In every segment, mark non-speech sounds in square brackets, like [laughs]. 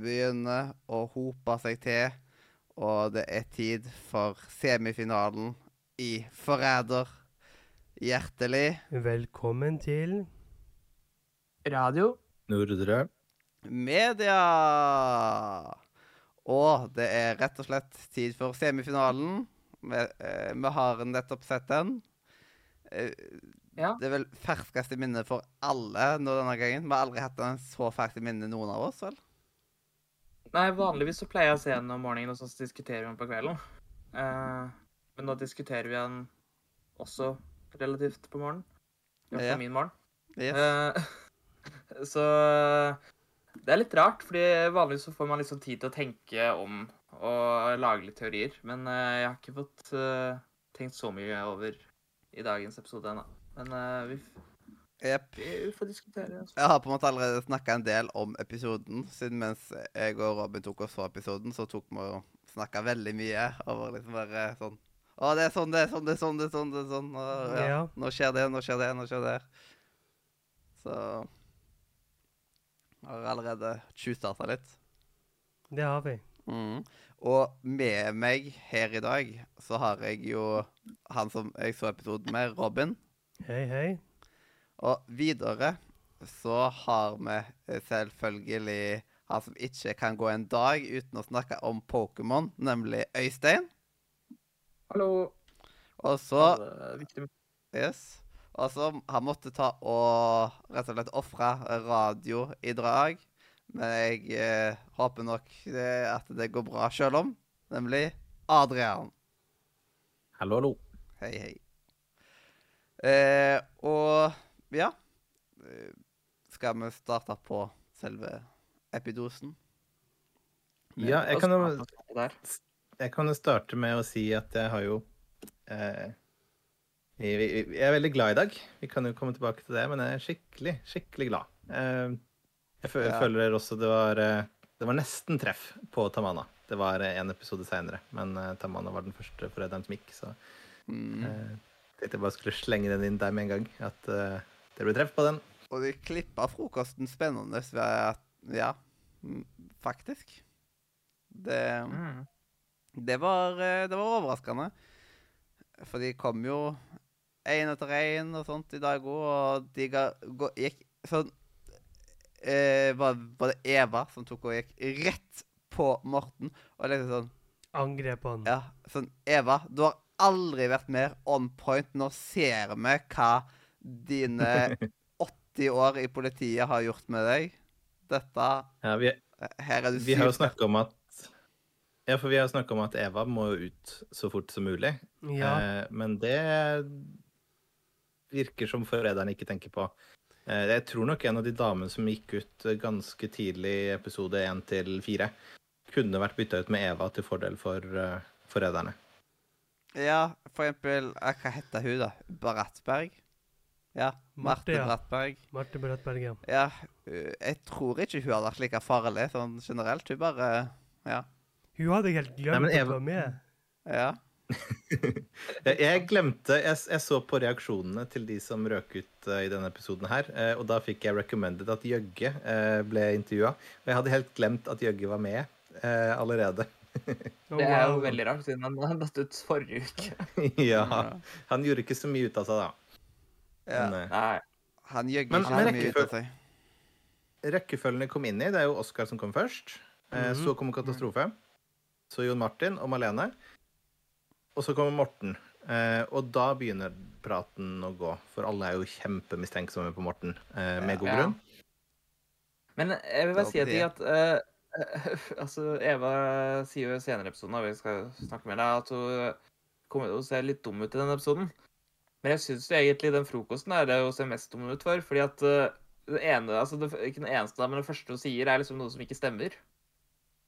Det begynner å hope seg til, og det er tid for semifinalen i Forræder. Hjertelig Velkommen til Radio. Nordre. media! Og det er rett og slett tid for semifinalen. Vi, eh, vi har nettopp sett den. Eh, Ja. Det er vel ferskeste minnet for alle nå denne gangen. Vi har aldri hatt den så ferskt i minne, noen av oss, vel? Nei, vanligvis så pleier jeg å se den om morgenen, og så diskuterer vi den på kvelden. Uh, men nå diskuterer vi den også relativt på morgenen. I hvert Ja. fall min morgen. Yes. Uh, [laughs] så det er litt rart, fordi vanligvis så får man liksom tid til å tenke om og lage litt teorier. Men uh, jeg har ikke fått eh, tenkt så mye over i dagens episode ennå. Men eh, vi, Jepp. vi får diskutere. Altså. Jeg har på en måte allerede snakka en del om episoden, siden mens jeg og Robin tok oss for episoden, så tok vi og snakka veldig mye over liksom bare sånn Å, det er sånn, det er sånn, det er sånn, det er sånn. det er sånn, og, ja. Ja. Nå skjer det, nå skjer det, nå skjer det. Så jeg har allerede tjuvstarta litt. Det har vi. Mm. Og med meg her i dag så har jeg jo han som jeg så episoden med, Robin. Hei, hei. Og videre så har vi eh, selvfølgelig han som ikke kan gå en dag uten å snakke om Pokémon, nemlig Øystein. Hallo. Og så. Yes. Og så han måtte ta og rett og slett ofre radio i drag. Men jeg eh, håper nok det, at det går bra sjøl om. Nemlig Adrian. Hallo, hallo. Hei, hei. Eh, og ja eh, Skal vi starte på selve epidosen? Ja, jeg kan, jo, jeg kan jo starte med å si at jeg har jo eh, jeg, jeg jeg er veldig glad i dag. Vi kan jo komme tilbake til det, men jeg er skikkelig, skikkelig glad. Eh, jeg Ja. føler også det var eh, Det var nesten treff på Tamana. Det var eh, en episode seinere, men Tamana var den første forræderen som gikk, så Mm. eh, tenkte jeg bare skulle slenge den inn der med en gang. At eh, det ble treff på den. Og de klippa frokosten spennende ved at Ja, faktisk. Det Mm. Det var, eh, det var overraskende. For de kom jo én etter én og sånt i dag òg, og de ga, gå, gikk sånn eh, var, var det Eva som tok og gikk rett på Morten? Og liksom sånn Angrep han. Ja, sånn Eva, du har aldri vært mer on point. Nå ser vi hva dine 80 år i politiet har gjort med deg. Dette Ja, vi, Her er du Vi har jo snakka om at Ja, for vi har snakka om at Eva må jo ut så fort som mulig. Ja. Eh, men det virker som forræderen ikke tenker på. Eh, jeg tror nok en av de damene som gikk ut ganske tidlig i episode 1 til 4, kunne vært bytta ut med Eva til fordel for uh, forræderne. Ja, for eksempel eh, Hva heter hun, da? Brattberg? Ja. Marte, Marte ja. Brattberg. Marte Brattberg, ja. Ja, uh, jeg tror ikke hun hadde vært like farlig sånn generelt. Hun bare Ja. Hun hadde helt Nei, glemt men at Eva- hun var med. Ja. [laughs] Jeg, jeg glemte jeg, jeg så på reaksjonene til de som røk ut uh, i denne episoden her, uh, og da fikk jeg recommended at Jøgge uh, ble intervjua. Og jeg hadde helt glemt at Jøgge var med eh, allerede. [laughs] Det er jo veldig rart, siden han datt ut forrige uke. [laughs] ja. Han gjorde ikke så mye ut av seg, da. Ja. Men, eh, Nei. Han Men- ikke men så mye ut av seg. rekkefølgen de kom inn i, det er jo Oskar som kom først. Eh, Mhm. Så kommer Katastrofe. Så Jon Martin og Malene. Og så kommer Morten. Eh, og da begynner praten å gå, for alle er jo kjempemistenksomme på Morten, eh, med god Ja. grunn. Men jeg vil bare Det si at, de at eh, [laughs] altså, Eva sier jo i senere episoden, og vi skal snakke med deg, at hun kommer til å se litt dum ut i den episoden. Men jeg syns egentlig den frokosten er det å se mest dum ut for. fordi at eh, det ene, altså det, ikke den eneste, men det første hun sier, er liksom noe som ikke stemmer.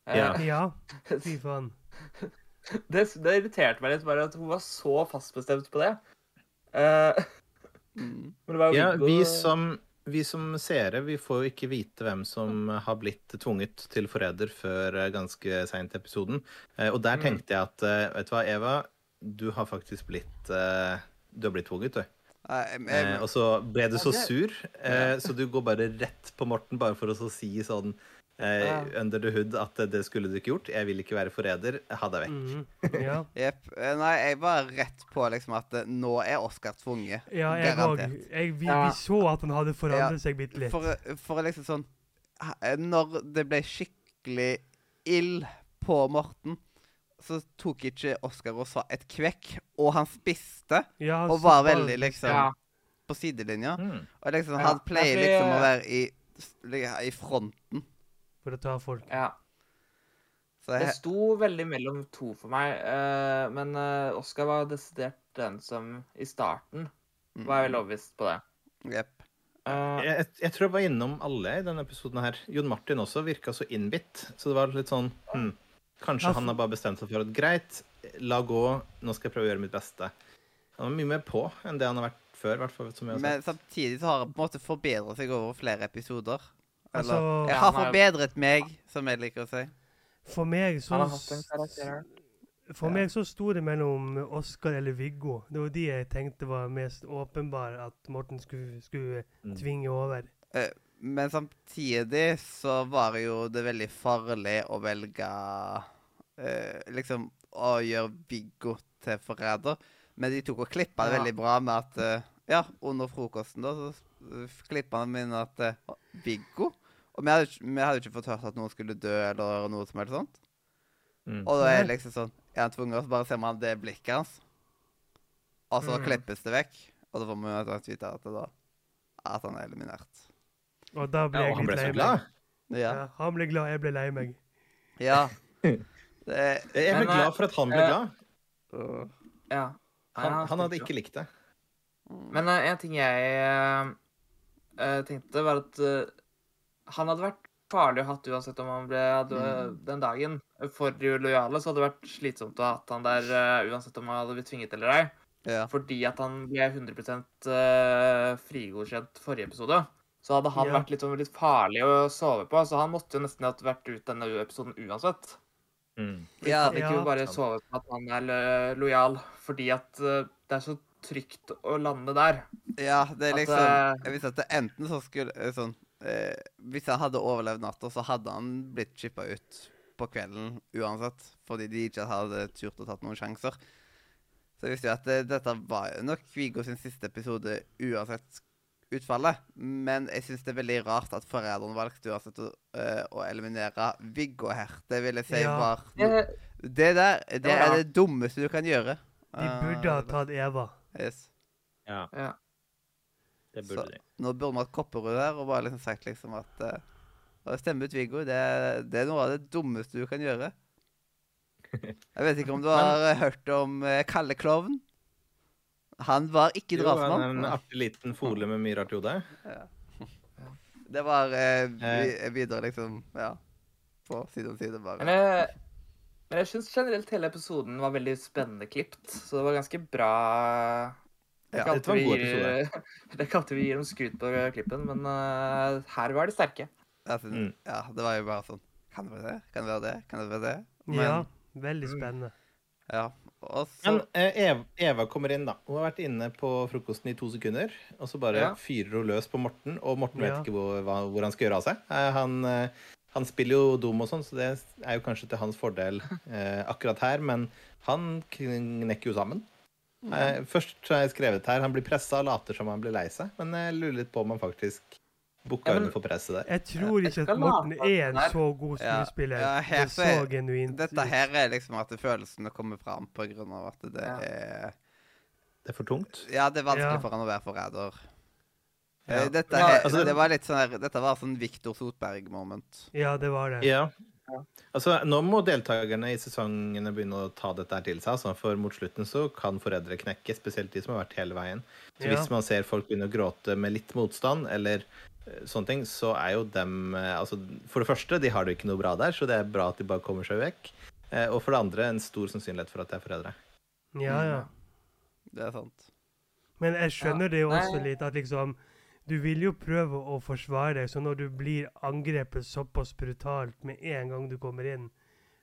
Eh, Ja. Ja, [laughs] fy faen. det, det irriterte meg litt bare at hun var så fastbestemt på det. Eh, Mm. men det var jo Ja, vi som, vi som seere vi får jo ikke vite hvem som har blitt tvunget til forræder før ganske seint i episoden. Eh, Og der Mm. tenkte jeg at vet du hva, Eva, du har faktisk blitt Du har blitt tvunget, du. Eh, og så ble du så sur, eh, så du går bare rett på Morten bare for å så si sånn eh, under the hood at eh, det skulle du ikke gjort. Jeg vil ikke være forræder. Ha deg vekk. Mhm. [laughs] Ja. Eh, Nei, jeg var rett på liksom at eh, nå er Oscar tvunget. ja, jeg òg. Vi, vi så at han hadde forandret seg bitte litt. For, for liksom sånn eh, Når det ble skikkelig ild på Morten, så tok ikke Oscar og sa et kvekk, og han spiste Ja, og var veldig liksom Ja. på sidelinja. Mm. Og liksom, Ja, han pleier fordi- liksom å være i, i fronten. For å ta folk. ja. Så Det sto veldig mellom to for meg, uh, men uh, Oscar var desidert den som i starten var vel veldig overbevist på det. Yep. Uh, Jeg, jeg tror jeg var innom alle i denne episoden her. Jon Martin også virka så innbitt. Så det var litt sånn hm, Kanskje altså. han har bare bestemt seg for at greit, la gå, nå skal jeg prøve å gjøre mitt beste. Han var mye mer på enn det han har vært før, i fall. Som jeg har Men sett. samtidig så har han på en måte forbedret seg over flere episoder. Eller Altså- Jeg har forbedret meg, som jeg liker å si. For meg så han har hatt en karakter her. For Ja. meg så sto det mellom Oscar eller Viggo. Det var de jeg tenkte var mest åpenbare at Morten skulle, skulle Mm. tvinge over. Men samtidig så var jo det veldig farlig å velge uh, Liksom å gjøre Viggo til forræder. Men de tok og klippa det Ja. veldig bra med at uh, Ja, under frokosten, da, så klippa de inn at uh, Viggo Og vi hadde, vi hadde ikke fått hørt at noen skulle dø, eller noe som helst sånt. Mm. Og da er det liksom sånn Er han tvunget, og så bare ser man det blikket hans. Og så Mm. klippes det vekk. Og da får etter vite at, at han er eliminert. Og da ble Ja, jeg litt ble lei glad. meg. Ja. Ja, han ble glad, jeg ble lei meg. ja. [laughs] Det, Jeg ble glad for at han ble eh, glad. Uh, Ja. Han, han hadde ikke likt det. Men uh, en ting jeg eh, eh, tenkte, var at eh, han hadde vært farlig å ha hatt uansett om han ble hadde, Mm. den dagen. For de lojale så hadde det vært slitsomt å ha hatt han der eh, uansett om han hadde blitt tvinget eller ei. ja. Fordi at han ble 100 eh, frigodkjent forrige episode. Så hadde han Ja. vært litt, sånn litt farlig å sove på. Så han måtte jo nesten ha vært ut denne episoden uansett. Mm. Ja. kan ikke Ja. bare sove på at han er lojal, fordi at eh, det er så trygt å lande der. ja, det er liksom at, Jeg visste at det enten så skulle eh, sånn eh, Hvis han hadde overlevd natta, så hadde han blitt chippa ut på kvelden uansett. Fordi de ikke hadde turt å tatt noen sjanser. Så jeg visste jo at det, dette var nok Viggo sin siste episode uansett utfallet. Men jeg syns det er veldig rart at foreldrene valgte uansett å, eh, å eliminere Viggo her. Det vil jeg si Ja. var Det, der, det ja. er det dummeste du kan gjøre. De burde ha tatt Eva. yes. Ja, ja. det Så- burde de. Nå burde vi hatt Kopperud her og bare liksom sagt liksom at uh, å stemme ut Viggo, det, det er noe av det dummeste du kan gjøre. [laughs] Jeg vet ikke om du har Men... hørt om uh, Kalle Klovn? Han var ikke Jo, han er en artig liten fole med mye rart i hodet. Det var eh, Eh. videre, liksom. Ja. På side om side, Men bare. jeg, men jeg syns generelt hele episoden var veldig spennende klipt, så det var ganske bra Det Ja, dette var en god episode. vi [laughs] det kalte alltid vi gir dem skryt på klippen, men uh, her var de sterke. Synes, Mm. Ja, det var jo bare sånn Kan det være det? Kan det være det? Kan det være det? Ja, veldig Mm. spennende. ja. Og så Men eh, Eva, Eva kommer inn, da. Hun har vært inne på frokosten i to sekunder. Og så bare Ja. fyrer hun løs på Morten, og Morten Ja. vet ikke hvor, hva, hvor han skal gjøre av seg. Eh, han, eh, han spiller jo dum og sånn, så det er jo kanskje til hans fordel eh, akkurat her. Men han knekker jo sammen. Eh, først har jeg skrevet her han blir pressa og later som han blir lei seg. Men jeg lurer litt på om han faktisk bukka Ja, men- under for presset der. Jeg tror ikke at Morten er en så god Ja, skuespiller. ja, det her er så genuint. Dette her er liksom at følelsene kommer fram på grunn av at det Ja. er Det er for tungt. Ja, det er vanskelig Ja. for han å være forræder. Ja. Eh, Dette, Ja, her, altså- det var litt sånn her, dette var sånn Viktor Sotberg-moment. Ja, det var det. Ja. Ja. Altså, nå må deltakerne i sesongene begynne å ta dette her til seg. Altså, for mot slutten så kan foreldre knekke, spesielt de som har vært hele veien. Så Ja. hvis man ser folk begynne å gråte med litt motstand, eller sånne ting, så er jo dem eh, Altså, for det første, de har det jo ikke noe bra der, så det er bra at de bare kommer seg vekk. Eh, Og for det andre, en stor sannsynlighet for at de er foreldre. Ja, ja. Det er sant. Men jeg skjønner det jo også litt, at liksom Du vil jo prøve å forsvare deg, så når du blir angrepet såpass brutalt med en gang du kommer inn,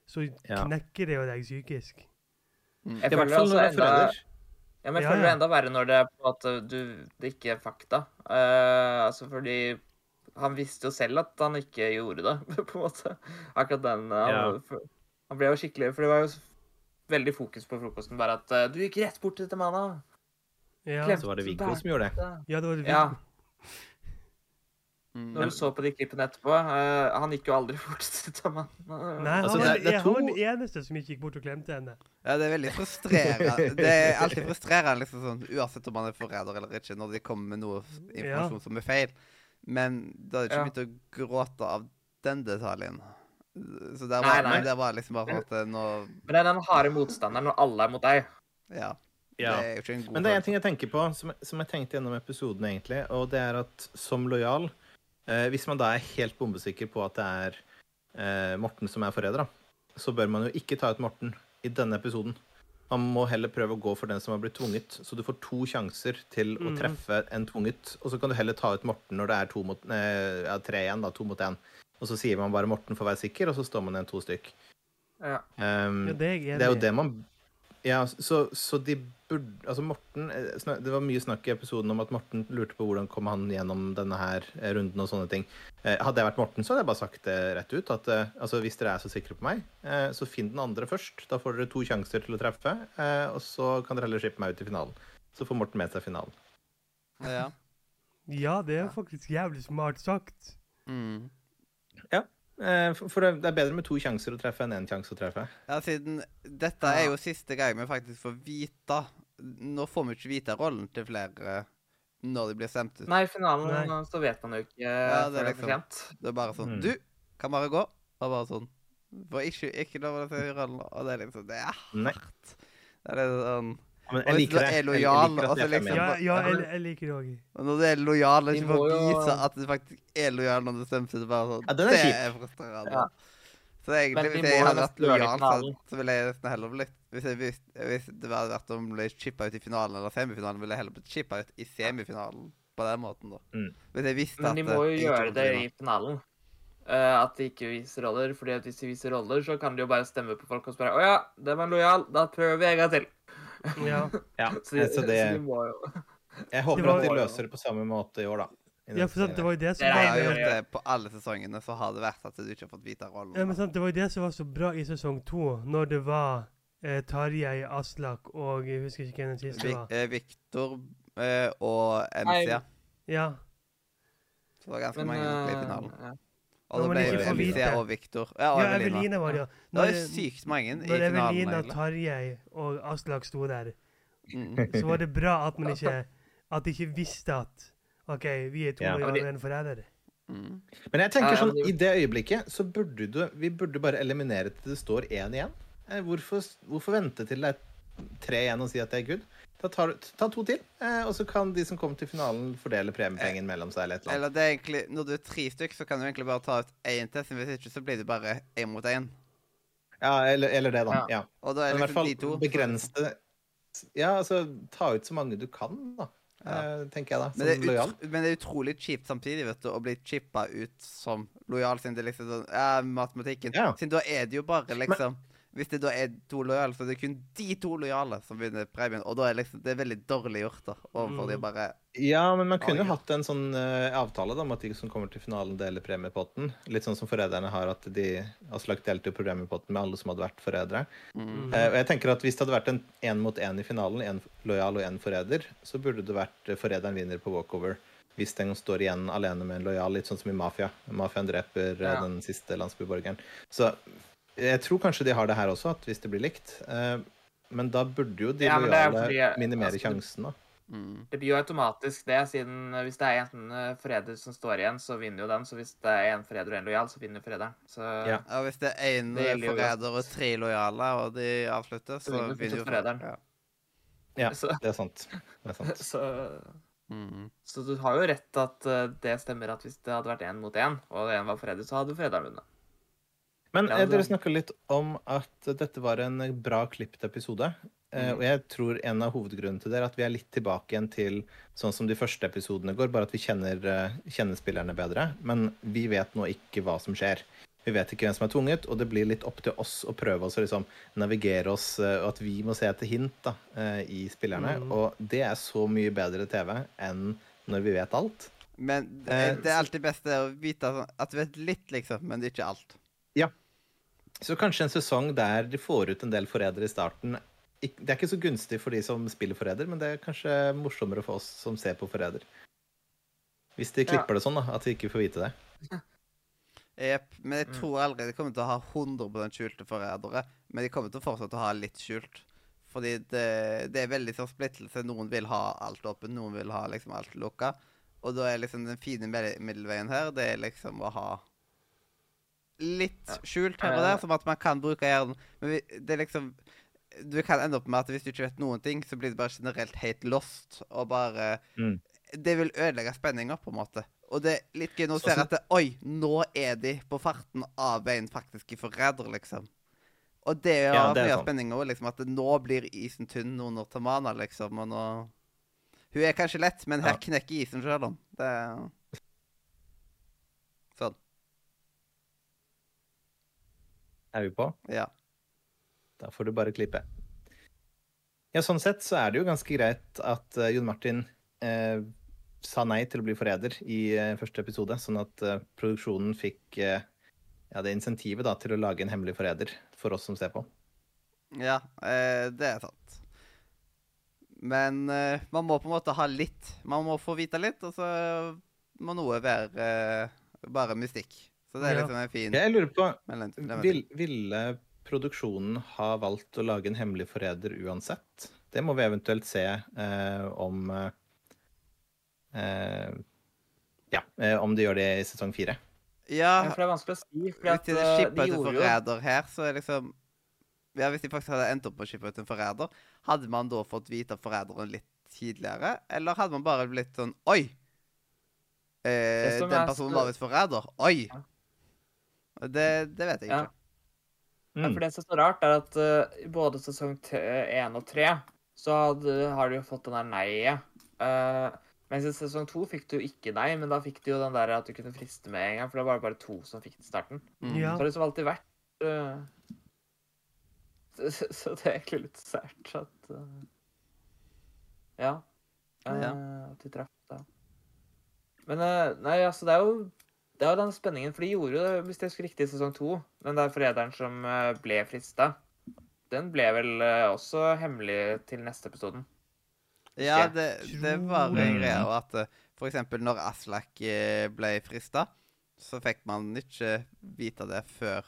så knekker det jo deg psykisk. Mm. Jeg I hvert fall når du er enda, forræder. Ja, men jeg føler det enda verre når det er på at uh, du, det ikke er fakta. Uh, altså fordi han visste jo selv at han ikke gjorde det, [laughs] på en måte. Akkurat den han, Ja. han ble jo skikkelig For det var jo veldig fokus på frokosten, bare at uh, Du gikk rett bort til dette mannen. Ja, Klemte, Så var det Viggo som gjorde det. ja det var det Ja. Mm. Når du så på de klippene etterpå uh, Han gikk jo aldri [laughs] bort til Taman. Nei, han, Altså, det- det er han var den eneste som ikke gikk bort og klemte henne. Ja, det er veldig frustrerende. [laughs] Det er alltid frustrerende, liksom sånn, uansett om man er forræder eller ikke, når de kommer med noe informasjon informasjon som er feil. Men da hadde jeg ikke Ja. begynt å gråte av den detaljen. Så der var, nei. nei. det var liksom bare at nå Men det er den harde motstanderen når alle er mot deg. Ja. Ja. Det er jo ikke en god Men det er en ting jeg tenker på, som, som jeg tenkte gjennom episoden, egentlig, og det er at som lojal eh, Hvis man da er helt bombesikker på at det er eh, Morten som er forræder, så bør man jo ikke ta ut Morten i denne episoden. Man må heller prøve å gå for den som har blitt tvunget, så du får to sjanser til å Mhm. treffe en tvunget. Og så kan du heller ta ut Morten når det er to mot, eh, ja, tre igjen, da, to mot én. Og så sier man bare Morten for å være sikker, og så står man igjen to stykk. Ja. Um, Ja, det er det er jo det man Ja, så, så de burde Altså, Morten eh, Det var mye snakk i episoden om at Morten lurte på hvordan kom han gjennom denne her eh, runden og sånne ting. Eh, Hadde jeg vært Morten, så hadde jeg bare sagt det rett ut. At altså, hvis dere er så sikre på meg, eh, så finn den andre først. Da får dere to sjanser til å treffe, eh, og så kan dere heller slippe meg ut i finalen. Så får Morten med seg finalen. Ja. Ja, det er faktisk jævlig smart sagt. Mm. Ja. For det er bedre med to sjanser å treffe enn én sjanse å treffe. ja, siden dette er jo siste gang vi faktisk får vite Nå får vi ikke vite rollen til flere når de blir stemt ut. Nei, i finalen Nei. så vet man jo ikke Ja, det er før det er liksom- Det er bare sånn Mm. Du kan bare gå. Og bare sånn For ikke, ikke lov å si rollen. Og det er liksom Det er hardt. Det er litt sånn Men jeg liker det. er Jeg- jeg liker er liksom- Ja, ja jeg, jeg liker det òg. Og når du er lojal og ikke får vise at du faktisk er lojal når du stemmer, så det bare sånn Ja, den er Det er frustrerende. Ja. Så egentlig, hvis jeg hadde vært lojal, så, så ville jeg nesten heller blitt Hvis, jeg, hvis, hvis det hadde vært om ble chippa ut i finalen eller semifinalen, ville jeg heller blitt chippa ut i semifinalen på den måten, da. Mm. Hvis jeg visste Men de må jo eh, gjøre det i finalen. Uh, at de ikke viser roller. fordi at hvis de viser roller, så kan de jo bare stemme på folk og spørre Å ja, den var lojal. Da prøver vi en gang til. Ja. Ja, [laughs] Så de, så så de må jo jeg håper Det var- at de løser det på samme måte i år, da. I ja, for sant, det var jo det som Det var jo- gjort det på alle sesongene, så har det vært at du ikke har fått vite rollen. Ja, men sant, Det var jo det som var så bra i sesong to, når det var eh, Tarjei, Aslak og jeg husker ikke hvem den siste Vi, var. eh, Victor eh, og MC. Ja, Så det var ganske Men mange i eh, finalen. ja. Og da det ble jo MC og Victor. Ja, og ja Evelina. Var det, ja. Det var Når, sykt mange i når. Evelina. Tarjei og Aslak sto der, Mm. så var det bra at man ikke [laughs] At de ikke visste at OK, vi er to Ja. og en forræder. Mm. Men jeg tenker sånn, i det øyeblikket så burde du Vi burde bare eliminere til det står én igjen. Eh, Hvorfor, hvorfor vente til det er tre igjen og si at det er good? Da tar du ta to til, eh, og så kan de som kommer til finalen, fordele premiepengen mellom seg eller et eller annet. Eller det er egentlig Når du er tre stykk, så kan du egentlig bare ta ut én til. Hvis ikke så blir det bare én mot én. Ja, eller, eller det, da. Ja. Ja. Og da er Men i hvert fall de to. begrense det Ja, altså ta ut så mange du kan, da. Ja. Eh, tenker jeg da. Men det, Som er lojal. men det er utrolig kjipt samtidig vet du, å bli chippa ut som lojal, siden det liksom Ja, matematikken. Ja. Siden da er det jo bare liksom Hvis det da er to lojale, så er det kun de to lojale som vinner premien. Og da er liksom, det er veldig dårlig gjort, da. Overfor de Mm. bare Ja, men man kunne jo hatt en sånn uh, avtale da, om at de som kommer til finalen, deler premiepotten. Litt sånn som forræderne har, at de Aslak delte jo premiepotten med alle som hadde vært forrædere. mm. Uh, og jeg tenker at Hvis det hadde vært en én mot én i finalen, en lojal og en forræder, så burde det vært eh, forræderen vinner på walkover. Hvis den står igjen alene med en lojal, litt sånn som i Mafia. Mafiaen dreper Ja. den siste landsbyborgeren. Så jeg tror kanskje de har det her også, at hvis det blir likt. Eh, men da burde jo de Ja, lojale fordi- minimere altså, sjansen, da. Mm. Det blir jo automatisk det, siden hvis det er en eh, forræder som står igjen, så vinner jo den. Så hvis det er en forræder og en lojal, så vinner forræderen. Så Ja. Ja, Hvis det er én forræder og tre lojale, og de avslutter, så vinner vinner jo forræderen. Ja. Ja, det er sant. Det er sant. [laughs] så, Mm. så du har jo rett at eh, det stemmer at hvis det hadde vært én mot én, og én var forræder, så hadde forræderen vunnet. Men Ja, eh, det- dere snakka litt om at dette var en bra klippet episode. Eh, Mm. og jeg tror en av hovedgrunnene til det er at vi er litt tilbake igjen til sånn som de første episodene går, bare at vi kjenner, eh, kjenner spillerne bedre. Men vi vet nå ikke hva som skjer. Vi vet ikke hvem som er tvunget, og det blir litt opp til oss å prøve oss å liksom navigere oss, og at vi må se etter hint da, i spillerne. Mm. Og det er så mye bedre TV enn når vi vet alt. Men det, det er alltid best det å vite at du vet litt, liksom, men ikke alt. Så kanskje en sesong der de får ut en del forrædere i starten. Det er ikke så gunstig for de som spiller forræder, men det er kanskje morsommere for oss som ser på forræder. Hvis de Ja. klipper det sånn, da, at vi ikke får vite det. [laughs] Jepp. Men jeg tror aldri de kommer til å ha 100 skjulte forrædere. Men de kommer til å fortsette å ha litt skjult. Fordi det, det er veldig sånn splittelse. Noen vil ha alt åpent, noen vil ha liksom alt lukka. Og da er liksom den fine middelveien her, det er liksom å ha litt skjult her og der, som at man kan bruke hjernen. Men det er liksom Du kan ende opp med at hvis du ikke vet noen ting, så blir det bare generelt helt lost, og bare Mm. Det vil ødelegge spenninga, på en måte. Og det er litt gøy når du ser at det, Oi, nå er de på farten av en faktiske forræder, liksom. Og det gjør Ja, det er mye av spenninga òg, liksom. At det, nå blir isen tynn når Tamana, liksom. Og nå Hun er kanskje lett, men her Ja. knekker isen sjøl om. Det Sånn. Er vi på? Ja. Da får du bare klippe. Ja, sånn sett så er det jo ganske greit at uh, Jon Martin uh, sa nei til å bli forræder i uh, første episode, sånn at produksjonen fikk ja, det insentivet da, til å lage en hemmelig forræder for oss som ser på. Ja, det er sant. Men man må på en måte ha litt. Man må få vite litt, og så må noe være bare mystikk. Så det er litt liksom en fin Jeg lurer på, vil, ville produksjonen ha valgt å lage en hemmelig forræder uansett? Det må vi eventuelt se eh, om eh, Ja, eh, om de gjør det i sesong fire. Ja, Ja, for det er vanskelig å si. For hvis at, de eh, skipper ut en forræder her, så er liksom Ja, hvis de faktisk hadde endt opp med å skippe ut en forræder, hadde man da fått vite forræderen litt tidligere? Eller hadde man bare blitt sånn Oi! Eh, den er personen var visst forræder. Oi! Ja. Det, det vet jeg ikke. Ja, Mm. for det som er så rart, er at eh, i både sesong 1 og 3 så hadde, har du jo fått den der nei-et. Uh, mens i sesong 2 fikk du ikke nei, men da fikk du jo den der at du kunne friste med en gang, for det var bare to som fikk det i starten. Mm. Ja. Så har det liksom alltid vært uh, så, så, så det er egentlig litt sært at uh, Ja. eh, Ja. At de traff da. Men eh, nei, altså, det er jo det er jo den spenningen, for de gjorde jo det, hvis jeg husker riktig, i sesong to. Den der forræderen som eh, ble frista, den ble vel eh, også hemmelig til neste episoden. Ja, det, det var en Mm. greie at f.eks. for eksempel når Aslak eh, ble frista, så fikk man ikke vite det før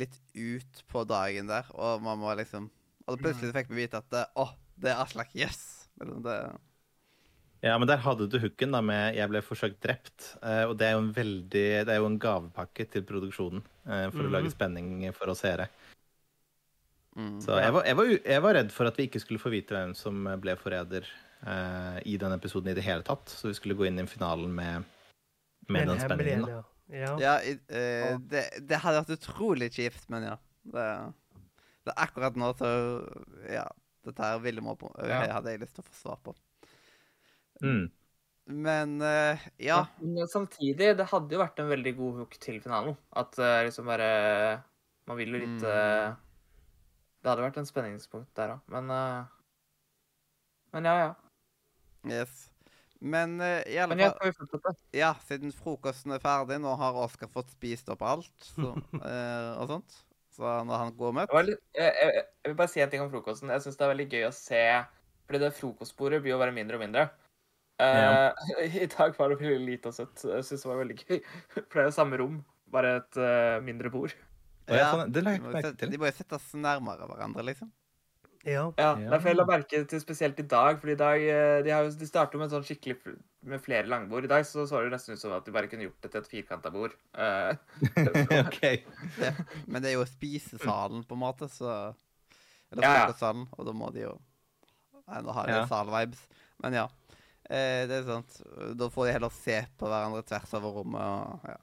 litt ut på dagen der, og man må liksom Og plutselig fikk vi vite at eh, å, det er Aslak, yes! Det, Ja, men der hadde du hooken da med 'jeg ble forsøkt drept'. eh, Og det er jo en veldig Det er jo en gavepakke til produksjonen for for å Mhm. lage spenning for oss seere. mm. Så jeg var, jeg, var, jeg var redd for at vi ikke skulle få vite hvem som ble forræder eh, i den episoden i det hele tatt. Så vi skulle gå inn i finalen med, med den spenningen. da. Ja. ja. Ja, i, eh, det, det hadde vært utrolig kjipt, men ja. Det, det er akkurat nå, så Ja. Dette her ville må på, Ja. hadde jeg lyst til å få svar på. Mm. Men uh, ja. Men samtidig, det hadde jo vært en veldig god hook til finalen. At uh, liksom bare Man vil jo litt Mm. eh, Det hadde vært en spenningspunkt der òg, men Men ja, ja. Yes. Men i alle Men fall. Ja, siden frokosten er ferdig, nå har Oskar fått spist opp alt så, [laughs] eh, og sånt. Så når han går møtt. Litt, jeg, jeg, jeg vil bare si en ting om frokosten. Jeg syns det er veldig gøy å se Fordi det frokostbordet blir jo bare mindre og mindre. Ja. Eh, [laughs] I dag var det veldig lite og søtt. Jeg syns det var veldig gøy. [laughs] For det er jo samme rom, bare et uh, mindre bord. Ja, det la jeg ikke merke til. De må jo settes nærmere hverandre, liksom. ja. Ja, Ja. Derfor jeg la merke til spesielt i dag. For i dag eh, De, har jo- de starter med en sånn skikkelig med flere langbord. I dag så så det nesten ut som at de bare kunne gjort det til et firkanta bord. Eh, [laughs] ok. Men det er jo spisesalen, på en måte, så Eller Ja, ja. frokostsalen, og da må de jo Nå har de Ja. sal-vibes. Men ja. Eh, det er sant. Da får de heller se på hverandre tvers over rommet og ja.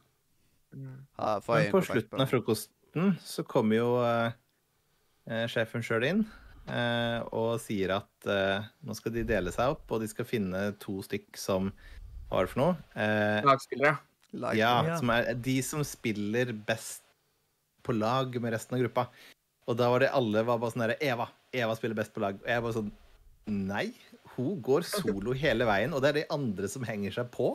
Ha, få Men på slutten av frokosten så kommer jo eh, eh, sjefen sjøl inn eh, og sier at eh, nå skal de dele seg opp, og de skal finne to stykk som Hva er det for noe? Eh, Lagspillere. Lag. ja, Ja. som er de som spiller best på lag med resten av gruppa. Og da var det alle var bare sånn herre Eva. Eva spiller best på lag. Og jeg bare sånn Nei, hun går solo hele veien, og det er de andre som henger seg på.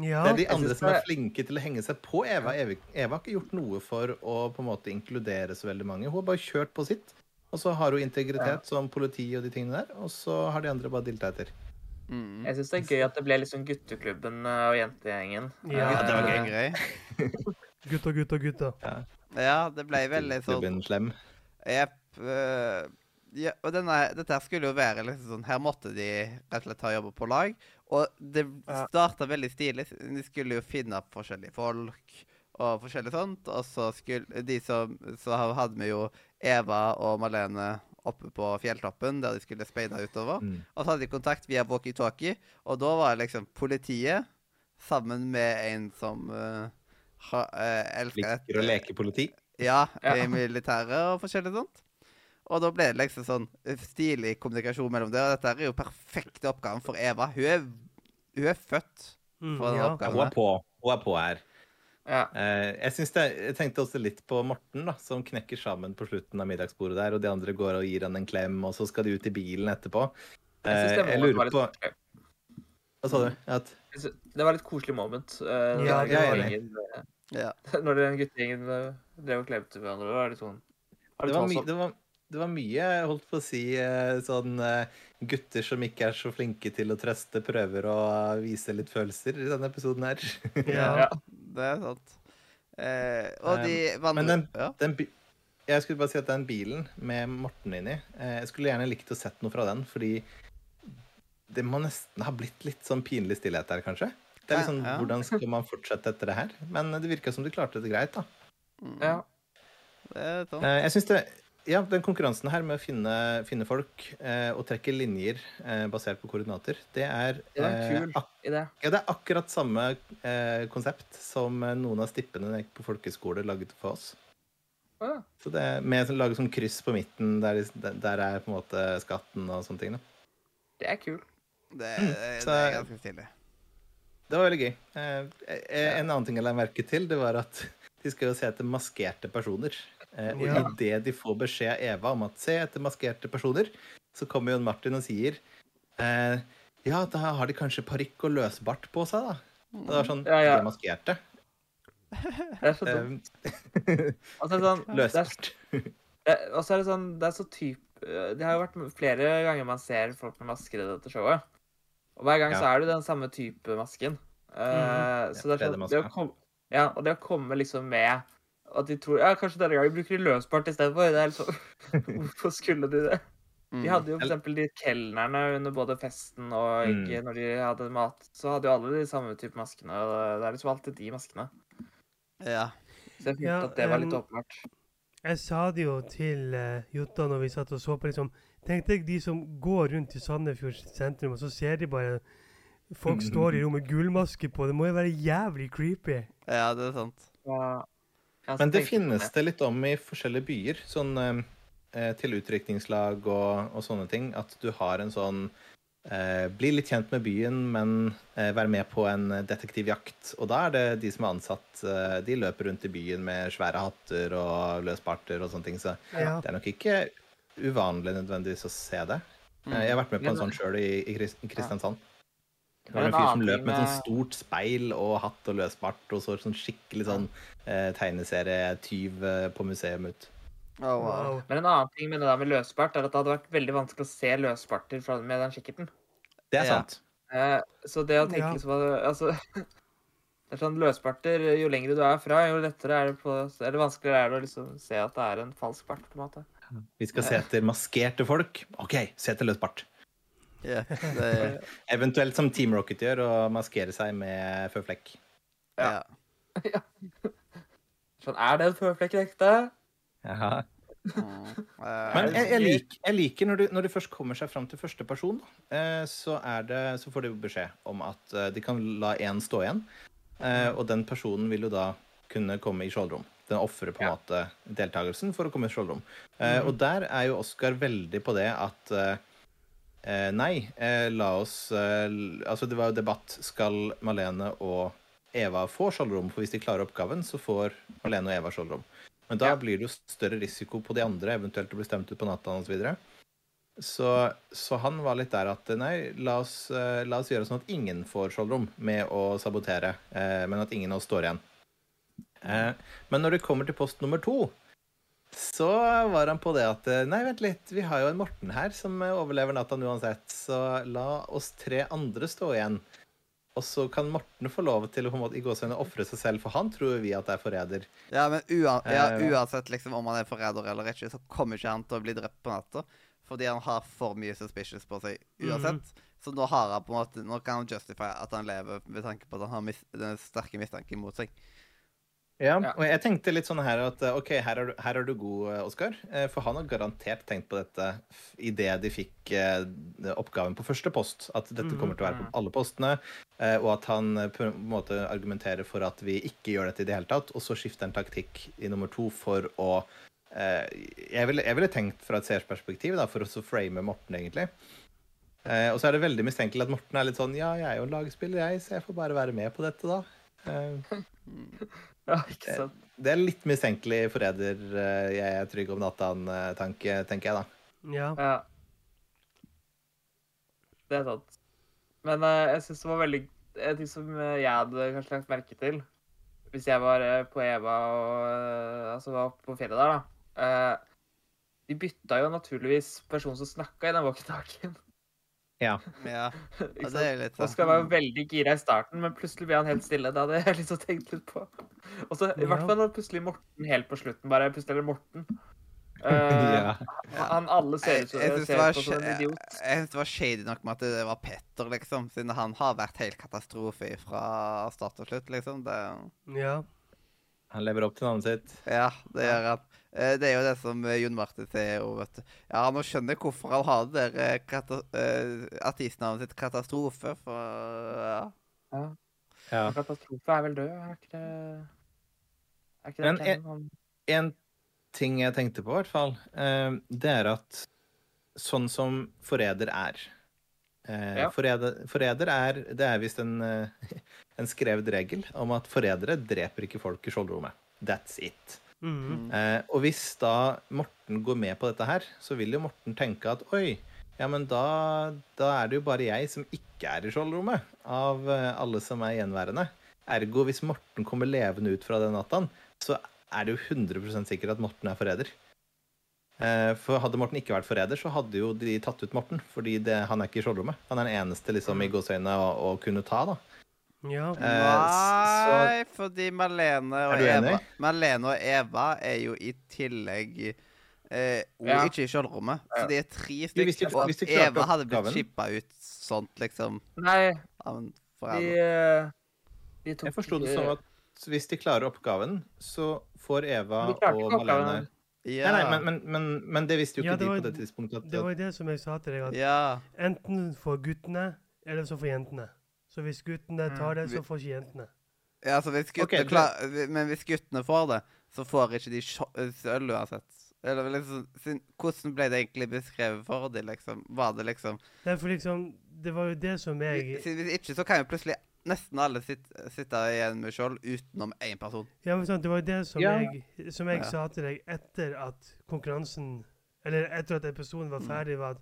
Ja. Det er de andre som er flinke til å henge seg på Eva. Eva. Eva har ikke gjort noe for å på en måte inkludere så veldig mange. Hun har bare kjørt på sitt. Og så har hun integritet som politi og de tingene der, og så har de andre bare dilta etter. Mm. Jeg syns det er gøy at det ble liksom gutteklubben eh, og jentegjengen. Ja, Ja, det var gøy. gøy. Gutta, gutta, gutta. Ja, det ble veldig sånn. Jepp. Ja, og denne, dette skulle jo være liksom sånn Her måtte de rett og slett ha jobba på lag. Og det Ja. starta veldig stilig. De skulle jo finne opp forskjellige folk og forskjellig sånt. Og så skulle de som Så hadde vi jo Eva og Malene oppe på fjelltoppen, der de skulle speide utover. Mm. Og så hadde de kontakt via walkietalkie, og da var det liksom politiet sammen med en som uh, ha, uh, elsker Liker å leke politi. ja, Ja. i militæret og forskjellig sånt. Og da ble det liksom sånn stilig kommunikasjon mellom det. Og dette er jo perfekte oppgaven for Eva. Hun er, hun er født Mm, for den ja. Ja, oppgaven. hun er på. Hun er på her. Ja. Eh, jeg, det, jeg tenkte også litt på Morten, da, som knekker sammen på slutten av middagsbordet der, og de andre går og gir han en klem, og så skal de ut i bilen etterpå. Jeg Eh, jeg lurer på. Hva sa du? At, Det var litt koselig moment. eh, Ja, når det enig. eh, Ja. [laughs] Når den guttegjengen eh, drev og klemte hverandre. Det var litt sånn var det, var my, det, var, det var mye, jeg holdt på å si, eh, sånn eh, gutter som ikke er så flinke til å trøste, prøver å vise litt følelser i denne episoden her. Ja. Ja. Det er sant. Eh, og de vandrer men den- ja. Den jeg skulle bare si at den bilen med Morten inni eh, Jeg skulle gjerne likt å sett noe fra den, fordi det må nesten ha blitt litt sånn pinlig stillhet der, kanskje. Det er sånn, Ja, ja. Hvordan skal man fortsette etter det her? Men det virka som du klarte det greit, da. Mm, Ja. Det er sånn. Eh, jeg synes det ja, den konkurransen her med å finne, finne folk eh, og trekke linjer eh, basert på koordinater, det er, Det var eh, ak ja, det er akkurat samme eh, konsept som noen av stippene jeg gikk på folkeskole lagde for oss. Ja. Så det er med å lage sånn kryss på midten, der, der er på en måte skatten og sånne ting. Da. Det er kult. Det, Mm, det, det er ganske stilig. Det var veldig gøy. Eh, eh, en annen ting jeg la merke til, det var at de skal jo se etter maskerte personer. Eh, og Ja. idet de får beskjed av Eva om at se etter maskerte personer, så kommer Jon Martin og sier eh, ja, da har de kanskje parykk og løsbart på seg, da. Og det var sånn Ja, ja. De er maskerte. Det er så dumt. [laughs] Altså, sånn, er, løsbart. og så er det sånn Det er så typ eh, Det har jo vært flere ganger man ser folk med masker i dette showet. Og hver gang Ja. så er det den samme type masken. Eh, så det er sånn det å komme, Ja, og det å komme liksom med at de tror Ja, kanskje denne gangen bruker de løsbart istedenfor. Det liksom [laughs] Hvorfor skulle de det? Mm. De hadde jo eksempel de kelnerne under både festen og Mm. ikke når de hadde mat. Så hadde jo alle de samme type maskene. og Det er liksom alltid de maskene. Ja. Så jeg følte Ja, at det var litt åpenbart. Jeg sa det jo til uh, Jutta når vi satt og så på liksom Tenk deg de som går rundt i Sandefjord sentrum, og så ser de bare folk [laughs] står i rom med gullmaske på. Det må jo være jævlig creepy. ja, det er sant. Ja. Ja, Men det finnes det litt om i forskjellige byer, sånn eh, til utdrikningslag og, og sånne ting, at du har en sånn eh, Bli litt kjent med byen, men eh, være med på en detektivjakt. Og da er det de som er ansatt, eh, de løper rundt i byen med svære hatter og løsbarter og sånne ting, så Ja. det er nok ikke uvanlig nødvendigvis å se det. Mm. Eh, Jeg har vært med på en sånn sjøl i, i Kristiansand. Det var en fyr som løp med et sånt stort speil og hatt og løsbart og så sånn skikkelig sånn eh, tegneserietyv eh, på museum ut. Oh, wow. Men en annen ting med det der med løsbart, er at det hadde vært veldig vanskelig å se løsbarter fra, med den kikkerten. Det er sant. Eh, så det å tenke Ja. liksom at- Altså [laughs] Det er sånn løsbarter, jo lengre du er fra, jo lettere er det på Eller vanskeligere er det å liksom se at det er en falsk bart, på en måte. Vi skal se etter maskerte folk. OK, se etter løsbart. Ja, det, Eventuelt som Team Rocket gjør, å maskere seg med føflekk. ja. [laughs] Sånn, er det en føflekk ekte? Jaha. Mm. Eh, Men jeg, jeg, liker, jeg liker når, du, når de først kommer seg fram til første person, eh, så, er det, så får de beskjed om at eh, de kan la én stå igjen. Eh, og den personen vil jo da kunne komme i skjoldrom. Den ofrer på en Ja. måte deltakelsen for å komme i skjoldrom. Eh, Og der er jo Oskar veldig på det at eh, eh, Nei, eh, la oss eh, Altså, det var jo debatt. Skal Malene og Eva få skjoldrom? For hvis de klarer oppgaven, så får Malene og Eva skjoldrom. Men da Ja. blir det jo større risiko på de andre, eventuelt å bli stemt ut på natta osv. Så, så han var litt der at nei, la oss, eh, la oss gjøre sånn at ingen får skjoldrom med å sabotere, eh, men at ingen av oss står igjen. Eh, men når det kommer til post nummer to, så var han på det at eh, nei, vent litt, vi har jo en Morten her som eh, overlever natta uansett, så la oss tre andre stå igjen. Og så kan Morten få lov til å på en måte, i gåseøynene ofre seg selv, for han tror vi at det er forræder. Ja, men ua ja, Eh, uansett liksom om han er forræder eller ikke, så kommer ikke han til å bli drept på natta. Fordi han har for mye suspicious på seg uansett. Så nå har han på en måte Nå kan han justify at han lever med tanke på at han har mis den sterke mistanken mot seg. Ja, og jeg tenkte litt sånn her at eh, OK, her er du, her er du god, eh, Oskar. Eh, For han har garantert tenkt på dette idet de fikk oppgaven på første post. At dette kommer til å være på alle postene. Og at han på en måte argumenterer for at vi ikke gjør dette i det hele tatt. Og så skifter han taktikk i nummer to for å Jeg ville, jeg ville tenkt fra et seersperspektiv, da, for å så frame Morten, egentlig. Og så er det veldig mistenkelig at Morten er litt sånn Ja, jeg er jo en lagspiller, jeg, så jeg får bare være med på dette, da. [laughs] Eh, Ja, ikke sant? det er litt mistenkelig forræder eh, jeg er trygg om natta-tanke, tenker jeg da. Ja. Ja. Det er sant. Men eh, jeg syns det var veldig En ting som eh, jeg hadde kanskje lagt merke til hvis jeg var eh, på Eva og eh, altså var på fjellet der, da eh, De bytta jo naturligvis person som snakka i den walkietalkien. Ja. Ja, [laughs] det er litt sånn. sånn skal være veldig gira i starten, men plutselig blir han helt stille. Det hadde jeg [laughs] liksom tenkt litt på. Og så i hvert fall når plutselig Morten helt på slutten bare Plutselig er det Morten. Uh, [laughs] ja. Han alle ser ut som en idiot. Jeg syns det var shady nok med at det var Petter, liksom. Siden han har vært helt katastrofe fra start til slutt, liksom. Det, ja. Han lever opp til navnet sitt. ja, det gjør han. Eh, Det er jo det som eh, Jon Martin sier òg, vet du. Ja, nå skjønner jeg hvorfor han har det der eh, artistnavnet sitt Katastrofe, for ja. Ja. Ja. Katastrofe er vel død, er ikke det Er ikke det Men en, Han- En ting jeg tenkte på, i hvert fall, eh, det er at sånn som forræder er eh, Ja. forræder, forræder er Det er visst en, [laughs] en skrevet regel om at forrædere dreper ikke folk i skjoldrommet. That's it. Mhm. Eh, og hvis da Morten går med på dette her, så vil jo Morten tenke at oi, ja, men da, da er det jo bare jeg som ikke er i skjoldrommet av eh, alle som er gjenværende. Ergo, hvis Morten kommer levende ut fra den natta, så er det jo 100% sikkert at Morten er forræder. Eh, for hadde Morten ikke vært forræder, så hadde jo de tatt ut Morten. Fordi det, han er ikke i skjoldrommet. Han er den eneste liksom, i gåseøynene å, å kunne ta, da. Ja. Nei, s- Nei, fordi Malene og? Eva Malene og Eva er jo i tillegg eh, Ja. ikke i skjoldrommet. Så de er tre Jo, hvis de- stykker. Og hvis de Eva hadde blitt chippa ut sånt, liksom. Nei, Av en de, eh, de tok Jeg forsto det som at hvis de klarer oppgaven, så får Eva og. Malene Ja. Nei, nei, men, men, men, men det visste jo Ja, ikke de på det tidspunktet. At, Det var jo det som jeg sa til deg, at ja. enten for guttene, eller så for jentene. Så hvis guttene Mm. tar det, så får ikke jentene. ja, så hvis guttene okay, det- klar, Men hvis guttene får det, så får ikke de eh, sølv uansett. Eller liksom sin- Hvordan ble det egentlig beskrevet for dem, liksom? Var det liksom Derfor liksom, det var jo det som jeg Hvis hvis ikke, så kan jo plutselig nesten alle sitte, sitte igjen med skjold utenom én person. Ja, men sant, det var jo det som Ja. jeg, som jeg Ja. sa til deg etter at konkurransen Eller etter at episoden var ferdig, var at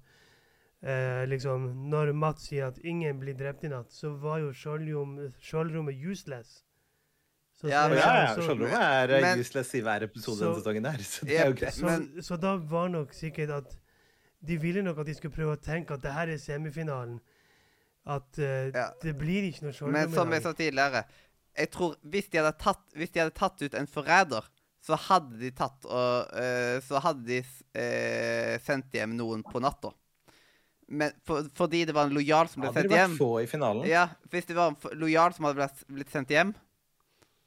eh, liksom Når Mats sier at ingen blir drept i natt, så var jo skjoldrommet useless. Så, Ja, så- men- ja, ja, Skjoldrommet er eh, men- useless i hver episode denne sesongen der, så det er jo greit. Så, Men- så da var nok sikkert at de ville nok at de skulle prøve å tenke at det her er semifinalen. At uh, Ja. det blir ikke noe skjoldrom Men som jeg sa tidligere Jeg tror hvis de hadde tatt, hvis de hadde tatt ut en forræder, så hadde de tatt og uh, Så hadde de uh, sendt hjem noen på natta. Men for, fordi det var en lojal som ble Hadde det vært få i finalen? Ja, hvis det var en lojal som hadde blitt, sendt hjem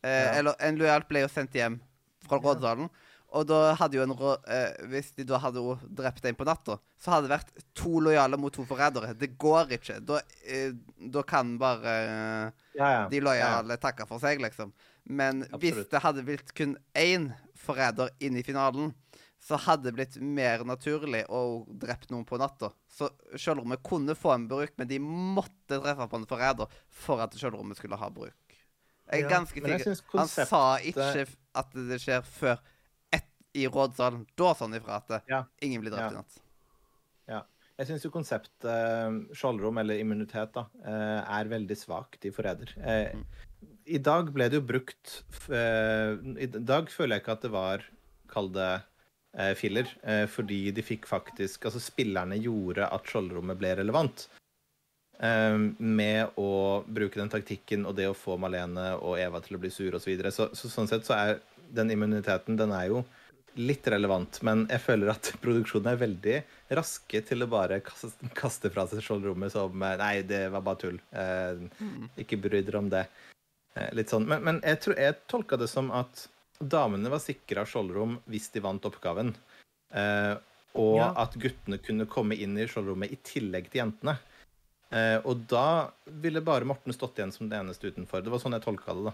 eh, Ja. Eller en lojal ble jo sendt hjem fra Ja. rådsalen. Og da hadde jo en rå, eh, Hvis de da hadde drept en på natta, så hadde det vært to lojale mot to forrædere. Det går ikke. Da, eh, da kan bare eh, Ja, ja. de lojale takke for seg, liksom. Men hvis det hadde blitt kun én forræder inn i finalen, så hadde det blitt mer naturlig å drept noen på natta. Så kjølrommet kunne få en bruk, men de måtte treffe på en forræder for at kjølrommet skulle ha bruk. Jeg er ganske ja, sikker. Han sa ikke at det skjer før ett i rådsalen. Da sa han ifra at Ja. ingen blir drept Ja. i natt. Ja. Jeg syns jo konseptet eh, skjoldrom, eller immunitet, da, eh, er veldig svakt i Forræder. Eh, I dag ble det jo brukt eh, I dag føler jeg ikke at det var, kall det eh, filler, eh, fordi de fikk faktisk Altså, spillerne gjorde at skjoldrommet ble relevant. Eh, med å bruke den taktikken og det å få Malene og Eva til å bli sure osv. Så, videre. så så sånn sett så er den immuniteten den er jo litt relevant, men jeg føler at [laughs] produksjonen er veldig raske til å bare kaste, kaste fra seg skjoldrommet som eh, Nei, det var bare tull. Eh, ikke bry dere om det. Eh, litt sånn. Men, men jeg, tror, jeg tolka det som at damene var sikra skjoldrom hvis de vant oppgaven. Eh, og Ja. at guttene kunne komme inn i skjoldrommet i tillegg til jentene. Eh, og da ville bare Morten stått igjen som det eneste utenfor. Det var sånn jeg tolka det, da.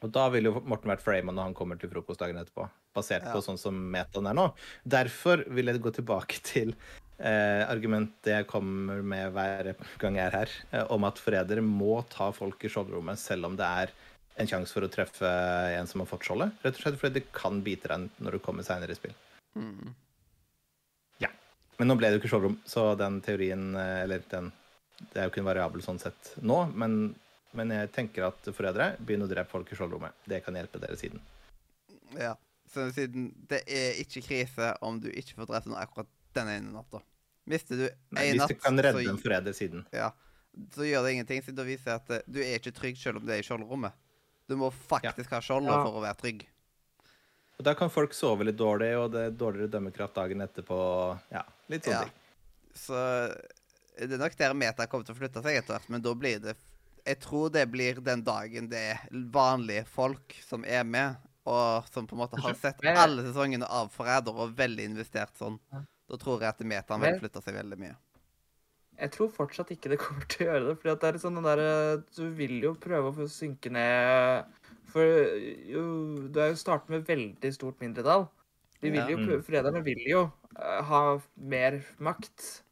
Og da ville jo Morten vært Freyman når han kommer til frokostdagen etterpå. Basert Ja. på sånn som metaen er nå. Derfor vil jeg gå tilbake [laughs] til eh, argumentet jeg kommer med hver gang jeg er her, eh, om at forrædere må ta folk i skjoldrommet selv om det er en sjanse for å treffe en som har fått skjoldet. Rett og slett fordi det kan bite deg når du kommer seinere i spill. Mm. Men nå ble det jo ikke skjoldrom, så den teorien eh, Eller den Det er jo ikke en variabel sånn sett nå, men, men jeg tenker at forrædere begynner å drepe folk i skjoldrommet. Det kan hjelpe dere siden. Ja. Så siden det er ikke krise om du ikke får drept noen akkurat den ene natta. Mister du én hvis du kan redde så, en forræder siden. ja, så gjør det ingenting, siden da viser jeg at du er ikke trygg selv om det er i skjoldrommet. Du må faktisk ha skjoldet Ja. for å være trygg. Og da kan folk sove litt dårlig, og det er dårligere dømmekraft dagen etterpå. Ja, litt sånne Ja. ting. Så det er nok der meta kommer til å flytte seg etter hvert, men da blir det Jeg tror det blir den dagen det er vanlige folk som er med, og som på en måte har sett alle sesongene av Forræder og veldig investert sånn. Da tror jeg at metaen vil flytte seg veldig mye. Jeg tror fortsatt ikke det kommer til å gjøre det. fordi at det er sånn den der, Du vil jo prøve å få synke ned For jo, du er jo startet med veldig stort mindretall. De vil Ja. jo, Mm. prøve- Forræderne vil jo uh, ha mer makt.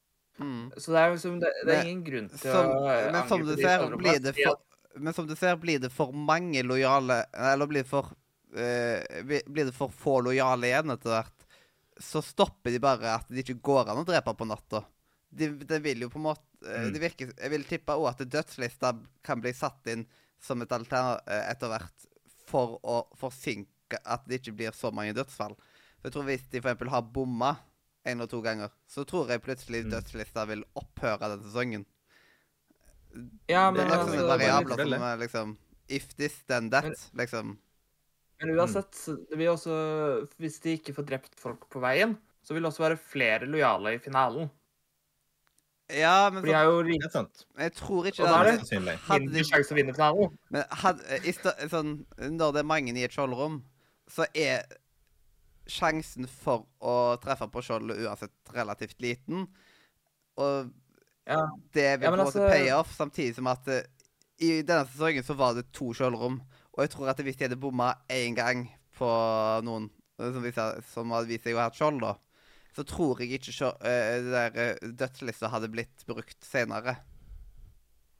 Mm. Så det er jo som, det, det er Men ingen grunn til Som, å eh, men som du ser, blir det for Men som du ser, blir det for mange lojale Eller blir det for eh, blir blir det for få lojale igjen etter hvert, så stopper de bare at det ikke går an å drepe på natta. De, det vil jo på en måte eh, Mm. de virker Jeg vil tippe òg at dødslista kan bli satt inn som et alternativ etter hvert for å forsinke at det ikke blir så mange dødsfall. For jeg tror Hvis de f.eks. har bomma en eller to ganger, så tror jeg plutselig Mm. dødslista vil opphøre den sesongen. Ja, Det er men, nok sånne variabler som er liksom If this, then that. liksom. men uansett, det vil også Hvis de ikke får drept folk på veien, så vil det også være flere lojale i finalen. Ja, men For de er jo er sant. jeg tror ikke Og da er det. Sannsynlig. Hadde mindre de, sjanse å vinne finalen. men hadde, i sta- sånn, når det er mange i et skjoldrom, så er sjansen for å treffe på skjoldet uansett relativt liten. Og Ja. det vil Ja, på en måte altså- pay off, samtidig som at eh, i denne sesongen så var det to skjoldrom. Og jeg tror at hvis de hadde bomma én gang på noen eh, som, viser, som hadde vist seg å ha et skjold, da, så tror jeg ikke eh, dødslista hadde blitt brukt senere.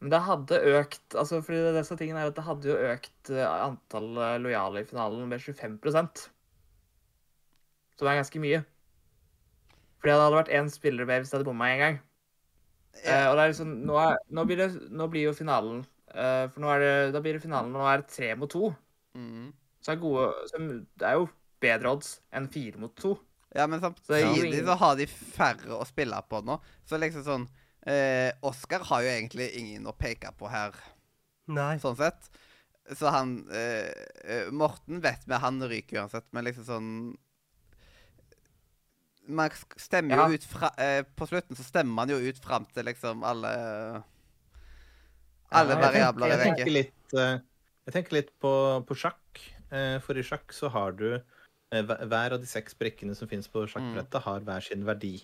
Men det hadde økt altså fordi det disse tingene er at det hadde jo økt eh, antall lojale i finalen med 25 Som er ganske mye. Fordi det hadde vært én spiller mer hvis det hadde bomma én gang. Eh, og det er liksom, nå, er, nå, blir det, nå blir jo finalen uh, For nå er det, da blir det finalen, nå er det tre mot to. Mm. Så er gode, så det er jo bedre odds enn fire mot to. Ja, men samtidig ingen- så har de færre å spille på nå. Så liksom sånn eh, Oscar har jo egentlig ingen å peke på her, Nei. sånn sett. Så han eh, eh, Morten vet vi, han ryker uansett, men liksom sånn Man stemmer Ja. jo ut fra eh, På slutten så stemmer man jo ut fram til liksom alle Alle Ja, variabler Jeg er tenker litt, eh, jeg tenker litt på, på sjakk. Eh, For i sjakk så har du hver- Hver av de seks brikkene som finnes på sjakkbrettet, har hver sin verdi.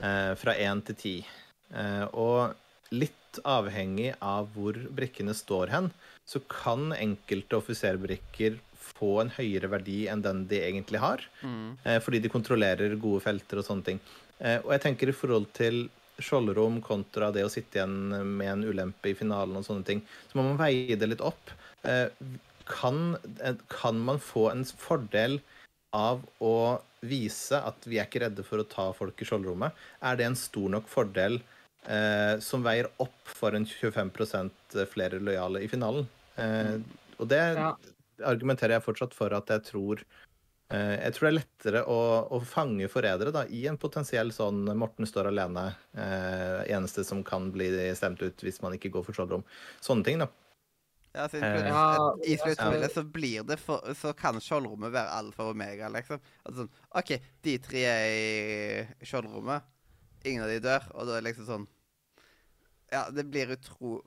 eh, Fra én til ti. Eh, Og litt avhengig av hvor brikkene står hen, så kan enkelte offiserbrikker få en høyere verdi enn den de egentlig har. Mm. Eh, fordi de kontrollerer gode felter og sånne ting. Eh, og jeg tenker i forhold til skjoldrom kontra det å sitte igjen med en ulempe i finalen og sånne ting, så må man veie det litt opp. Eh, kan, eh, kan man få en fordel av å vise at vi er ikke redde for å ta folk i skjoldrommet, er det en stor nok fordel eh, som veier opp for en 25% flere lojale i finalen. Eh, og det Ja. argumenterer jeg fortsatt for at jeg tror eh, Jeg tror det er lettere å, å fange forrædere da, i en potensiell sånn Morten står alene, eh, eneste som kan bli stemt ut hvis man ikke går for skjoldrom. Sånne ting, da. Ja, så Eh, plutselig- Ja, I sluttspillet så blir det for, Så kan skjoldrommet være alfa og omega, liksom. Altså sånn OK, de tre er i skjoldrommet. Ingen av de dør, og da er det liksom sånn Ja, det blir utro...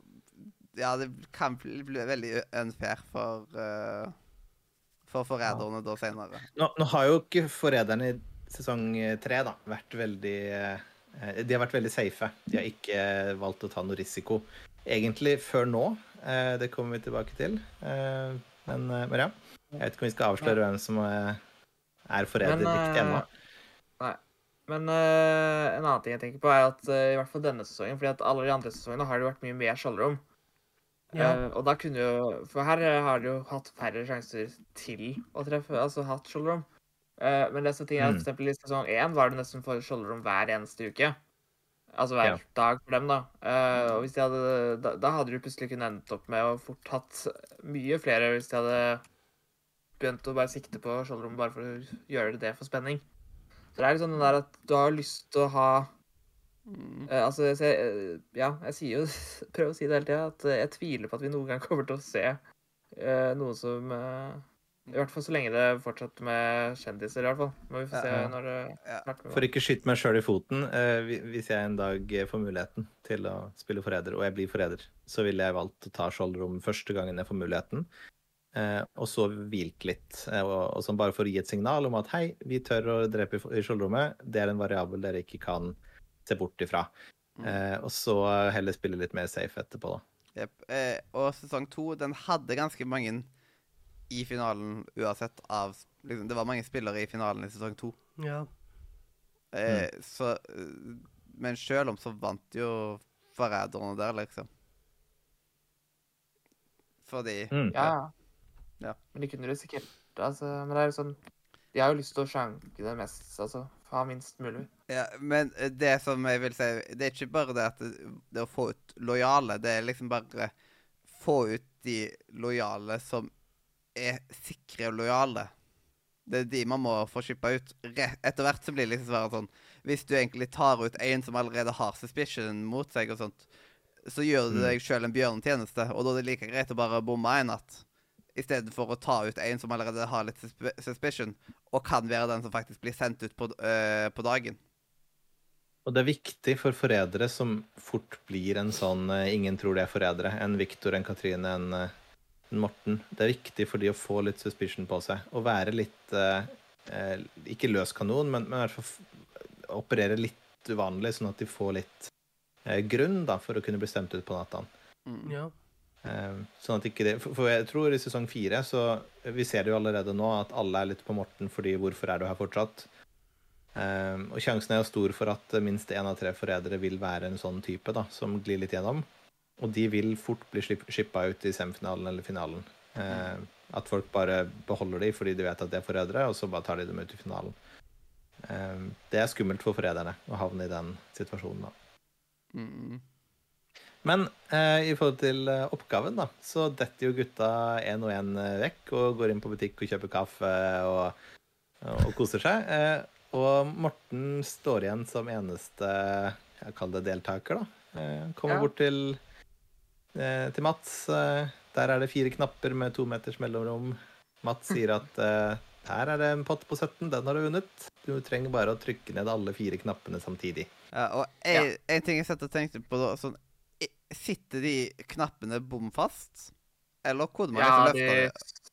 Ja, det kan bli, bli veldig unfair for uh, For forræderne da senere. Nå, nå har jo ikke forræderne i sesong tre da, vært veldig eh, De har vært veldig safe. De har ikke valgt å ta noe risiko. Egentlig før nå. Eh, det kommer vi tilbake til. Eh, men, eh, men ja. Jeg vet ikke om vi skal avsløre hvem som er forræder riktig ennå. Nei. Men eh, en annen ting jeg tenker på, er at i hvert fall denne sesongen fordi at alle de andre sesongene har det vært mye mer skjoldrom. Ja. Uh, og da kunne jo For her har de jo hatt færre sjanser til å treffe, altså hatt skjoldrom. Uh, men det som ting er at Mm. for eksempel i sesong én var det nesten for skjoldrom hver eneste uke. Altså hver Ja. dag for dem, da. Uh, og hvis de hadde, da, da hadde du plutselig kunnet endt opp med å fort hatt mye flere hvis de hadde begynt å bare sikte på skjoldrommet bare for å gjøre det for spenning. Så det er liksom den der at du har lyst til å ha eh, Altså, jeg, ser- uh, ja, jeg sier jo [laughs] Prøver å si det hele tida, at jeg tviler på at vi noen gang kommer til å se eh, noe som I hvert fall så lenge det fortsetter med kjendiser, i hvert fall. Men vi får se Ja. når det snakker For ikke skyte meg sjøl i foten. eh, hvis jeg en dag eh, får muligheten til å spille forræder, og jeg blir forræder, så ville jeg valgt å ta skjoldrom første gangen jeg får muligheten. Eh, og så hvilt litt. Eh, og, og sånn bare for å gi et signal om at hei, vi tør å drepe i, skjoldrommet. Det er en variabel dere ikke kan se bort ifra. Mm. Eh, og så heller spille litt mer safe etterpå, da. Jep. Eh, og sesong to, den hadde ganske mange i finalen uansett av liksom, Det var mange spillere i finalen i sesong to. Ja. Eh, Så eh, Men sjøl om så vant jo forræderne der, liksom. Fordi Mm. Ja. Ja. Men de kunne risikert altså. Men det er jo sånn De har jo lyst til å sjanke det mest, altså. Ha minst mulig. Ja, men eh, det som jeg vil si Det er ikke bare det at det, det å få ut lojale. Det er liksom bare få ut de lojale som er sikre og lojale. Det er de man må få skippa ut. Etter hvert så blir det liksom sånn Hvis du egentlig tar ut en som allerede har suspicion mot seg, og sånt, så gjør du Mm. deg sjøl en bjørnetjeneste, og da er det like greit å bare bomme en natt. I stedet for å ta ut en som allerede har litt suspicion, og kan være den som faktisk blir sendt ut på, øh, på dagen. Og det er viktig for forrædere som fort blir en sånn eh, ingen tror de er forrædere. En Viktor, en Katrine, en, eh, en Morten. Det er viktig for de å få litt suspicion på seg. Å være litt eh, eh, Ikke løs kanon, men, men i hvert fall operere litt uvanlig, sånn at de får litt eh, grunn da, for å kunne bli stemt ut på natta. Mm. ja. Eh, sånn at ikke det For for jeg tror i sesong fire så Vi ser det jo allerede nå at alle er litt på Morten fordi hvorfor er du her fortsatt? Eh, og sjansen er jo stor for at minst én av tre forrædere vil være en sånn type da, som glir litt gjennom. Og de vil fort bli shippa ut i semifinalen eller finalen. Eh, at folk bare beholder de fordi de vet at de er forrædere, og så bare tar de dem ut i finalen. Eh, det er skummelt for forræderne å havne i den situasjonen. da. Mm. Men eh, i forhold til eh, oppgaven, da, så detter jo gutta én og én vekk og går inn på butikk og kjøper kaffe og, og koser seg. Eh, og Morten står igjen som eneste jeg kaller det deltaker, da. Eh, kommer Ja. bort til, eh, til Mats. Eh, der er det fire knapper med to meters mellomrom. Mats sier at eh, her er det en pott på 17, den har du vunnet. Du trenger bare å trykke ned alle fire knappene samtidig. Ja, og jeg, en ting jeg satt og tenkte på da, sånn Sitter de knappene bom fast? Eller koder man Ja, løfter det?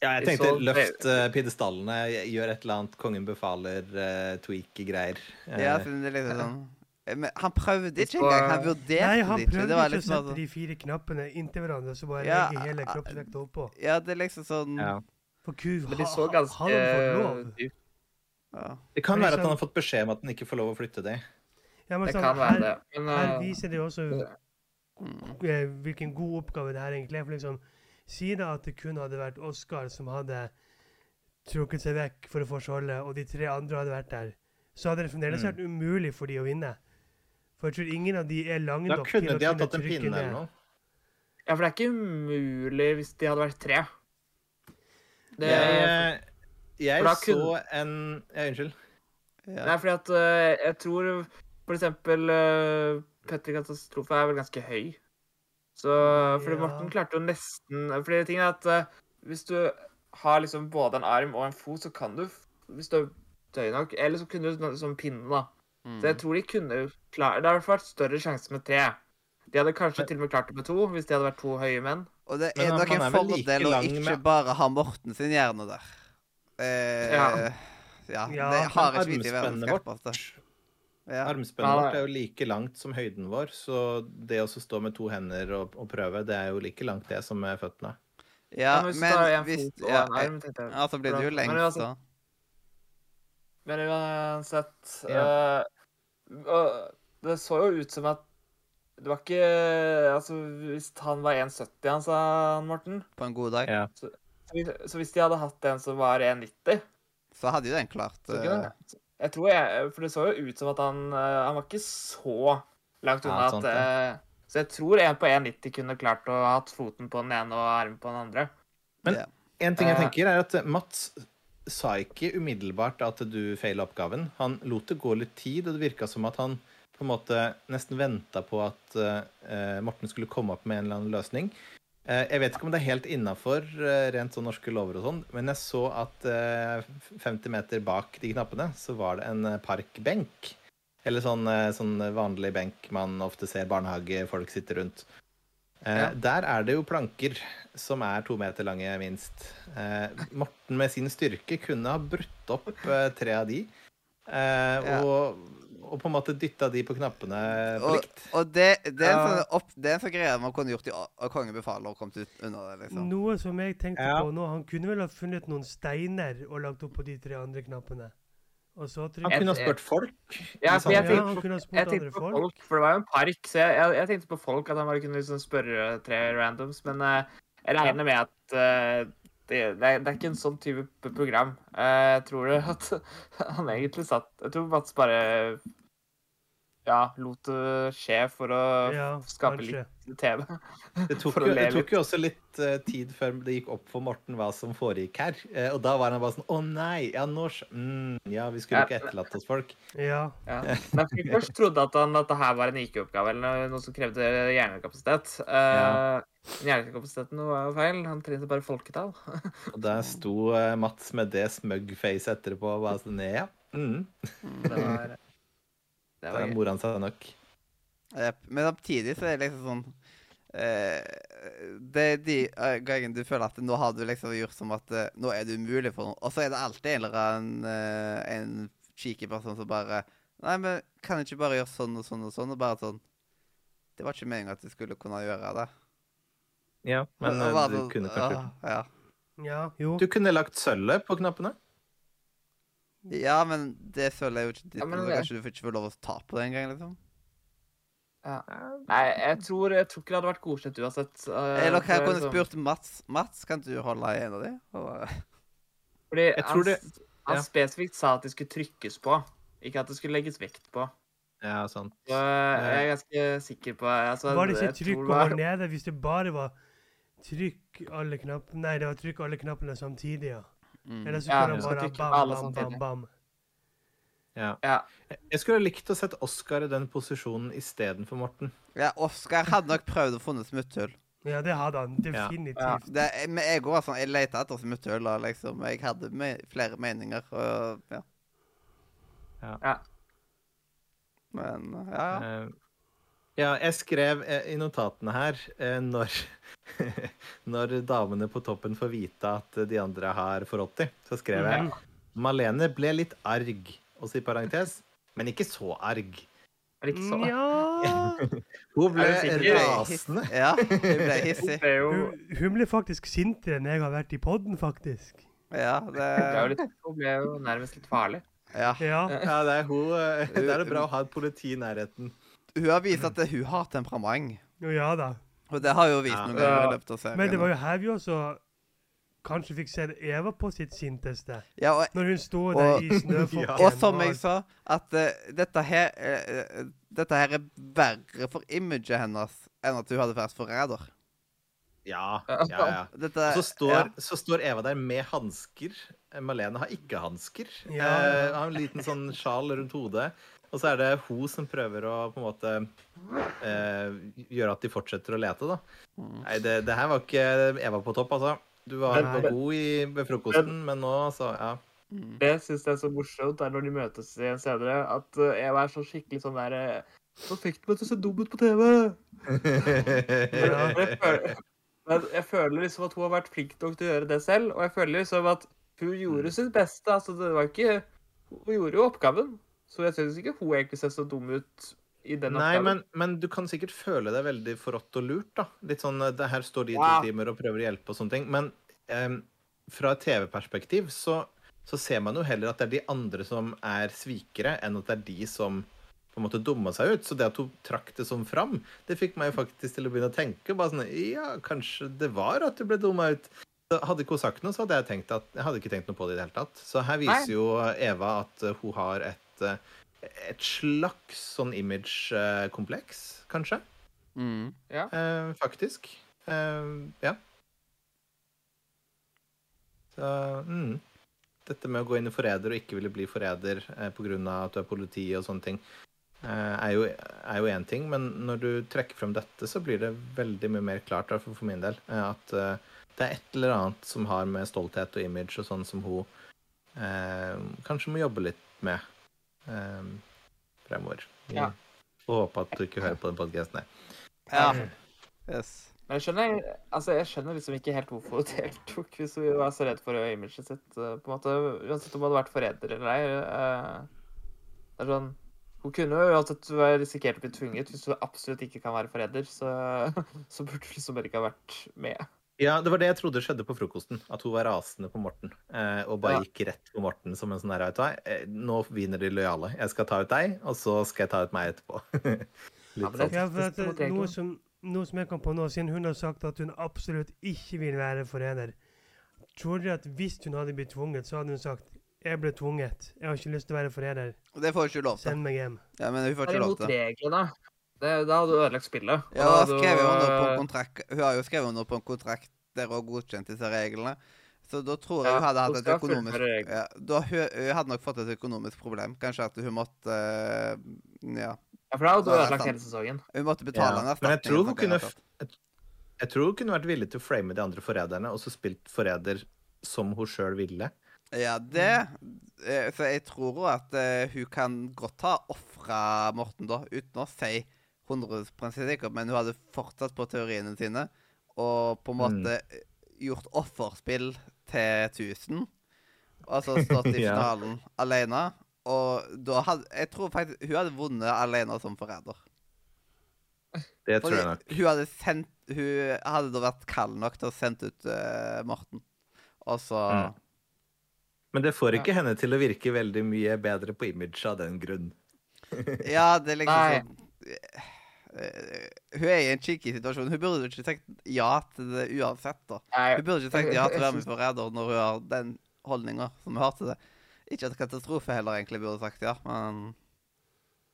Ja, jeg tenkte så- løft uh, pidestallene, gjør et eller annet kongen befaler, uh, tweake greier. Eh, Ja, det er liksom [laughs] sånn Eh, Men han prøvde ikke engang. Han vurderte Nei, han det ikke. prøvde Det liksom ikke å sette de fire knappene inntil hverandre, så bare Ja, legge hele kroppsvekta oppå. Ja, det er liksom sånn ja. For gud, Men de så ganske hadde han fått lov? ja. Det kan være at han har fått beskjed om at han ikke får lov å flytte de. Ja, men Det sånn, kan være her, det. Men her eh, viser det også Mm. eh, hvilken god oppgave det her egentlig er. For liksom, Si da at det kun hadde vært Oskar som hadde trukket seg vekk for å få skjoldet, og de tre andre hadde vært der, så hadde det fremdeles Mm. vært umulig for de å vinne. For jeg tror ingen av de er lange nok til kunne å de ha tatt en trykke pinne eller ned. noe. Ja, for det er ikke umulig hvis de hadde vært tre. Det, Jeg, jeg for så kunne- en Ja, unnskyld. Ja. Nei, fordi at uh, jeg tror for eksempel uh, Petter Katastrofe er vel ganske høy. Så fordi Ja. Morten klarte jo nesten Fordi ting er at uh, hvis du har liksom både en arm og en fot, så kan du Hvis du er høy nok Eller så kunne du sånn som pinne, da. Mm. Så jeg tror de kunne klare Det fall vært større sjanse med tre. De hadde kanskje til og med klart det med to, hvis de hadde vært to høye menn. Og det er nok en fordel å ikke med- bare ha Morten sin hjerne der. Eh, Ja. ja. Ja, det har ikke vi til skarpeste. vårt Ja. Armspennet vårt er jo like langt som høyden vår, så det å stå med to hender og, og prøve, det er jo like langt det som med føttene. ja, men hvis men hvis fot og ja, en arm, jeg. Altså så blir det jo lengst, da. altså-. Men uansett Ja. uh, Det så jo ut som at det var ikke Altså, hvis han var 1,70, han sa han Morten På en god dag. Ja. så så hvis de hadde hatt en som var 1,90 Så hadde jo den klart uh... jeg, Jeg tror jeg For det så jo ut som at han eh, Han var ikke så langt unna ja, at eh, Så jeg tror en på 1,90 kunne klart å ha hatt foten på den ene og armen på den andre. Men- ja. En ting jeg Eh. tenker, er at Mats sa ikke umiddelbart at du feila oppgaven. Han lot det gå litt tid, og det virka som at han på en måte nesten venta på at uh, Morten skulle komme opp med en eller annen løsning. Uh, jeg vet ikke om det er helt innafor uh, rent sånn norske lover og sånn, men jeg så at eh, 50 meter bak de knappene så var det en parkbenk. Eller sånn, sånn vanlig benk man ofte ser barnehagefolk sitte rundt. Eh, Ja. Der er det jo planker som er to meter lange, minst. Eh, Morten med sin styrke kunne ha brutt opp eh, tre av de. Eh, Ja. og, og på en måte dytta de på knappene på Og, likt. og det, det er en Ja. sånn, opp, det er en sånn greie man kunne gjort i A- Kongen befaler og kommet ut under det, liksom. Noe som jeg tenkte Ja. på nå, han kunne vel ha funnet noen steiner og lagt opp på de tre andre knappene. Og så Han kunne ha spurt folk. Ja, for jeg tenkte han på- kunne ha spurt Jeg andre tenkte på folk. folk, for det var jo en park, så jeg, jeg, jeg tenkte på folk at han bare kunne liksom spørre tre randoms, men uh, jeg regner med at uh, det, det, er, det er ikke en sånn type program. Uh, jeg tror det at [laughs] han egentlig satt Jeg tror Mats bare ja, lot det skje for å Ja, skape kanskje. litt TV. Det tok, For å jo, det tok jo også litt uh, tid før det gikk opp for Morten hva som foregikk her. Uh, og da var han bare sånn Å nei, ja, norsk mm, Ja, vi skulle Ja. ikke etterlatt oss folk. Ja. Ja. Nei, for Først trodde at han at det her var en IQ-oppgave eller noe som krevde hjernekapasitet. Uh, Hjernekapasiteten var jo feil. Han trengte bare folketall. Og der sto Mats med det smugface etterpå og bare sånn Ja. Mm, Det var, [laughs] det var gøy. mora han seg nok. Men samtidig så er det liksom sånn Det er de eh, gangene du føler at nå har du liksom gjort som at eh, nå er det umulig for noen. Og så er det alltid en eller annen eh, en cheeky person som bare Nei, men kan jeg ikke bare gjøre sånn og sånn og sånn? Og bare sånn Det var ikke meningen at du skulle kunne gjøre det. Ja, men eh, du sånn, kunne kanskje «Åh, ja. Ja, jo. Du kunne lagt sølvet på knappene. ja, men det sølvet er jo ikke ditt, Ja, men det- Kanskje du ikke får lov å ta på det engang, liksom? Nei, jeg tror, jeg tror ikke det hadde vært godkjent uansett. eh, Eller jeg kunne liksom- spurt Mats Mats, kan du holde i en av de? Og, Fordi Jeg han, det- ja. han spesifikt sa at det skulle trykkes på, ikke at det skulle legges vekt på. Ja, sant. Så jeg er ganske sikker på altså, Var det ikke trykk over nede hvis det bare var trykk alle knappene Nei, det var trykk alle knappene samtidig, ja. mm. Eller så kunne ja, han bare bam, bam, bam, bam. Ja. Ja. Jeg skulle likt å sett Oskar i den posisjonen istedenfor Morten. Ja, Oskar hadde nok prøvd å funne smutthull. Ja, det hadde han Ja. definitivt. Det, men jeg òg sånn, jeg leter etter smutthull, og liksom, jeg hadde me flere meninger, og ja. Ja. Men, ja, ja. Eh, Ja, jeg skrev eh, i notatene her eh, når, [laughs] når damene på toppen får vite at de andre har forrådt dem, så skrev jeg Mhm. Malene ble litt arg, også i parentes, men ikke så arg. Ikke så. Ja [laughs] Hun ble rasende. Ja, hun ble Hun hissig. ble jo, hun, hun ble faktisk sintere enn jeg har vært i podden, faktisk. Ja, [laughs] det det litt, hun ble jo nærmest litt farlig. Ja. Ja. Ja, det er hun eh, Det er bra å ha et politi i nærheten. Hun har vist at hun har temperament. Jo, ja da. Og det har jo vist Ja. noen ganger i Ja. løpet av serien. Men det var jo her vi også kanskje fikk se Eva på sitt sinteste. Ja, og, Når hun står Og- der i [laughs] snøflokken. og som jeg sa, at uh, dette her eh, Dette her er verre for imaget hennes enn at hun hadde vært forræder. Ja, ja, ja. [laughs] Dette så står, ja. så står Eva der med hansker. Malene har ikke hansker. Ja. Uh, har en liten sånn sjal rundt hodet. Og så er det hun som prøver å på en måte uh, gjøre at de fortsetter å lete, da. Mm. Nei, det, det her var ikke Eva på topp, altså. Du var, Men- god i, ved frokosten, men nå, så ja. Mm. Det syns jeg er så morsomt, er når de møtes igjen senere, at jeg Eva er så skikkelig sånn der eh, Nå fikk du meg til å se dum ut på TV! [laughs] Ja. Men jeg, føler, men jeg føler liksom at hun har vært flink nok til å gjøre det selv, og jeg føler liksom at hun gjorde sitt beste. altså det var ikke, Hun gjorde jo oppgaven, så jeg syns ikke hun egentlig ser så dum ut Nei, men, men du kan sikkert føle deg veldig forrådt og lurt, da. Litt sånn eh, det Her står de i to timer og prøver å hjelpe og sånne ting. Men em, fra et TV-perspektiv så, så ser man jo heller at det er de andre som er svikere, enn at det er de som på en måte dumma seg ut. Så det at hun trakk det sånn fram, det fikk meg jo faktisk til å begynne å tenke. bare sånn, Ja, kanskje det var at du ble dumma ut. Så hadde ikke hun sagt noe, så hadde jeg tenkt at jeg hadde ikke tenkt noe på det i det hele tatt. Så her viser Nei. jo Eva at eh, hun har et eh, et slags sånn image-kompleks, kanskje. Mm. Eh, faktisk. Eh, ja. Så mm. Dette med å gå inn i forræder og ikke ville bli forræder eh, pga. at du er politi og sånne ting, eh, er jo én ting, men når du trekker frem dette, så blir det veldig mye mer klart, fall for min del, eh, at eh, det er et eller annet som har med stolthet og image og sånn som hun eh, kanskje må jobbe litt med eh, fremover. Vi Ja. håper at du ikke hører på den podkasten her. Ja. Yes. Men jeg skjønner, altså jeg skjønner liksom ikke helt hvorfor [laughs] hun deltok, hvis hun var så redd for imaget sitt. eh, på en måte, Uansett om hun hadde vært forræder eller ei. eh, Det er sånn Hun kunne jo uansett være risikert å bli tvunget. Hvis hun absolutt ikke kan være forræder, så, [laughs] så burde hun liksom bare ikke ha vært med. Ja, det var det jeg trodde skjedde på frokosten. At hun var rasende på Morten. Eh, og bare Ja. gikk rett på Morten som en sånn her, vet du hva. eh, Nå vinner de lojale. Jeg skal ta ut deg, og så skal jeg ta ut meg etterpå. [laughs] Litt sånn. Ja, for at, eh, noe, som, noe som jeg kom på nå, siden hun har sagt at hun absolutt ikke vil være forræder Tror dere at hvis hun hadde blitt tvunget, så hadde hun sagt jeg ble tvunget. Jeg har ikke lyst til å være forræder. Det får hun ikke lov til. Send meg hjem. Ja, men hun får Det ikke er lov til. reglene. Det, da hadde du ødelagt spillet. Ja, da hun har hadde skrevet under på en kontrakt Hun har jo skrevet under på en kontrakt der hun godkjent disse reglene. Så da tror jeg Ja, hun hadde hatt et økonomisk ja, da hun, hun hadde nok fått et økonomisk problem. Kanskje at hun måtte eh, Ja. Ja, for da hadde er ødelagt hele sesongen. Hun måtte betale Ja, en men jeg tror hun kunne jeg, jeg tror hun kunne vært villig til å frame de andre forræderne, og så spilt forræder som hun sjøl ville. Ja, det eh, Så jeg tror jo at eh, hun kan godt ha ofra Morten, da, uten å si 100 sikker, men hun hadde fortsatt på teoriene sine og på en Mm. måte gjort offerspill til 1000. Altså stått i [laughs] Ja. alene. Og da hadde Jeg tror faktisk hun hadde vunnet alene som forræder. Det tror Fordi jeg nok. hun hadde sendt Hun hadde da vært kald nok til å sende ut uh, Morten. Og så Mm. Men det får ikke henne til å virke veldig mye bedre på image av den grunn. Ja, det er liksom Nei. sånn Hun er i en cheeky situasjon. Hun burde ikke tenkt ja til det uansett. da. Nei, Hun burde ikke tenkt ja til å være med [laughs] på Forræder når hun har den holdninga som hun har til det. Ikke at katastrofe heller egentlig burde sagt ja, men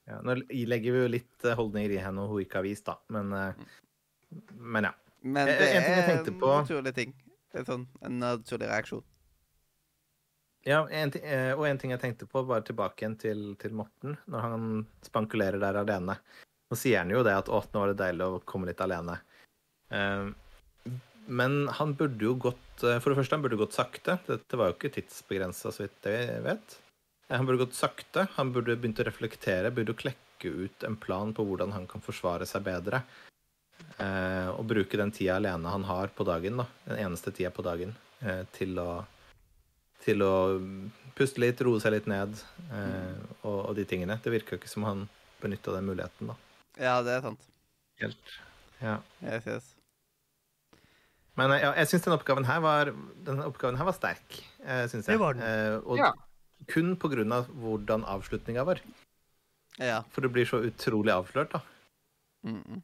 Ja, nå legger vi jo litt eh, holdninger i henne hun ikke har vist, da. Men, eh, men ja. Men Eh, det en ting jeg tenkte en naturlig ting. Det er sånn en naturlig reaksjon. Ja, en ting, eh, og en ting jeg tenkte på, bare tilbake igjen til, til Morten, når han spankulerer der alene. Nå sier han jo det at 'å, nå var det deilig å komme litt alene'. Eh, men han burde jo gått eh, For det første, han burde gått sakte. Dette var jo ikke tidsbegrensa, så vidt jeg vet. Eh, Han burde gått sakte. Han burde begynt å reflektere, burde klekke ut en plan på hvordan han kan forsvare seg bedre. Eh, og bruke den tida alene han har på dagen, da, den eneste tida på dagen, til å til å puste litt, roe seg litt ned og, og de tingene. Det virker jo ikke som han benytta den muligheten, da. Ja, det er sant. Helt. Ja. Yes, yes. Men ja, jeg syns denne oppgaven her var den oppgaven her var sterk. Eh, synes jeg. Det var den. Eh, og Ja. kun på grunn av hvordan avslutninga var. Ja. For det blir så utrolig avslørt, da. Mm -mm.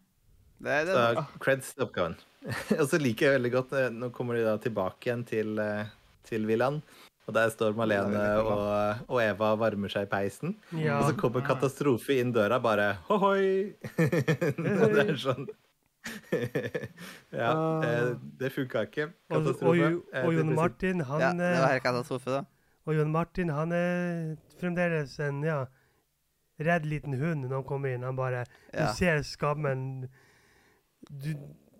Det, det, Så creds til oppgaven. [laughs] og så liker jeg veldig godt eh, Nå kommer de da tilbake igjen til, eh, til villaen. Og der står Malene og, og Eva og varmer seg i peisen. Ja. Og så kommer katastrofe inn døra, bare hohoi! [laughs] det er sånn [laughs] Ja, eh, det funka ikke. Og, og, Katastrofe. Eh, og Jon Martin, han ja, det var eh, helt katastrofe, da. Og Jon Martin, han er fremdeles en ja, redd liten hund når han kommer inn. Han bare Du Ja. ser skammen du,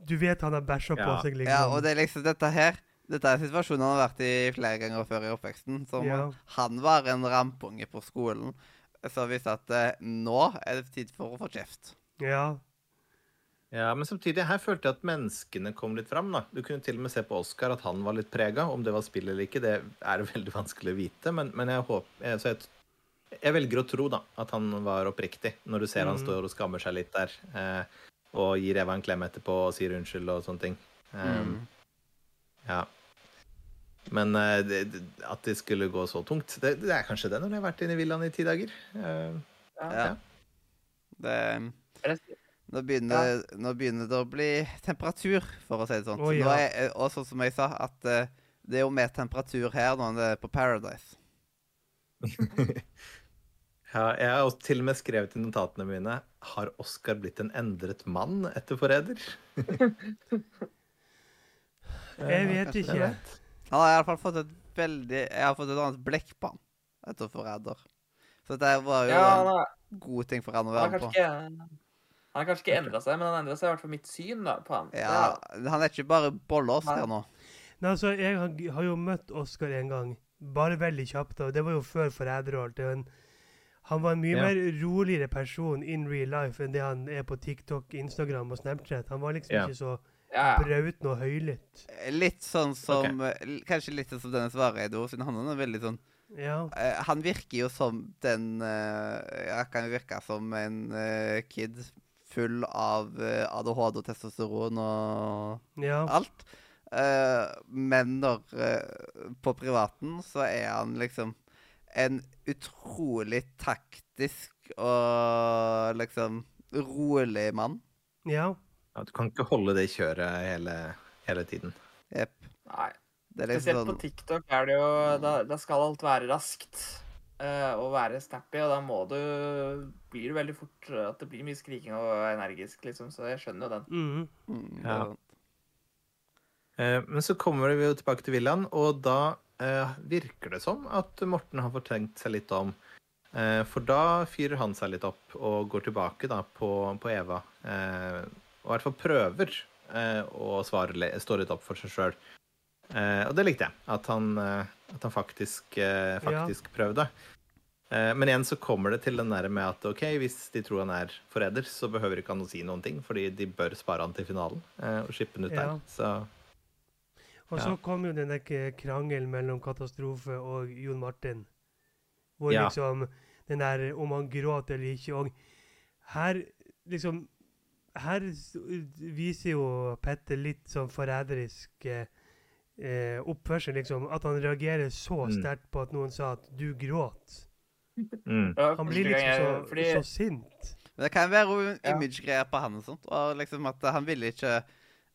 du vet han har bæsja på seg, liksom. ja, og det er liksom dette her Dette er situasjonen han har vært i flere ganger før i oppveksten. Som Ja. Han var en rampunge på skolen som visste at eh, nå er det tid for å få kjeft. ja. Ja, men samtidig, her følte jeg at menneskene kom litt fram. da. Du kunne til og med se på Oscar at han var litt prega. Om det var spill eller ikke, det er [laughs] veldig vanskelig å vite. Men, men jeg, håper, jeg, så jeg, jeg velger å tro da, at han var oppriktig, når du ser han Mhm. står og skammer seg litt der. Eh, og gir Eva en klem etterpå og sier unnskyld og sånne ting. Um, Mm. Ja. Men eh, det, at det skulle gå så tungt, det, det er kanskje det når de har vært inne i villaen i ti dager. Uh, Ja. Det, nå, begynner, nå begynner det å bli temperatur, for å si det sånn. Oh, ja. Er, og sånn som jeg sa, at eh, det er jo mer temperatur her nå enn det er på Paradise. [laughs] Ja, jeg har til og med skrevet i notatene mine Har Oscar blitt en endret mann etter Forræder? [laughs] Jeg vet ikke. Det. Han har iallfall fått et veldig Jeg har fått et annet blikk på han etter Forræder. Så dette var jo Ja, han en har, god ting for han å være med på. ikke han har kanskje ikke endra seg, men han endra seg i hvert fall mitt syn da, på han. Ja, Han er ikke bare bolle-Oscar nå. Nei, altså, jeg har, har jo møtt Oskar en gang, bare veldig kjapt. og Det var jo før Forræderhold. Det var en- Han var en mye Ja. mer roligere person in real life enn det han er på TikTok, Instagram og Snapchat. Han var liksom Ja. ikke så Ja, ja. noe og høylytt. Litt sånn som okay. Kanskje litt sånn som Dennis Vareide, siden han er veldig sånn Ja. Uh, Han virker jo som den uh, ja, kan jo virke som en uh, kid full av eh, ADHD og testosteron og ja. alt. Eh, men når eh, På privaten så er han liksom en utrolig taktisk og liksom rolig mann. Ja. Ja, du kan ikke holde det kjøret hele, hele tiden. Jepp. Nei. Det er liksom Spesielt på sånn TikTok er det jo Da, da skal alt være raskt uh, og være snappy, og da må du Blir det veldig fort eh, at det blir mye skriking og energisk, liksom, så jeg skjønner jo den. Mm. mm, Ja. Eh, Men så kommer vi jo tilbake til villaen, og da eh, virker det som at Morten har fått seg litt om. Eh, For da fyrer han seg litt opp og går tilbake da på, på Eva. Eh, og i hvert fall prøver eh, å svare, stå litt opp for seg sjøl. Eh, og det likte jeg. At han, eh, at han faktisk, faktisk prøvde. Eh, men igjen så kommer det til den der med at ok, hvis de tror han er forræder, så behøver ikke han å si noen ting, fordi de bør spare han til finalen eh, og shippe han ut Ja. der. Så Og så kom jo den der krangelen mellom Katastrofe og Jon Martin. Hvor Ja. liksom Den der om han gråt eller ikke. Og her liksom Her viser jo Petter litt sånn forræderisk eh, eh, oppførsel, liksom. At han reagerer så Mm. sterkt på at noen sa at 'du gråt'. mm. Han blir liksom så, fordi, så sint. Men det kan være image-greier på han og sånt. Og liksom at han ville ikke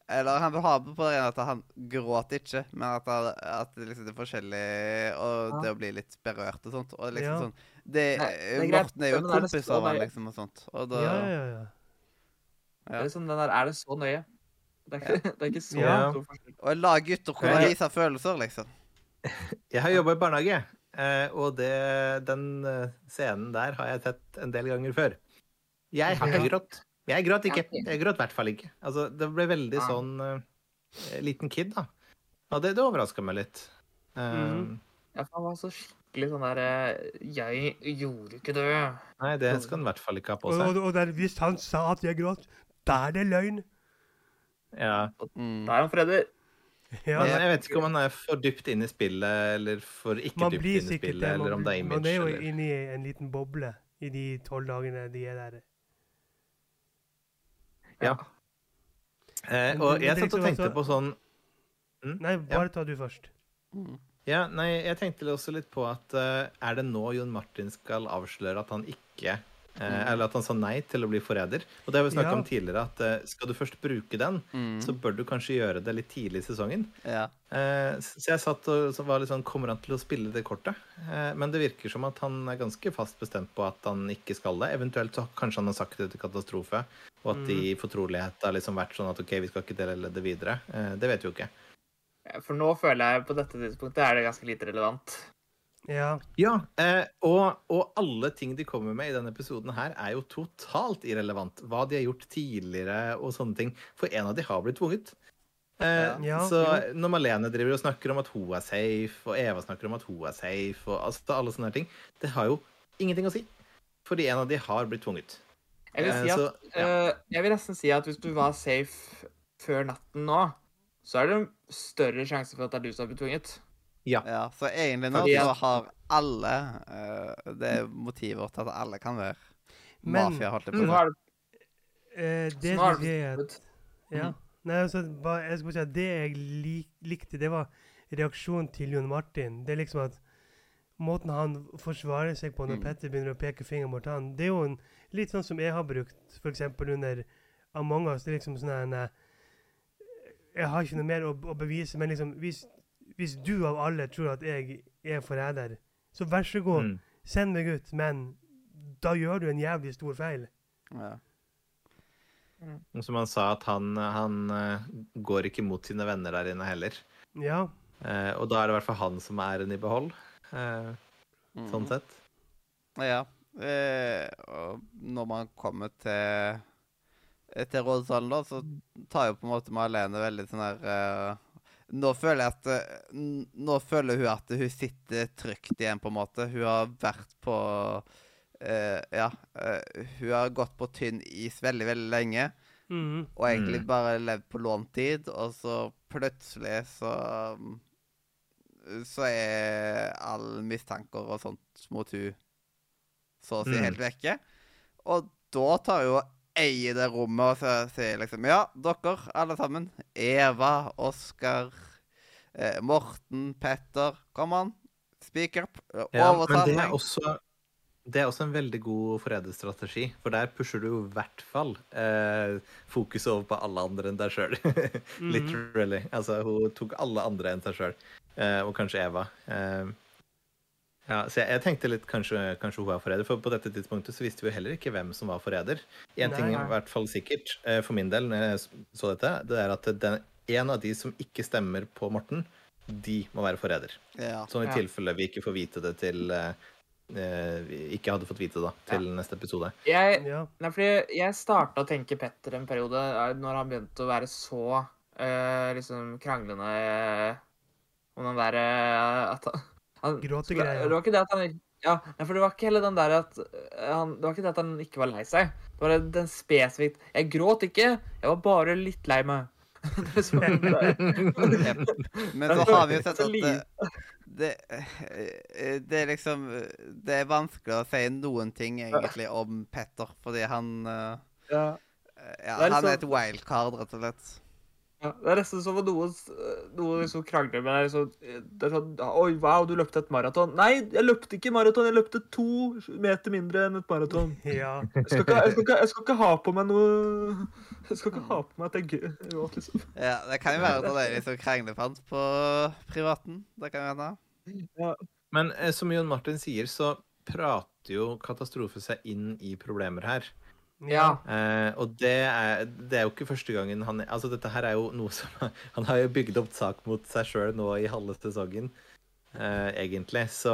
Eller han vil ha på det rene at han gråt ikke, men at, han, at det liksom det er forskjellig Og det å bli litt berørt og sånt. Og liksom Ja. sånn det, Nei, det er Morten er jo kompis av han, liksom, og sånt. Og da Ja, ja, ja. Ja. Det er sånn, den der Er det så nøye? Det er ikke, [laughs] det er ikke så Ja. stor forskjell. Og gutter kunne gi vise følelser, liksom. [laughs] Jeg har jobba i barnehage, eh, og det, den eh, scenen der har jeg sett en del ganger før. Jeg har ikke grått. Jeg gråt ikke. Jeg gråt i hvert fall ikke. Altså, det ble veldig Ja. sånn uh, liten kid, da. Og det, det overraska meg litt. Um, mm. Ja, for han var så skikkelig sånn der Jeg gjorde ikke det. Nei, det skal han i hvert fall ikke ha på Og, og, seg. og der, hvis han sa at jeg gråt, da er det løgn. Ja. Mm. Da er han freder. Ja. Men jeg vet ikke om han er for dypt inn i spillet, eller for ikke Man dypt inne inn i spillet, det. eller om det er image. man er jo eller... inne i en liten boble i de tolv dagene de er der. Ja. Eh, og jeg satt og tenkte på sånn Nei, bare ta du først. Mm. Ja, nei, jeg tenkte også litt på at uh, er det nå Jon Martin skal avsløre at han ikke Eller at han sa nei til å bli forræder. Og det har vi snakka Ja. om tidligere, at eh, skal du først bruke den, Mm. så bør du kanskje gjøre det litt tidlig i sesongen. Ja. Eh, Så jeg satt og så var litt sånn Kommer han til å spille det kortet? Eh, Men det virker som at han er ganske fast bestemt på at han ikke skal det. Eventuelt så kanskje han har sagt det til Katastrofe, og at de i fortrolighet har liksom vært sånn at OK, vi skal ikke dele det videre. Eh, Det vet vi jo ikke. For nå føler jeg på dette tidspunktet er det ganske lite relevant. Ja. Ja, eh, og, og alle ting de kommer med i denne episoden her, er jo totalt irrelevant. Hva de har gjort tidligere og sånne ting. For en av de har blitt tvunget. Eh, Ja, så når Malene driver og snakker om at hun er safe, og Eva snakker om at hun er safe, og altså, alle sånne ting, det har jo ingenting å si. Fordi en av de har blitt tvunget. Jeg vil, Eh, si at, så, ja. eh, jeg vil nesten si at hvis du var safe før natten nå, så er det en større sjanse for at det er du som har blitt tvunget. Ja. ja. Så egentlig nå så har alle uh, Det er motiver til at alle kan være Men- mafia, holdt jeg på å nå si. det, Eh, så det er det Ja. Nei, altså, bare, jeg skal bare si at det jeg lik, likte, det var reaksjonen til Jon Martin. Det er liksom at måten han forsvarer seg på når Mm. Petter begynner å peke fingeren mot han, det er jo en, litt sånn som jeg har brukt f.eks. under Among us. Det er liksom sånn en Jeg har ikke noe mer å, å bevise, men liksom hvis, hvis du av alle tror at jeg er forræder, så vær så god, Mm. send meg ut, men da gjør du en jævlig stor feil. Ja. Mm. Som han sa, at han, han eh, går ikke mot sine venner der inne heller. Ja. Eh, og da er det i hvert fall han som er en i behold, eh, sånn Mhm. sett. Ja. Eh, og når man kommer til til rådsalen, da, så tar jo på en måte Malene veldig sånn her eh, Nå føler jeg at eh, Nå føler hun at hun sitter trygt igjen, på en måte. Hun har vært på uh, Ja. Uh, hun har gått på tynn is veldig, veldig lenge. Mm. Og egentlig Mm. bare levd på lånt tid, og så plutselig så Så er all mistanker og sånt mot hun så å si Mm. helt vekke. Og da tar hun og eier det rommet og så sier liksom Ja, dere alle sammen. Eva, Oskar, eh, Morten, Petter. Kom an. Speak up. Ja, men Overtal det meg. er også det er også en veldig god forræderstrategi, for der pusher du i hvert fall eh, fokuset over på alle andre enn deg sjøl. [laughs] Mhm. Literally. Altså, hun tok alle andre enn seg sjøl, eh, og kanskje Eva. Eh, ja, så jeg, jeg tenkte litt kanskje, kanskje hun var forræder, for på dette tidspunktet så visste vi jo heller ikke hvem som var forræder. En ting er i hvert fall sikkert, eh, for min del, når jeg så dette, det er at den, en av de som ikke stemmer på Morten, de må være forræder. Ja. Sånn i tilfelle vi ikke får vite det til eh, eh, Vi ikke hadde fått vite det da, til neste episode. Jeg, Ja. nei, fordi jeg starta å tenke Petter en periode eh, når han begynte å være så eh, liksom kranglende eh, om den derre at han, Gråtegreia. Det var ikke det at han ja, for det var ikke heller den der at eh, han, Det var ikke det at han ikke var lei seg. Det var den spesifikt Jeg gråt ikke, jeg var bare litt lei meg. [laughs] Det Men så har vi jo sett at det, det, eh, er liksom Det er vanskelig å si noen ting egentlig om Petter, fordi han eh, ja. Ja, han er liksom- et wildcard, rett og slett. Ja, det er nesten som om noen, noen liksom krangler med deg. Så, det er sånn Oi, wow, du løpte et maraton. Nei, jeg løpte ikke maraton. Jeg løpte to meter mindre enn et maraton. [laughs] ja. Jeg skal ikke, jeg skal ikke, jeg skal ikke ha på meg noe [laughs] Jeg skal ikke ha på meg at jeg er gråt, liksom. Ja, Det kan jo være at det er liksom kranglefant på privaten. Det kan jo hende. Ja. Men eh, som Jon Martin sier, så prater jo Katastrofe seg inn i problemer her. Ja. Uh, og det er, det er jo ikke første gangen han Altså, dette her er jo noe som [laughs] Han har jo bygd opp sak mot seg sjøl nå i halve sesongen, uh, egentlig. Så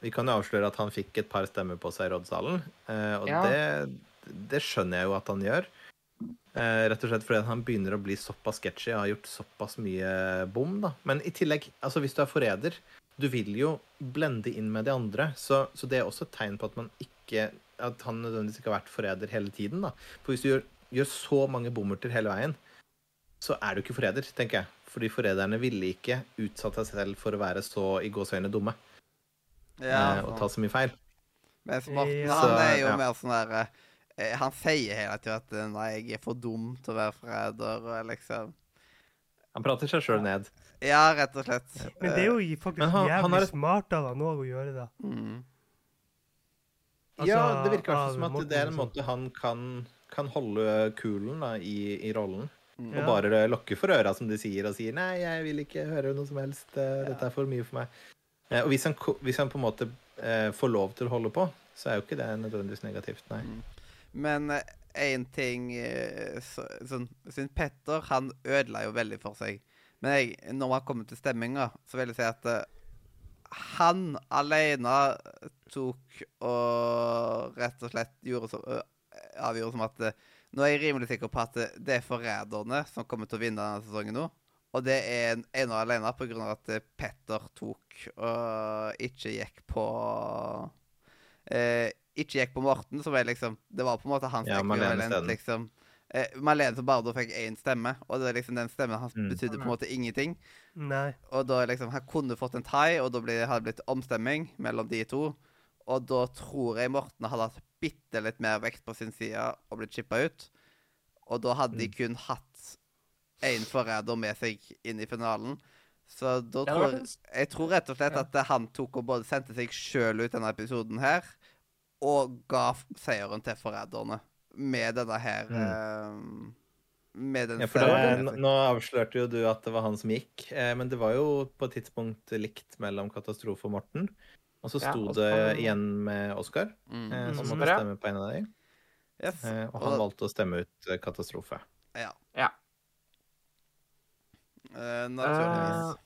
vi kan jo avsløre at han fikk et par stemmer på seg i rådsalen. Uh, og Ja. det, det skjønner jeg jo at han gjør. Eh, rett og slett fordi han begynner å bli såpass sketchy og har gjort såpass mye bom. da. Men i tillegg, altså hvis du er forræder, du vil jo blende inn med de andre. Så, så det er også et tegn på at man ikke at han nødvendigvis ikke har vært forræder hele tiden. da. For hvis du gjør, gjør så mange bommerter hele veien, så er du ikke forræder, tenker jeg. Fordi forræderne ville ikke utsatt seg selv for å være så i gåseøyne dumme Ja, eh, og ta så mye feil. Mens Morten, Ja. han er jo Så, ja. mer sånn der eh, Han sier hele tida at eh, 'nei, jeg er for dum til å være forræder', og liksom Han prater seg sjøl ned. Ja, rett og slett. Men det er jo faktisk han jævlig han er... smart av han òg å gjøre det. Mm. Ja, Altså, det virker fall som at Morten, det er en liksom. måte han kan, kan holde kulen da, i, i rollen. Mm. Ja. Og bare lokke for øra, som de sier, og sier 'nei, jeg vil ikke høre noe som helst', eh, 'dette er for mye for meg'. Eh, Og hvis han, hvis han på en måte eh, får lov til å holde på, så er jo ikke det nødvendigvis negativt, nei. Men én ting så, sånn, Siden Petter han ødela jo veldig for seg. Men jeg, når man kommer til stemminga, så vil jeg si at eh, han alene tok og rett og slett gjorde som, avgjorde som at Nå er jeg rimelig sikker på at det er forræderne som kommer til å vinne denne sesongen nå. Og det er en- ene og alene av at Petter tok og ikke gikk på eh, Ikke gikk på Morten, som er liksom Det var på en måte hans Ja, ekvivalent, liksom. Eh, Marlene som bare da fikk én stemme, og det er liksom den stemmen hans Mm. betydde på en måte ingenting. Nei. Og da liksom Han kunne fått en thai, og da ble, hadde det blitt omstemming mellom de to. Og da tror jeg Morten hadde hatt bitte litt mer vekt på sin side og blitt chippa ut. Og da hadde de Mm. kun hatt én forræder med seg inn i finalen. Så da tror jeg tror rett og slett Ja. at han tok og både sendte seg sjøl ut denne episoden her, og ga seieren til forræderne med denne her eh, Mm. Ja, for det, nå avslørte jo du at det var han som gikk, eh, men det var jo på et tidspunkt likt mellom Katastrofe og Morten. Og så sto ja, det igjen med Oskar, Mm. eh, som Mhm. måtte stemme på en av dem. Yes. Eh, og han valgte å stemme ut eh, Katastrofe. Ja. Ja. Uh, naturligvis.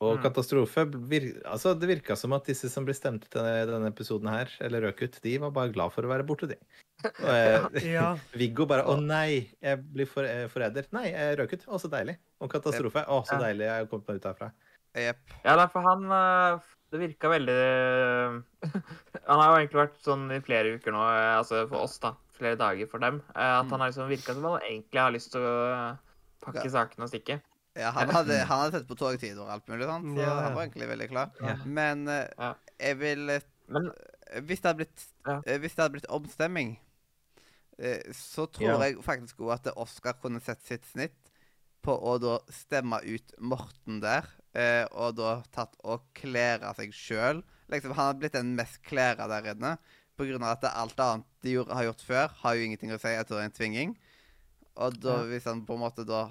Og Mm. Katastrofe vir altså, Det virka som at disse som ble stemt ut i denne episoden her, eller røk ut, de var bare glad for å være borte, de. Og, eh, [laughs] Ja. Viggo bare 'Å nei, jeg blir for, eh, forræder'. Nei, jeg røk ut. Å, så deilig. Og Katastrofe. Å, så deilig. Jeg har kommet meg ut herfra. Yep. Ja, derfor for han eh, Det virka veldig [laughs] Han har jo egentlig vært sånn i flere uker nå, altså for oss, da. Flere dager for dem. At han har liksom virka som han egentlig har lyst til å pakke Ja. sakene og stikke. Ja, han hadde, han hadde sett på togtider og alt mulig sånt, så Ja. han var egentlig veldig klar. Ja. Men Ja. jeg vil Men Hvis det hadde blitt, Ja. hvis det hadde blitt omstemming, så tror Ja. jeg faktisk òg at Oskar kunne sett sitt snitt på å da stemme ut Morten der, eh, og da tatt og klære seg sjøl. Liksom, han har blitt den mest klæra der inne, på grunn av at alt annet de gjorde, har gjort før, har jo ingenting å si etter en tvinging. Og da, hvis han på en måte da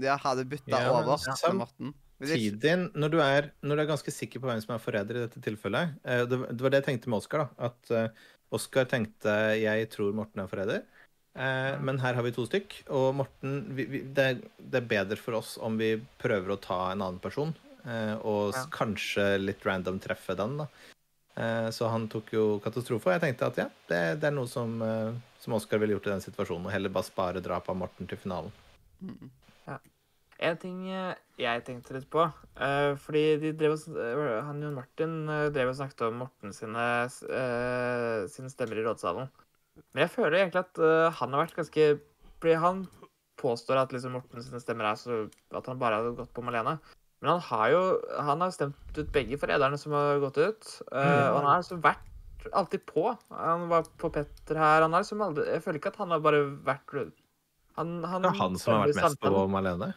ja, hadde bytta Ja, over ja, til Morten Tiden, når du, er, når du er ganske sikker på hvem som er forræder i dette tilfellet eh, det, var det jeg tenkte med Oskar. At eh, Oskar tenkte 'jeg tror Morten er forræder'. Eh, men her har vi to stykk. Og Morten vi, vi, det, er, det er bedre for oss om vi prøver å ta en annen person. Eh, og Ja. kanskje litt random treffe den, da. Eh, så han tok jo katastrofe. Og jeg tenkte at ja, det, det er noe som, eh, som Oskar ville gjort i den situasjonen. Og heller bare spare drap av Morten til finalen. Mm. En ting eh, jeg tenkte litt på eh, Fordi de drev og, eh, han Jon Martin drev og snakket om Morten sine, sine stemmer i rådsalen. Men jeg føler egentlig at han har vært ganske Fordi han påstår at liksom Morten sine stemmer er så At han bare har gått på Malene. Men han har jo han har stemt ut begge forræderne som har gått ut. Mm. Og han har altså vært alltid på. Han var på Petter her. Han har liksom aldri Jeg føler ikke at han har bare vært han, han, Det er han som har vært mest på Malene.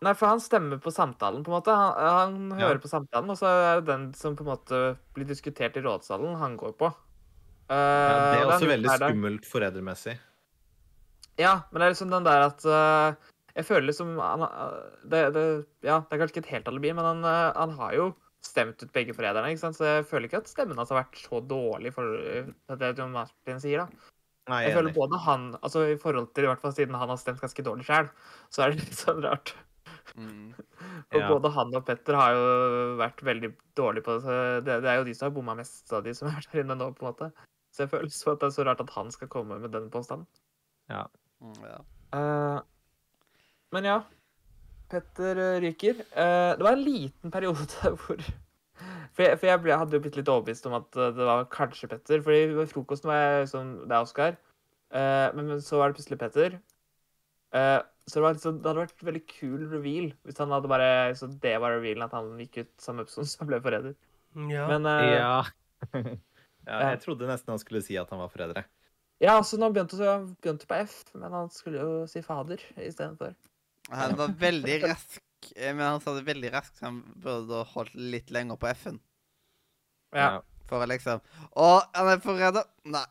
Nei, for han stemmer på samtalen, på en måte. Han, han Ja. hører på samtalen, og så er det den som på en måte blir diskutert i rådsalen, han går på. Uh, Ja, det er også veldig skummelt foreldremessig. Ja, men det er liksom den der at uh, Jeg føler liksom han, uh, det, det, Ja, det er kanskje ikke et helt alibi, men han, han har jo stemt ut begge forræderne, ikke sant? Så jeg føler ikke at stemmen hans har vært så dårlig for det John Martin sier, da. Nei, Jeg jeg er føler både han Altså i forhold til, i hvert fall siden han har stemt ganske dårlig sjøl, så er det litt sånn rart. Mm. [laughs] Og Ja. både han og Petter har jo vært veldig dårlige på det. så Det, det er jo de som har bomma mest av de som har vært her inne nå, på en måte. Så jeg føler at det er så rart at han skal komme med den påstanden. Mm, ja. Uh, men ja. Petter eh, ryker. Uh, det var en liten periode [laughs] hvor For jeg, for jeg ble, hadde jo blitt litt overbevist om at det var kanskje Petter. fordi ved frokosten var jeg sånn Det er Oskar. Uh, men, men så var det plutselig Petter. Eh, så det, sånn, det hadde vært veldig kul reveal hvis han hadde bare så det var revealen at han gikk ut samme episode som ble forræder. Ja. Men uh, ja. [laughs] Ja. Jeg trodde nesten han skulle si at han var forræder. Ja, altså nå begynte han begynte på F, men han skulle jo si fader istedenfor. Han var veldig rask, eh, men han sa det veldig raskt, så han burde holdt litt lenger på F-en. Ja. For å liksom Å, han er forræder! Nei.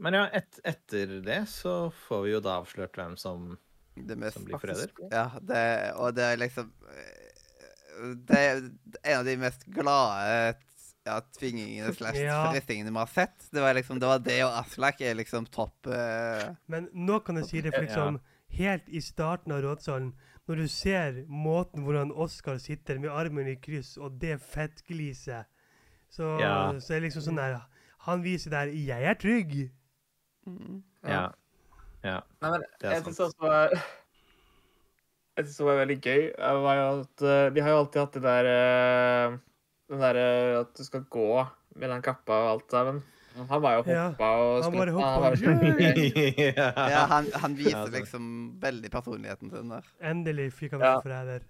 Men ja, et, etter det så får vi jo da avslørt hvem som, Det mest som blir forræder. Ja, det, og det er liksom eh, Det er en av de mest glade ja, tvingingene slash fristingene vi har sett. Det var liksom, det var det og Aslak er liksom topp uh, Men nå kan jeg si det, for liksom helt i starten av rådsalen, når du ser måten hvordan Oskar sitter med armen i kryss, og det fettgliset, så, Ja. så er det liksom sånn der Han viser der 'Jeg er trygg'. Mm. Ja. ja. Nei, men Det er jeg syns sant. også var Jeg syns det var veldig gøy, eh, var jo at eh, de har jo alltid hatt det der eh, Den derre at du skal gå med den kappa og alt sammen. Han var jo Ja, og og han bare hoppa. kjempegøy. [laughs] Ja, han, han viser liksom veldig personligheten sin der. Endelig fikk han være Ja. forræder.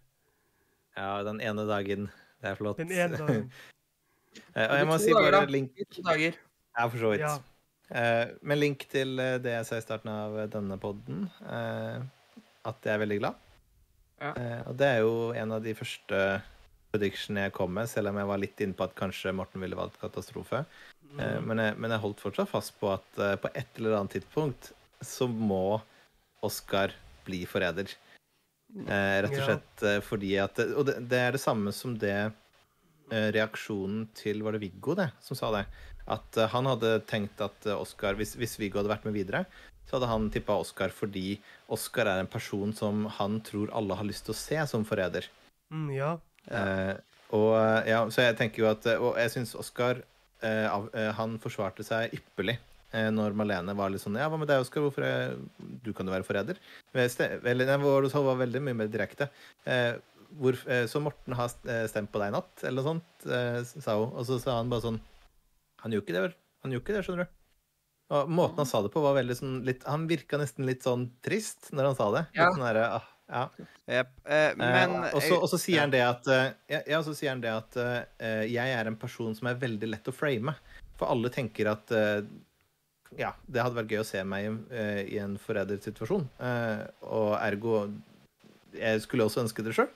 ja, den ene dagen. Det er flott. Den ene dagen. [laughs] Eh, og jeg må si bare link To dager. Ja, for så vidt. Eh, med link til eh, det jeg sa i starten av eh, denne podden, eh, at jeg er veldig glad. Ja. Eh, og det er jo en av de første predictionene jeg kom med, selv om jeg var litt inne på at kanskje Morten ville valgt katastrofe. Eh, men, jeg, men jeg holdt fortsatt fast på at på et eller annet tidspunkt så må Oscar bli forræder. Eh, rett og slett ja. fordi at Og det, det er det samme som det reaksjonen til Var det Viggo det som sa det? At eh, han hadde tenkt at eh, Oscar hvis, hvis Viggo hadde vært med videre, så hadde han tippa Oscar fordi Oscar er en person som han tror alle har lyst til å se som forræder. Mm, ja. Eh, og eh, ja, så jeg tenker jo at Og jeg syns Oscar eh, Han forsvarte seg ypperlig eh, når Malene var litt sånn Ja, hva med deg, Oscar? Hvorfor er, Du kan jo være forræder. Eller, nei, sa var veldig mye mer direkte. Eh, hvor, så Morten har stemt på deg i natt, eller noe sånt, sa hun. Og så sa han bare sånn Han gjorde ikke det, vel? Han gjorde ikke det, skjønner du. Og måten han sa det på, var veldig sånn litt Han virka nesten litt sånn trist når han sa det. Ja. Litt sånn der, ah, ja. Yep. Eh, men Eh, og så- og så sier han det at eh, ja, ja, så sier han det at eh, jeg er en person som er veldig lett å frame. For alle tenker at eh, ja, det hadde vært gøy å se meg eh, i en forrædersituasjon. Uh, og ergo Jeg skulle også ønske det sjøl.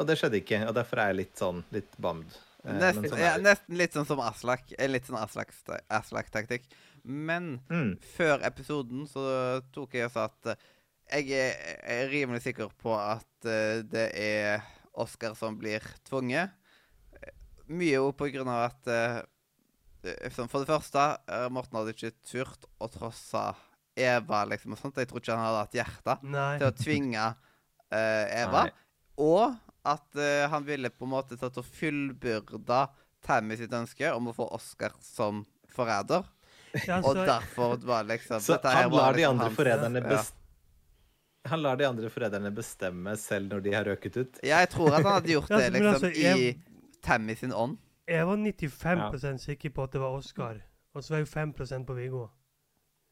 og det skjedde ikke. Og derfor er jeg litt sånn litt bamd. Eh, nesten, sånn ja, nesten litt sånn som Aslak. En Litt sånn Aslak- Aslak-taktikk. Men Mm. før episoden så tok jeg og sa at eh, jeg er, rimelig sikker på at eh, det er Oscar som blir tvunget. Eh, Mye jo på grunn av at eh, eh, For det første, eh, Morten hadde ikke turt å trosse Eva, liksom. og sånt. Jeg tror ikke han hadde hatt hjerte til å tvinge eh, Eva. Nei. Og at uh, han ville på en måte tatt og fullbyrda Tammy sitt ønske om å få Oscar som forræder. Ja, Og derfor var liksom Så dette han var lar de andre hans- forræderne ja. Han lar de andre forræderne bestemme selv når de har røket ut. Ja, jeg tror at han hadde gjort det liksom altså, i Tammy sin ånd. jeg var 95% sikker på at det var Oscar, og så var jeg 5% på Viggo.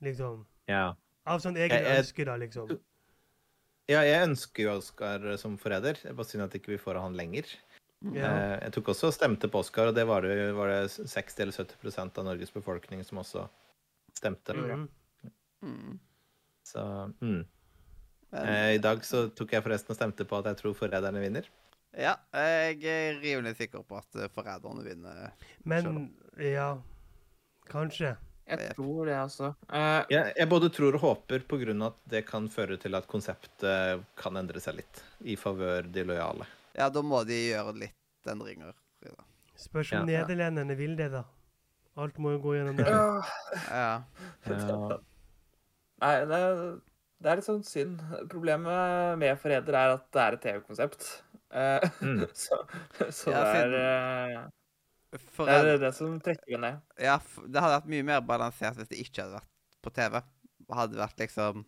Liksom. Ja. Av sånn egen Jeg- jeg- ønske, da, liksom. Ja, jeg ønsker jo Oscar som forræder. Er bare synd at ikke vi får han lenger. Ja. Eh, Jeg tok også og stemte på Oscar, og det var det, var det 60 eller 70% av Norges befolkning som også stemte. Mhm. Mm. Så mm. Eh, I dag så tok jeg forresten og stemte på at jeg tror forræderne vinner. ja, jeg er rimelig sikker på at eh, forræderne vinner. Men ja Kanskje. Jeg tror det, altså. Uh, Jeg, jeg både tror og håper på grunn av at det kan føre til at konseptet kan endre seg litt i favør de lojale. Ja, da må de gjøre litt endringer. Frida. Spørs om Ja. nederlenderne vil det, da. Alt må jo gå gjennom det. ja. Ja. Nei, det, det er litt sånn synd. Problemet med Forræder er at det er et TV-konsept. Uh, Mm. [laughs] så så Ja, det, er, siden- eh, det er det som trekker det ned. ja, det hadde vært mye mer balansert hvis det ikke hadde vært på TV. Det hadde vært liksom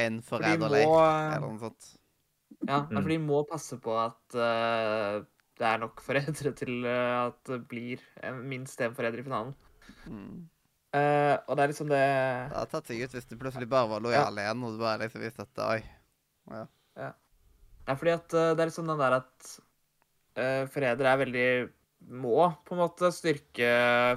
en For forræderleik eller noe sånt. ja, Mm. for de må passe på at uh, det er nok [laughs] foreldre til eh, at det blir minst én forræder i finalen. Mm. Uh, og det er liksom det Det hadde tatt seg ut hvis du plutselig bare var lojal igjen, og du bare liksom visste at oi. Det er fordi at uh, det er liksom den der at uh, forræder er veldig Må på en måte styrke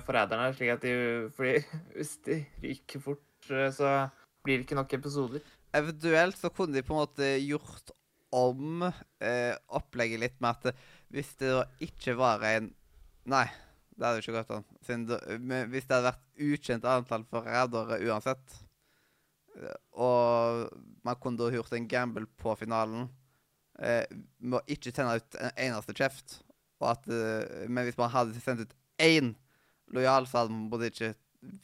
forræderne, slik at de Fordi hvis de ryker fort, eh, så blir det ikke nok episoder. Eventuelt så kunne de på en måte gjort om eh, opplegget litt med at hvis det da ikke var en Nei, det hadde jo ikke gått an. Hvis det hadde vært ukjent antall forrædere uansett, eh, og man kunne da gjort en gamble på finalen eh, med å ikke tenne ut en eneste kjeft, at, eh, men hvis man hadde sendt ut én lojal, så hadde man både ikke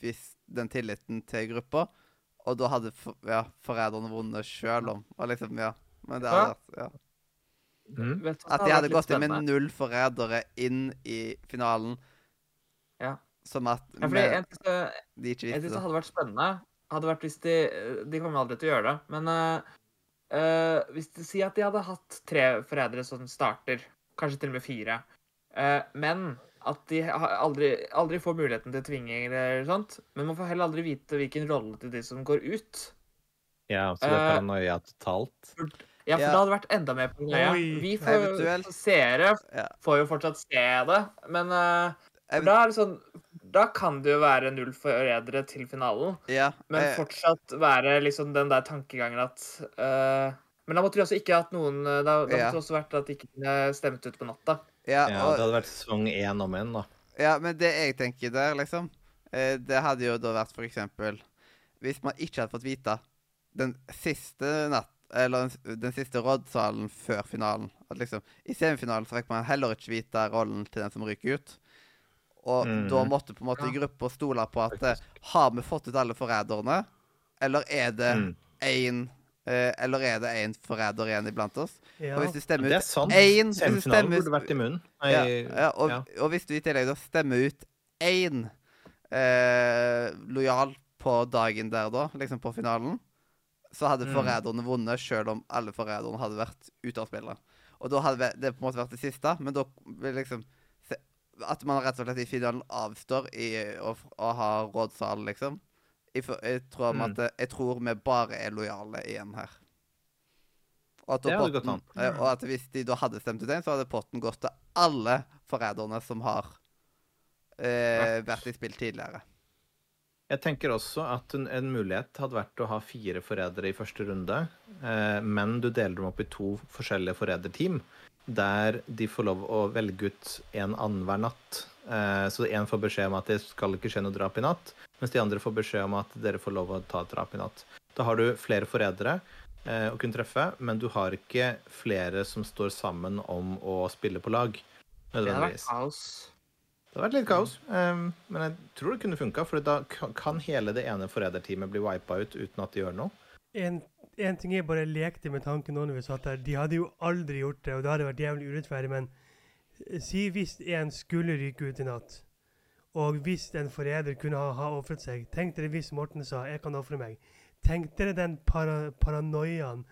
vist den tilliten til gruppa, og da hadde for, ja, forræderne vunnet sjøl om. Og liksom, ja. Men det hadde vært ja. Mm. At de hadde gått inn med null forrædere inn i finalen, Ja. som at Ja, fordi med, jeg, ting de ikke visste jeg synes det. hadde vært spennende, hadde vært hvis de De kommer aldri til å gjøre det, men uh, eh, hvis de sier at de hadde hatt tre forrædere som starter, kanskje til og med fire, eh, men at de aldri, aldri får muligheten til tvinge eller sånt, men man får heller aldri vite hvilken rolle til de som går ut. Ja, så det er Eh, paranoia totalt. Ja, for Ja. det hadde vært enda mer på. Oi. Vi får, Eventuelt. seere Ja. får jo fortsatt se det, men eh, da er det sånn Da kan det jo være null forrædere til finalen. Ja, Men fortsatt være liksom den der tankegangen at eh, Men da måtte vi også ikke hatt noen eh, Da, da Ja. måtte det også vært at de ikke stemte ut på natta. ja, Ja, det hadde vært sesong én om igjen, da. ja, men det jeg tenker der, liksom eh, Det hadde jo da vært for eksempel Hvis man ikke hadde fått vite den siste natt Eller den, den siste rådsalen før finalen. At liksom I semifinalen så fikk man heller ikke vite rollen til den som ryker ut. Og mm. da måtte på en måte Ja. gruppa stole på at eh, Har vi fått ut alle forræderne, eller er det Mm. én eh, Eller er det én forræder igjen iblant oss? Ja. Og hvis du stemmer Det er ut sant. én hvis du Semifinalen burde vært immun. Nei, ja, ja, og, ja. og hvis du i tillegg da stemmer ut én eh, lojal på dagen der, da, liksom på finalen, så hadde Mm. forræderne vunnet, selv om alle forræderne hadde vært ute av spillet. Og da hadde det på en måte vært det siste, men da liksom At man rett og slett i finalen avstår i å, å ha rådsal, liksom. Jeg, jeg, tror Mm. at, jeg tror vi bare er lojale igjen her. Og at, Det potten, eh, og at hvis de da hadde stemt ut en, så hadde potten gått til alle forræderne som har eh, vært i spill tidligere. Jeg tenker også at en, en mulighet hadde vært å ha fire forrædere i første runde, eh, men du deler dem opp i to forskjellige forræderteam, der de får lov å velge ut en annenhver natt. Eh, så én får beskjed om at det skal ikke skje noe drap i natt, mens de andre får beskjed om at dere får lov å ta et drap i natt. Da har du flere forrædere eh, å kunne treffe, men du har ikke flere som står sammen om å spille på lag. Det hadde vært Nødvendigvis. kaos. Det har vært litt kaos, um, men jeg tror det kunne funka. For da kan- kan hele det ene forræderteamet bli wipa ut uten at de gjør noe. En, en ting jeg bare lekte med tanken nå når vi satt der. De hadde jo aldri gjort det, og det hadde vært jævlig urettferdig, men eh, si hvis en skulle ryke ut i natt, og hvis en forræder kunne ha, ha ofret seg Tenk dere hvis Morten sa 'jeg kan ofre meg'. Tenk dere den para, paranoiaen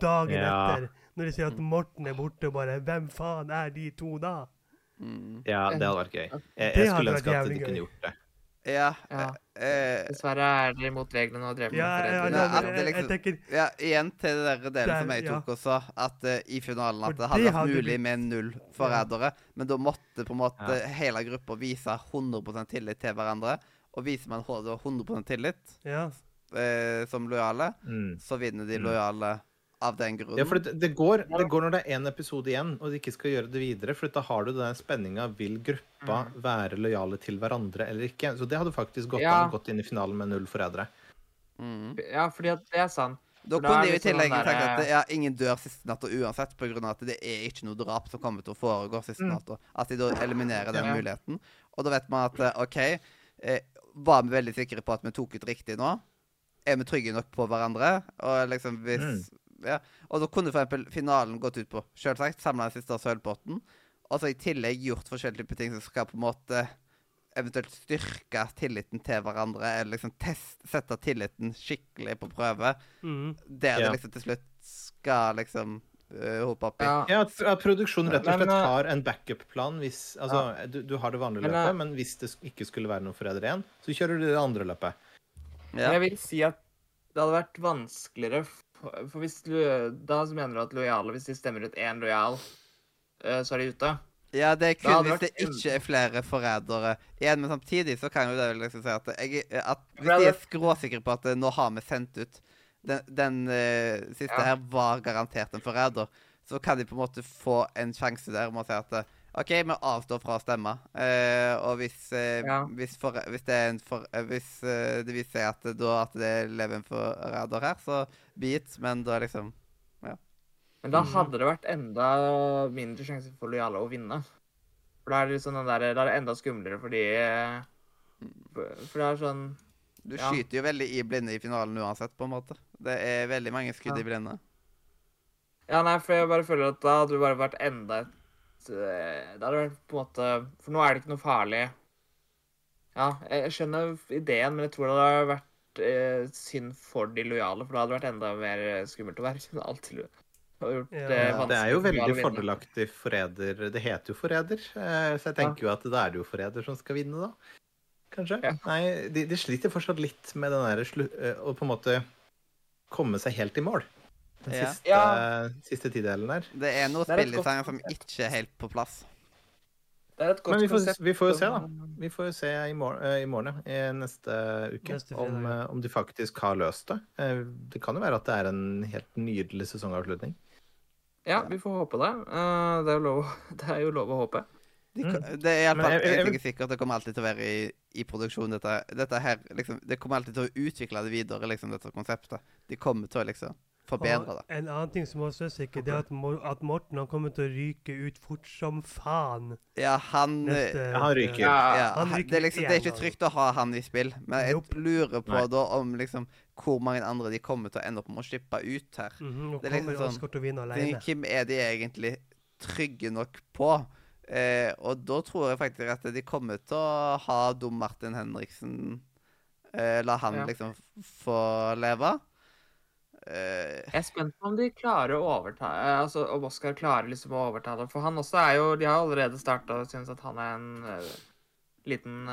dagen Ja. etter, når de sier at Morten er borte, og bare 'Hvem faen er de to da?' Mm. Ja, det hadde vært gøy. Jeg, jeg skulle ønske at de kunne gjort det. Ja. Ja. eh, Dessverre er dere imot reglene og drevet Ja, med ja, forrædere. ja, ja, liksom- tenker ja, igjen til det der delen som jeg ja. tok også, at uh, i finalen at det hadde vært hadde mulig blitt- med null forrædere, men da måtte på en måte Ja. hele gruppa vise 100% tillit til hverandre. Og viser man da 100 tillit Ja. eh, som lojale, Mm. så vinner de Mm. Av den grunnen. Ja, for det, det, går, det går når det er én episode igjen, og de ikke skal gjøre det videre. For da har du den spenninga. Vil gruppa være lojale til hverandre eller ikke? Så det hadde faktisk gått Ja. an gått inn i finalen med null forrædere. mm. Ja, fordi at det er sant. Da For kunne de i sånn tillegg der- sagt at ja, ingen dør siste natta uansett, pga. at det er ikke noe drap som kommer til å foregå siste Mm. natta. At de da eliminerer den Ja. muligheten. Og da vet man at eh, OK, eh, var vi veldig sikre på at vi tok ut riktig nå? Er vi trygge nok på hverandre? Og liksom hvis Mm. Ja. Og da kunne eksempel finalen gått ut på selvsagt samla den siste sølvpotten, og så i tillegg gjort forskjellige typer ting som skal på en måte eventuelt styrke tilliten til hverandre, eller liksom test, sette tilliten skikkelig på prøve Mm. der Ja. det liksom til slutt skal liksom uh, hope opp i. Ja. Ja, at, at produksjonen rett og slett eh, har en backup-plan hvis Altså, du, du har det vanlige Men, eh, løpet, men hvis det ikke skulle være noen forræder igjen, så kjører du det andre løpet. Men Ja. jeg vil si at det hadde vært vanskeligere For hvis du Da mener du at lojale, hvis de stemmer ut én lojal, eh, så er de ute? ja, det er kun hvis det ikke er flere forrædere igjen, men samtidig så kan jo det liksom si at, jeg, at hvis de er skråsikre på at eh, nå har vi sendt ut den, den uh, siste Ja. her var garantert en forræder, så kan de på en måte få en sjanse der med å si at eh, OK, vi avstår fra å stemme. Uh, og hvis, uh, Ja. hvis, for, hvis det er en for, eh, Hvis eh, det viser seg at, da, at det lever en forræder her, så beat, men da liksom Ja. Men da Mhm. hadde det vært enda mindre sjanse for lojale å vinne. For da er det liksom den der, da er det enda skumlere fordi eh, For det er sånn Du Ja. skyter jo veldig i blinde i finalen uansett, på en måte. Det er veldig mange skudd Ja. i blinde. Ja, nei, for jeg bare føler at da hadde det bare vært enda et eh, Da hadde det vært på en måte For nå er det ikke noe farlig. Ja, jeg skjønner ideen, men jeg tror det hadde vært eh, synd for de lojale, for da hadde det vært enda mer eh, skummelt å være alltid gjort Ja. det Det er jo veldig fordelaktig forræder. Det heter jo forræder, eh, så jeg tenker jo at da er det jo forræder som skal vinne, da. Kanskje? Ja. Nei, de, de sliter fortsatt litt med den derre slu... eh, Å på en måte komme seg helt i mål. Den Ja. siste, Ja. siste tidelen der. Det er noe Det er et som ikke er helt på plass. Det er et godt Men vi får, vi får jo se, da. Vi får jo se i morgen, eh, i morgen i neste uke Neste om, eh, om de faktisk har løst det. Eh, Det kan jo være at det er en helt nydelig sesongavslutning. Ja, vi får håpe det. Eh, Det er jo lov, [laughs] det er jo lov å håpe. De, Mm. Det er iallfall jeg- jeg- sikkert, det kommer alltid til å være i, i produksjon. Dette, dette her, liksom, det kommer alltid til å utvikle det videre, liksom, dette konseptet. De kommer til å liksom forbedre det. en annen ting som også er sikkert, det er at, Mor at Morten han kommer til å ryke ut fort som faen. Ja, han eh, Neste, Ja, han ryker. Ja, ja, han ryker det, er liksom, det er ikke trygt å ha han i spill, men jeg Nope. lurer på Nei. da om liksom hvor mange andre de kommer til å ende opp med å slippe ut her. Mm -hmm, Det er liksom sånn- Oscar til å vinne Men alene. Hvem er de egentlig trygge nok på? Eh, og da tror jeg faktisk at de kommer til å ha Dom Martin Henriksen eh, La han Ja. liksom få leve. Eh, Jeg er spent på om de klarer å overta eh, Altså om Oscar klarer liksom å overtale. For han også er jo De har allerede starta og syns at han er en eh, liten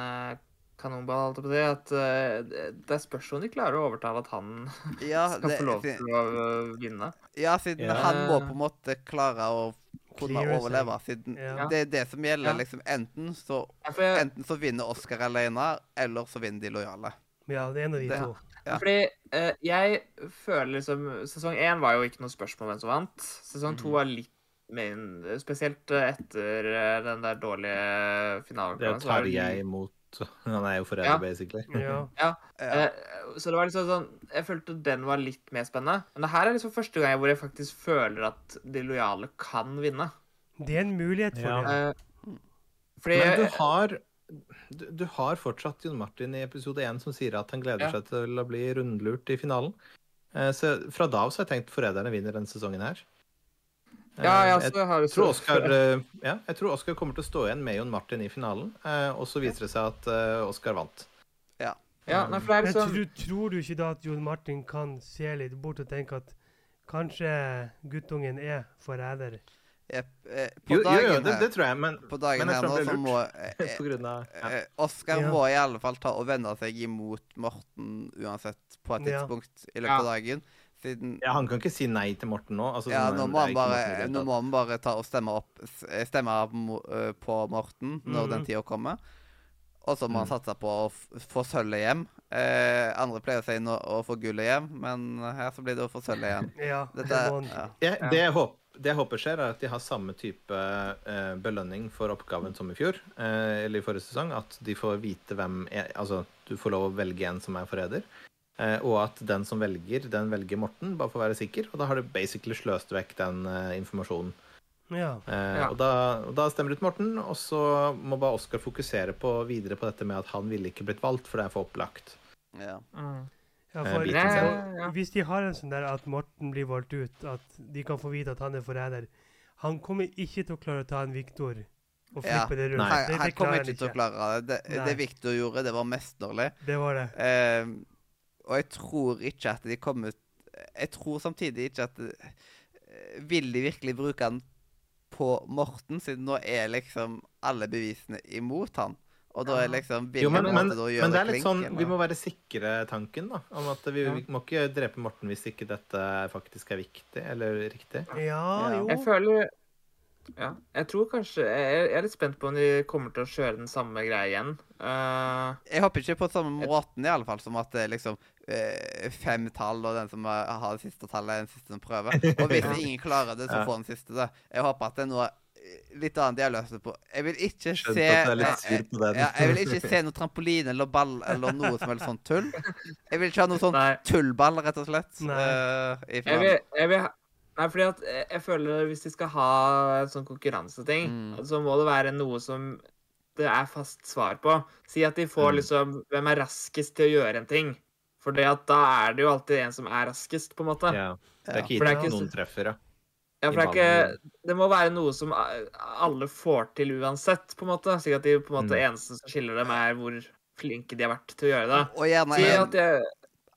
kanonball, holdt jeg på det. At det- spørs om de klarer å overtale at han [laughs] ja, skal det, få lov til å vinne. ja, siden Ja. han må på en måte klare å kunne overleve. Siden Ja. Det er det som gjelder. Liksom Enten så, Ja, jeg, enten så vinner Oscar alene, eller så vinner de lojale. Ja, det er en av de Det- to. Ja. Fordi eh, jeg føler liksom Sesong én var jo ikke noe spørsmål hvem som vant. Sesong to Mhm. var litt mer Spesielt eh, etter eh, den der dårlige finalen. Det tar jeg imot. Tarjei [laughs] mot Han er jo forræder, Ja. basically. [laughs] Ja. Ja. Eh, så det var liksom sånn Jeg følte den var litt mer spennende. Men det her er liksom første gang hvor jeg faktisk føler at de lojale kan vinne. Det er en mulighet for Ja. det. Eh, fordi Men du har, du, du har fortsatt Jon Martin i episode 1 som sier at han gleder Ja. seg til å bli rundlurt i finalen. Eh, Så fra da av så har jeg tenkt forræderne vinner denne sesongen her. Eh, Ja, ja, jeg, har du tror Oscar, eh, ja, jeg tror Oscar kommer til å stå igjen med Jon Martin i finalen, eh, og så viser det seg at eh, Oscar vant. Ja, nei, for det er Men liksom tror, tror du ikke da at Jon Martin kan se litt bort og tenke at kanskje guttungen er forræder? Jepp. Eh, på Jo, jo, dagen jo det, det tror jeg, men på dagen men jeg her tror nå så må [laughs] eh, på grunn av ja. Eh, Oskar Ja. må i alle fall ta og vende seg imot Morten uansett på et Ja. tidspunkt i løpet Ja. av dagen. Siden ja, Han kan ikke si nei til Morten nå. Altså, ja, sånn, nå må, han bare, det nå må han bare ta og stemme, opp, eh, stemme eh, på Morten når den Mhm. tida kommer. Og så må han Mm. satse på å f få sølvet hjem. Eh, andre pleier å si nå, å få gullet hjem, men her så blir det å få sølvet hjem. Ja, Dette, det må han. ja. Ja. det, jeg håper, det jeg håper skjer, er at de har samme type eh, belønning for oppgaven som i fjor, eh, eller i forrige sesong. At de får vite hvem er, Altså, du får lov å velge en som er forræder. Eh, og at den som velger, den velger Morten, bare for å være sikker. Og da har du basically sløst vekk den eh, informasjonen. Ja. Eh, Ja. og, da, og da stemmer det ut Morten, og så må bare Oskar fokusere på, videre på dette med at han ville ikke blitt valgt, for det er for opplagt. Ja. mm. Ja, Eh, for, biten sin. ja, ja. Hvis de har en sånn der at Morten blir valgt ut, at de kan få vite at han er forræder Han kommer ikke til å klare å ta en Viktor og Ja. flippe det rundt. Nei. Det, Han, det han kommer ikke til å klare det. Det, det Viktor gjorde, det var mesterlig. Det var det. Eh, og jeg tror ikke at de kommer Jeg tror samtidig ikke at eh, Vil de virkelig bruke han på Morten, siden nå er liksom alle bevisene imot han? Og da er liksom Jo, men, men, men det er litt klink, sånn Vi må være sikre tanken, da. Om at vi, vi må ikke drepe Morten hvis ikke dette faktisk er viktig eller riktig. Ja, Ja. jo. Jeg føler Ja. Jeg tror kanskje Jeg er litt spent på om de kommer til å kjøre den samme greia igjen. Uh, Jeg håper ikke på samme måten, i alle fall, som at det er liksom eh, fem tall, og den som har det siste tallet, er den siste som prøver. [laughs] Og hvis ingen klarer det, så får den siste det. Jeg håper at det er noe litt annet jeg har løst det på. Jeg vil ikke Skjønt se den. Ja, jeg vil ikke se noe trampoline eller ball eller noe som helst sånn tull. Jeg vil ikke ha noe sånn tullball, rett og slett. Nei. Uh, jeg vil, jeg vil ha Nei, fordi at jeg føler at hvis de skal ha en sånn konkurranseting, Mm. så må det være noe som det er fast svar på. Si at de får Mm. liksom Hvem er raskest til å gjøre en ting? For da er det jo alltid en som er raskest, på en måte. Ja. Det er ikke er gitt at noen treffer, ja. Ja, for det, er ikke, det må være noe som alle får til uansett, på en måte. Slik at de på en måte Mm. eneste som skiller dem, er hvor flinke de har vært til å gjøre det. Og gjerne Si at jeg,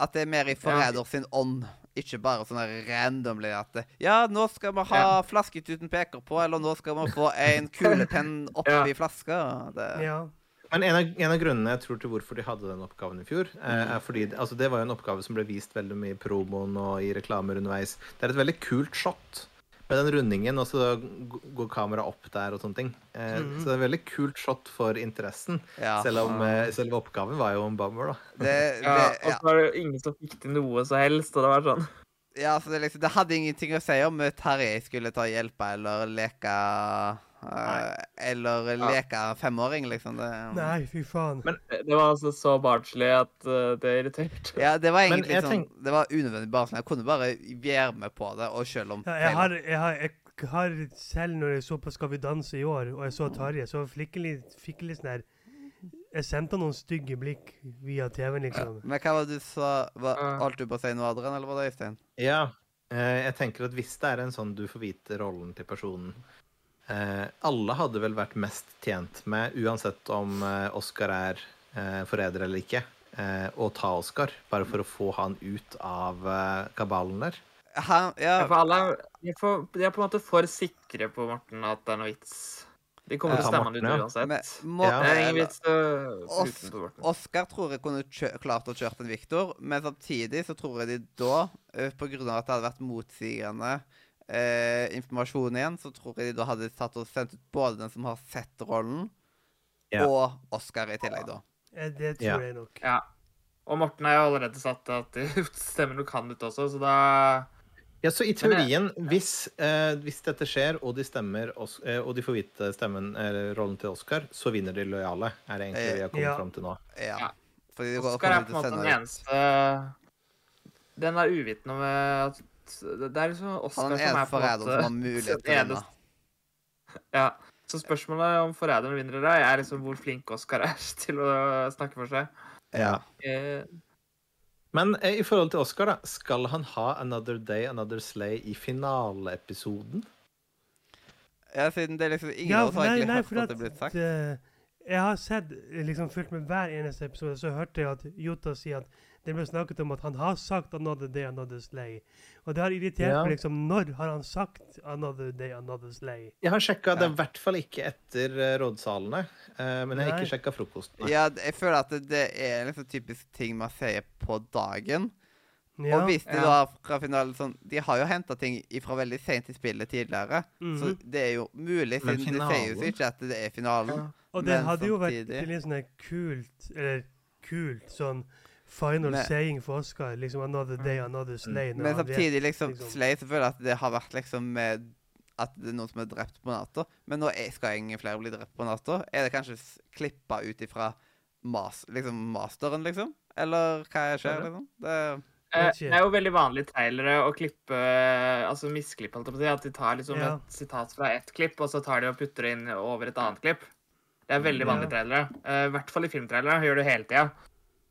at det er mer i forræder sin ånd. Ikke bare sånn randomly at Ja, nå skal vi ha flasketuten peker på, eller nå skal vi få en kulepenn oppi [laughs] Ja. flaska. Det, Ja. Men en av, en av grunnene jeg tror til hvorfor de hadde den oppgaven i fjor, eh, Mm. er fordi altså det var jo en oppgave som ble vist veldig mye i promoen og i reklamer underveis. Det er et veldig kult shot med den rundingen, og så går kameraet opp der og sånne ting. Eh, Mhm. Så det er et veldig kult shot for interessen, ja. selv om eh, selve oppgaven var jo en bummer, da. det, [laughs] ja, og så var det jo ingen som fikk til noe så helst, og det var sånn ja, så det, liksom, det hadde ingenting å si om eh, Terje skulle ta hjelpa eller leke eh, Eller leke femåring, liksom. Det, Nei, fy faen. Men- Det var altså så barnslig at uh, det irriterte. Ja, det var egentlig sånn tenk- Det var unødvendig bare sånn. Jeg kunne bare være med på det, og selv om Ja, jeg, har, jeg, har, jeg har selv når jeg så på Skal vi danse i år, og jeg så Tarjei, så fikk jeg litt, fikk litt sånn her Jeg sendte noen stygge blikk via TV-en, liksom. Men hva var det du sa? Ja. holdt du på å si noe, Adrian, eller var det Øystein? Ja, eh, jeg tenker at hvis det er en sånn du får vite rollen til personen eh, Alle hadde vel vært mest tjent med, uansett om eh, Oscar er eh, forræder eller ikke, eh, å ta Oscar, bare for å få han ut av eh, kabalen der. Han, ja, Ja, for alle er, de, er for, de er på en måte for sikre på Morten at det er noe vits. De kommer til å stemme han ut Morten, ja. uansett. men må, Ja. Det er ingen vits uh, Os- Oscar tror jeg kunne kjø klart å kjørt en Victor, men samtidig så tror jeg de da, eh, på grunn av at det hadde vært motsigende eh, informasjon igjen, så tror jeg de da hadde tatt og sendt ut både den som har sett rollen, Ja. og Oscar i tillegg, da. Ja, Det tror Ja. jeg nok. Ja. Og Morten har jo allerede satt at de [laughs] stemmer nok han ut også, så da Ja, så i teorien, hvis, eh, hvis dette skjer, og de stemmer, Os eh, og de får vite stemmen, eller rollen til Oscar, så vinner de lojale, er det egentlig vi har kommet Ja. fram til nå. Ja. Oscar er på en måte den eneste Den er uvitende om at Det er liksom Oscar som er som en er den en forræderen som har mulighet til å vinne. Ja. Så spørsmålet om forræderen vinner eller ei, er liksom hvor flink Oscar er [laughs] til å snakke for seg. Ja. Eh, Men eh, i forhold til Oscar, da, skal han ha Another Day, Another Slay i finaleepisoden? ja, siden det er liksom ingen Ja, av oss har egentlig hørt at at det er blitt sagt. Uh, Jeg har sett, liksom fulgt med hver eneste episode, så hørte jeg at Jota sier at det ble snakket om at han har sagt 'Another Day, Another Slay'. Og det har irritert Ja. meg liksom Når har han sagt 'Another Day, Another Slay'? Jeg har sjekka det i hvert fall ikke etter eh, rådsalene, Uh, men jeg har Nei. ikke sjekka frokosten. Ja, jeg føler at det, det er liksom typisk ting man sier på dagen. Ja. Og hvis de Ja. da fra finalen sånn De har jo henta ting fra veldig seint i spillet tidligere. Mhm. Så det er jo mulig, siden det sier jo ikke at det er finalen. ja. Og det Men hadde jo vært litt sånn kult Eller kult sånn final Men- saying for Oscar. Liksom 'Another Day, Another Slay'. Men samtidig, liksom, liksom. Slay selvfølgelig at det har vært liksom med at det er noen som er drept på natta. Men nå er, skal ingen flere bli drept på natta. Er det kanskje klippa ut ifra mas, liksom masteren, liksom? Eller hva skjer, liksom? Det, Eh, Det er jo veldig vanlig i trailere å klippe Altså misklippe, holdt jeg på å si. At de tar liksom Ja. et sitat fra ett klipp, og så tar de og putter det inn over et annet klipp. Det er veldig vanlig ja. trailere. Eh, I hvert fall i filmtrailere. Gjør det hele tida.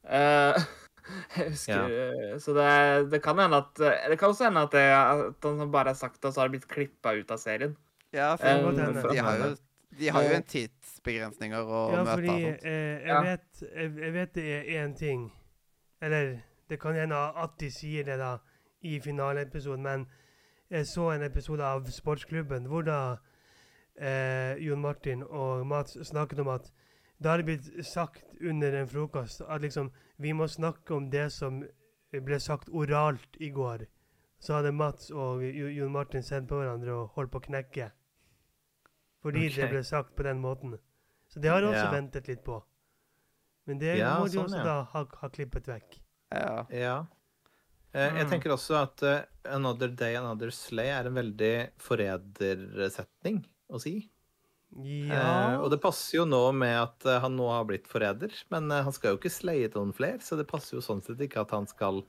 Eh, [laughs] jeg husker ja. Så det, det kan hende at Det kan også hende at, det, at han bare har sagt det, og så har det blitt klippa ut av serien. ja, for Eh, de har jo, de har jo en tidsbegrensninger å Ja, møte. fordi sånt. eh, jeg, vet, jeg, jeg vet det er én ting Eller det kan hende at de sier det da i finaleepisoden, men jeg så en episode av Sportsklubben hvor da eh, Jon Martin og Mats snakket om at da har det blitt sagt under en frokost at liksom vi må snakke om det som ble sagt oralt i går. Så hadde Mats og Jon Martin sett på hverandre og holdt på å knekke. Fordi okay. det ble sagt på den måten. Så det har jeg også Ja. ventet litt på. Men det Ja, må de sånn, også ja. da ha, ha klippet vekk. Ja. Ja. Eh, Jeg Mm. tenker også at uh, 'Another Day, Another Slay' er en veldig forrædersetning å si. Ja Eh, og det passer jo nå med at eh, han nå har blitt forræder, men eh, han skal jo ikke slaye noen flere, så det passer jo sånn sett ikke at han skal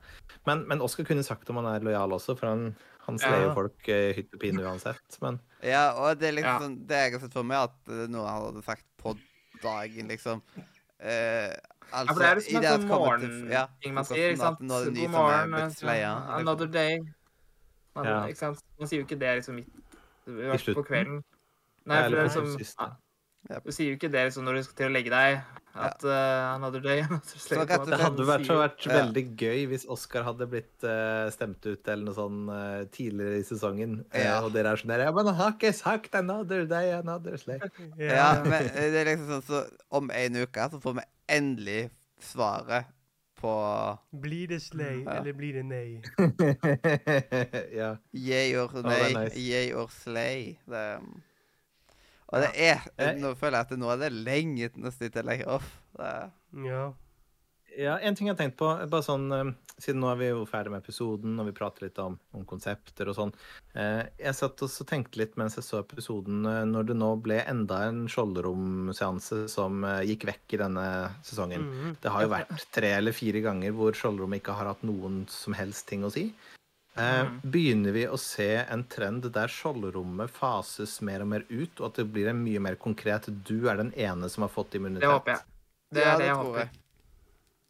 Men, men Oskar kunne sagt om han er lojal også, for han, han sleier jo Ja. folk eh, hytt og pine uansett. Men ja, og det er liksom Ja. sånn Det jeg har sett for meg, at noe han hadde sagt på dagen, liksom eh, Ja, Altså, for det er liksom i en det at sånn til- ja, morgenting man sier, ikke sant? Nå er det ny God som er morgen, blitt sleia. another day. Man, Ja. Ikke sant? Man sier jo ikke det liksom midt i på kvelden. Nei, for det er liksom. Du sier jo ikke det liksom når du skal til å legge deg. At uh, another day, another slay. Så rett og det hadde vært, vært Ja. veldig gøy hvis Oscar hadde blitt uh, stemt ut eller noe sånn uh, tidligere i sesongen, eh, Ja. og dere er sånn der Ja, men han har ikke sagt 'Another Day, Another Slay'. [laughs] Ja, men eh, det er liksom sånn så om en uke så får vi endelig svaret på Blir det slay, Ja. eller blir det nei? [laughs] ja. yay or nei, nice. yeah or slay. Det, og det er. Nå føler jeg at nå er det lenge nesten til jeg off. Ja. Ja, en ting jeg har tenkt på, bare sånn, eh, siden nå er vi jo ferdig med episoden, og vi prater litt om, om konsepter og sånn. Eh, jeg satt og tenkte litt mens jeg så episoden, eh, når det nå ble enda en skjoldromseanse som gikk vekk i denne sesongen. Mhm. Det har jo vært tre eller fire ganger hvor skjoldrom ikke har hatt noen som helst ting å si. Eh, Mhm. begynner vi å se en trend der skjoldrommet fases mer og mer ut, og at det blir en mye mer konkret Du er den ene som har fått immunitet. Det håper jeg. Det ja, det, det jeg tror håper. jeg.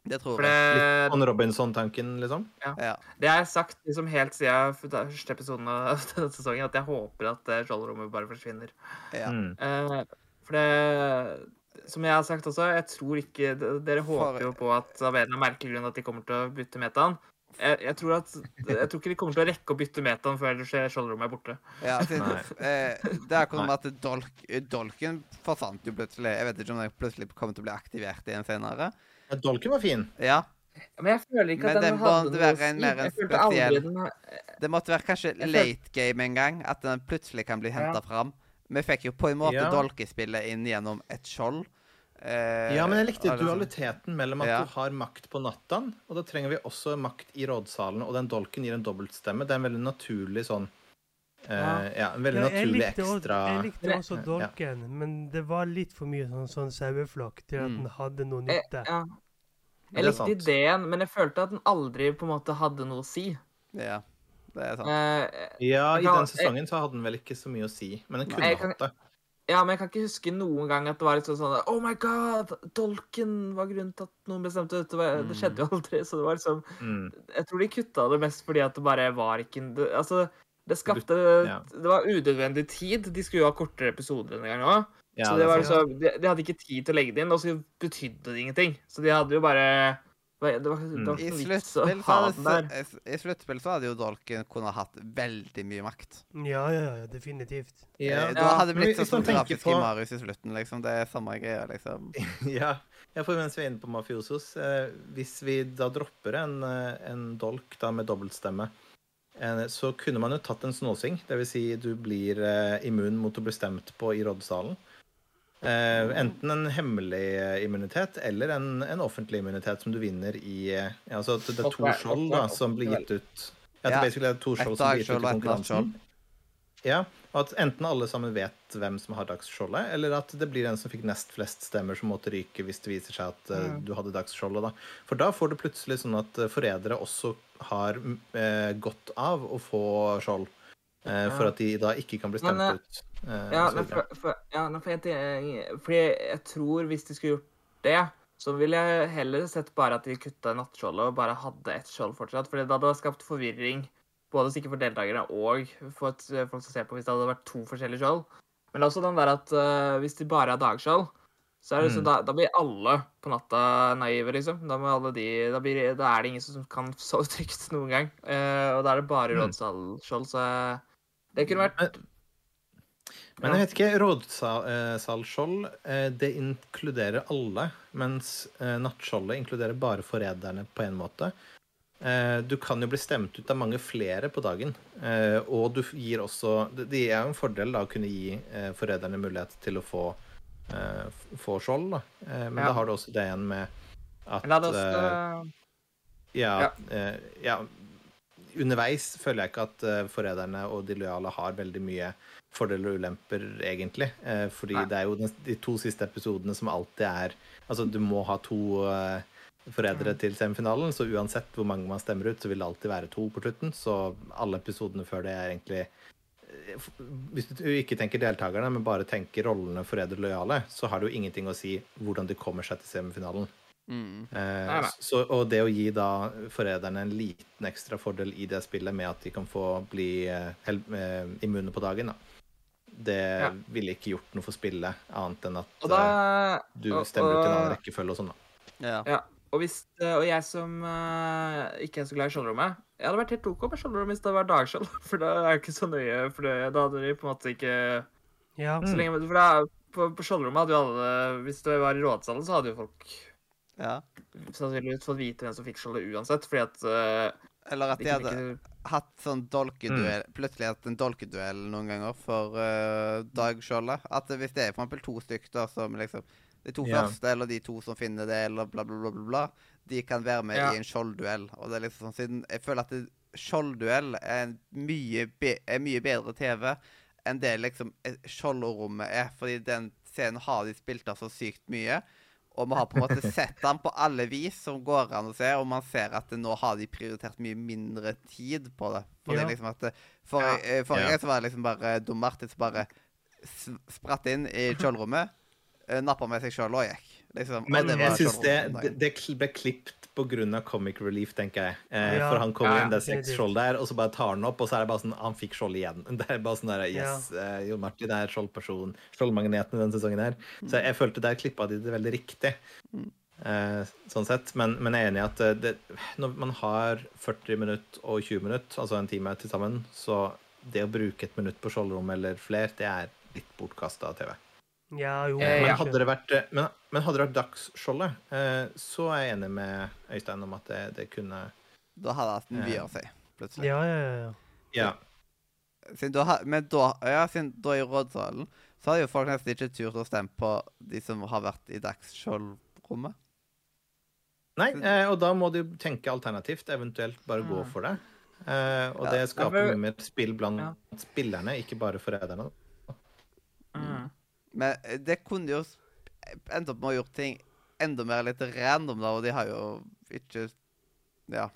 Det tror For jeg. det, Sånn Robinson-tanken, liksom? Ja. det har jeg sagt liksom helt siden første episoden av [laughs] denne sesongen, at jeg håper at eh, skjoldrommet bare forsvinner. ja. Mm. Eh, for det Som jeg har sagt også, jeg tror ikke Dere håper jo på at av en eller annen merkelig grunn at de kommer til å bytte metaen. Jeg, jeg, tror at, jeg tror ikke de kommer til å rekke å bytte metaen før ellers er skjoldrommet er borte. Ja, [laughs] siden, eh, det er akkurat med at dolk, dolken forsvant jo plutselig. Jeg vet ikke om den plutselig kommer til å bli aktivert igjen senere. Ja, Dolken var fin. Ja, Men jeg føler ikke at den, den hadde noe å si. mer en Jeg følte aldri spesiell- den Det måtte være kanskje late game en gang, at den plutselig kan bli henta Ja. fram. Vi fikk jo på en måte Ja. dolkespillet inn gjennom et skjold. Eh, Ja, men jeg likte dualiteten mellom at Ja. du har makt på nattaen, og da trenger vi også makt i rådsalen, og den dolken gir en dobbeltstemme. Det er en veldig naturlig sånn eh, Ja. Ja, en veldig Ja, naturlig likte, også, ekstra jeg likte også Ja. dolken, men det var litt for mye sånn, sånn saueflokk til at Mm. den hadde noe Eh, nytte. ja. Jeg er likte sant. ideen, men jeg følte at den aldri på en måte hadde noe å si. Ja, det er sant. Eh, Ja, i kan- den sesongen så hadde den vel ikke så mye å si, men den kunne hatt det. Ja, men jeg kan ikke huske noen gang at det var liksom sånn sånn Oh my god, dolken var grunnen til at noen bestemte dette. Det Mm. skjedde jo aldri. Så det var liksom Mm. Jeg tror de kutta det mest fordi at det bare var ikke det, Altså, det skapte Ja. Det var unødvendig tid. De skulle jo ha kortere episoder denne gangen òg. Ja, så det det var liksom, de, de hadde ikke tid til å legge det inn, og så betydde det ingenting. Så de hadde jo bare Det var, det var I vits å sluttspill så, så- sluttspill så hadde jo dolken kunnet hatt veldig mye makt. Ja, ja, ja, definitivt. Ja. Eh, Da hadde det blitt ja, sånn grafisk på... i Marius i slutten, liksom. Det er samme greia, liksom. [laughs] Ja. ja, for mens vi er inne på mafiosos eh, Hvis vi da dropper en, eh, en dolk da med dobbeltstemme, eh, så kunne man jo tatt en snåsing. Dvs. Si du blir eh, immun mot å bli stemt på i rådsalen. Eh, enten en hemmelig eh, immunitet eller en, en offentlig immunitet som du vinner i eh, ja, Altså det er to skjold da, som blir gitt ut Ja, det er to skjold som blir gitt ut i konkurransen. Ja, og at enten alle sammen vet hvem som har dagsskjoldet, eller at det blir en som fikk nest flest stemmer som måtte ryke hvis det viser seg at Mm. du hadde dagsskjoldet. da. For da får du plutselig sånn at forrædere også har uh, godt av å få skjold. Eh, for Ja. at de da ikke kan bli stemt Men, eh, ut. eh, Ja, og så men for, for, ja, men for jeg, fordi jeg tror hvis de skulle gjort det, så ville jeg heller sett bare at de kutta nattskjoldet og bare hadde ett skjold fortsatt. For det hadde skapt forvirring, både sikkert for deltakerne og for et, folk som ser på, hvis det hadde vært to forskjellige skjold. Men også den der at uh, hvis de bare har dagskjold, så er det liksom, Mm. da, da blir alle på natta naive, liksom. Da, de, da, blir, da er det ingen som kan sove trygt noen gang. Uh, og da er det bare Mm. så så det kunne vært Men jeg vet ikke, rådssalskjold det inkluderer alle, mens eh, nattskjoldet inkluderer bare forræderne på en måte. Eh, Du kan jo bli stemt ut av mange flere på dagen. eh, Og du gir også Det er jo en fordel da å kunne gi eh, forræderne mulighet til å få, eh, få skjold. da. Eh, Men Ja. da har du også det igjen med at eh, uh, ja, Ja. eh, ja. Underveis føler jeg ikke at uh, forræderne og de lojale har veldig mye fordeler og ulemper, egentlig. Eh, fordi Nei. det er jo de to siste episodene som alltid er Altså, du må ha to uh, forrædere til semifinalen, så uansett hvor mange man stemmer ut, så vil det alltid være to på slutten. Så alle episodene før det er egentlig eh, Hvis du ikke tenker deltakerne, men bare tenker rollene forræder lojale, så har det jo ingenting å si hvordan de kommer seg til semifinalen. Mm. Eh. Så, og det å gi da forræderne en liten ekstra fordel i det spillet med at de kan få bli eh, hel, eh, immune på dagen, da. Det Ja. ville ikke gjort noe for spillet, annet enn at da eh, du og- stemmer ut i en annen rekkefølge og sånn, da. Ja. Ja. Og, hvis, og jeg som uh, ikke er så glad i skjoldrommet Jeg hadde vært helt OK med skjoldrom hvis det hadde vært dagskjold, [laughs] for da er det ikke så nøye. For det, da hadde de på en måte ikke Ja. Så lenge For da, på, på skjoldrommet hadde jo alle Hvis det var i rådsalen, så hadde jo folk ja. sannsynligvis fått vite hvem som fikk skjoldet uansett, fordi at uh, Eller at de de hadde ikke hatt sånn dolkeduell Plutselig hatt en dolkeduell noen ganger for uh, dagskjoldet. At hvis det er for eksempel to stykker som liksom De to Ja. første, eller de to som finner det, eller bla, bla, bla, bla, bla de kan være med Ja. i en skjoldduell. Og det er liksom sånn siden Jeg føler at det- skjoldduell er mye, be er mye bedre TV enn det liksom eh, skjoldrommet er. Fordi den scenen har de spilt av så sykt mye. Og vi har på en måte sett den på alle vis som går an å se, og man ser at nå har de prioritert mye mindre tid på det. For Ja. liksom at Forrige for, Ja. eh, så var det liksom bare Dom Martin som bare spratt inn i [laughs] kjølrommet, eh, nappa med seg sjøl og gikk. Liksom, og Men det var jeg syns det, det ble klippet pga. comic relief, tenker jeg. Eh, Ja. For han kommer Ja, inn, det er seks skjold der, og så bare tar han opp, og så er det bare sånn Han fikk skjold igjen. [laughs] Det er bare sånn der Yes, eh, Jon Martin er skjoldperson. Skjoldmagneten i denne sesongen her. Så jeg, følte der klippa de det veldig riktig. Eh, sånn sett. Men, men jeg er enig i at eh, det, når man har 40 minutter og 20 minutter, altså en time til sammen, så det å bruke et minutt på skjoldrom eller flere, det er litt bortkasta TV. Ja, jo. Eh, Men hadde det vært, eh, men, men hadde det vært dagsskjoldet, eh, så er jeg enig med Øystein om at det, det kunne Da hadde det hatt mye å si, plutselig. Ja, ja, ja, ja. Ja. Siden da, men da, ja, siden da i rådsalen så hadde jo folk nesten ikke turt å stemme på de som har vært i dagsskjoldrommet. Nei, eh, og da må du tenke alternativt, eventuelt bare gå Mm. for det. Eh, og Ja, det skaper mye mer spill blant Ja. spillerne, ikke bare forræderne. Men eh, det kunne jo endt opp med å gjort ting enda mer litt random, da, og de har jo ikke Ja.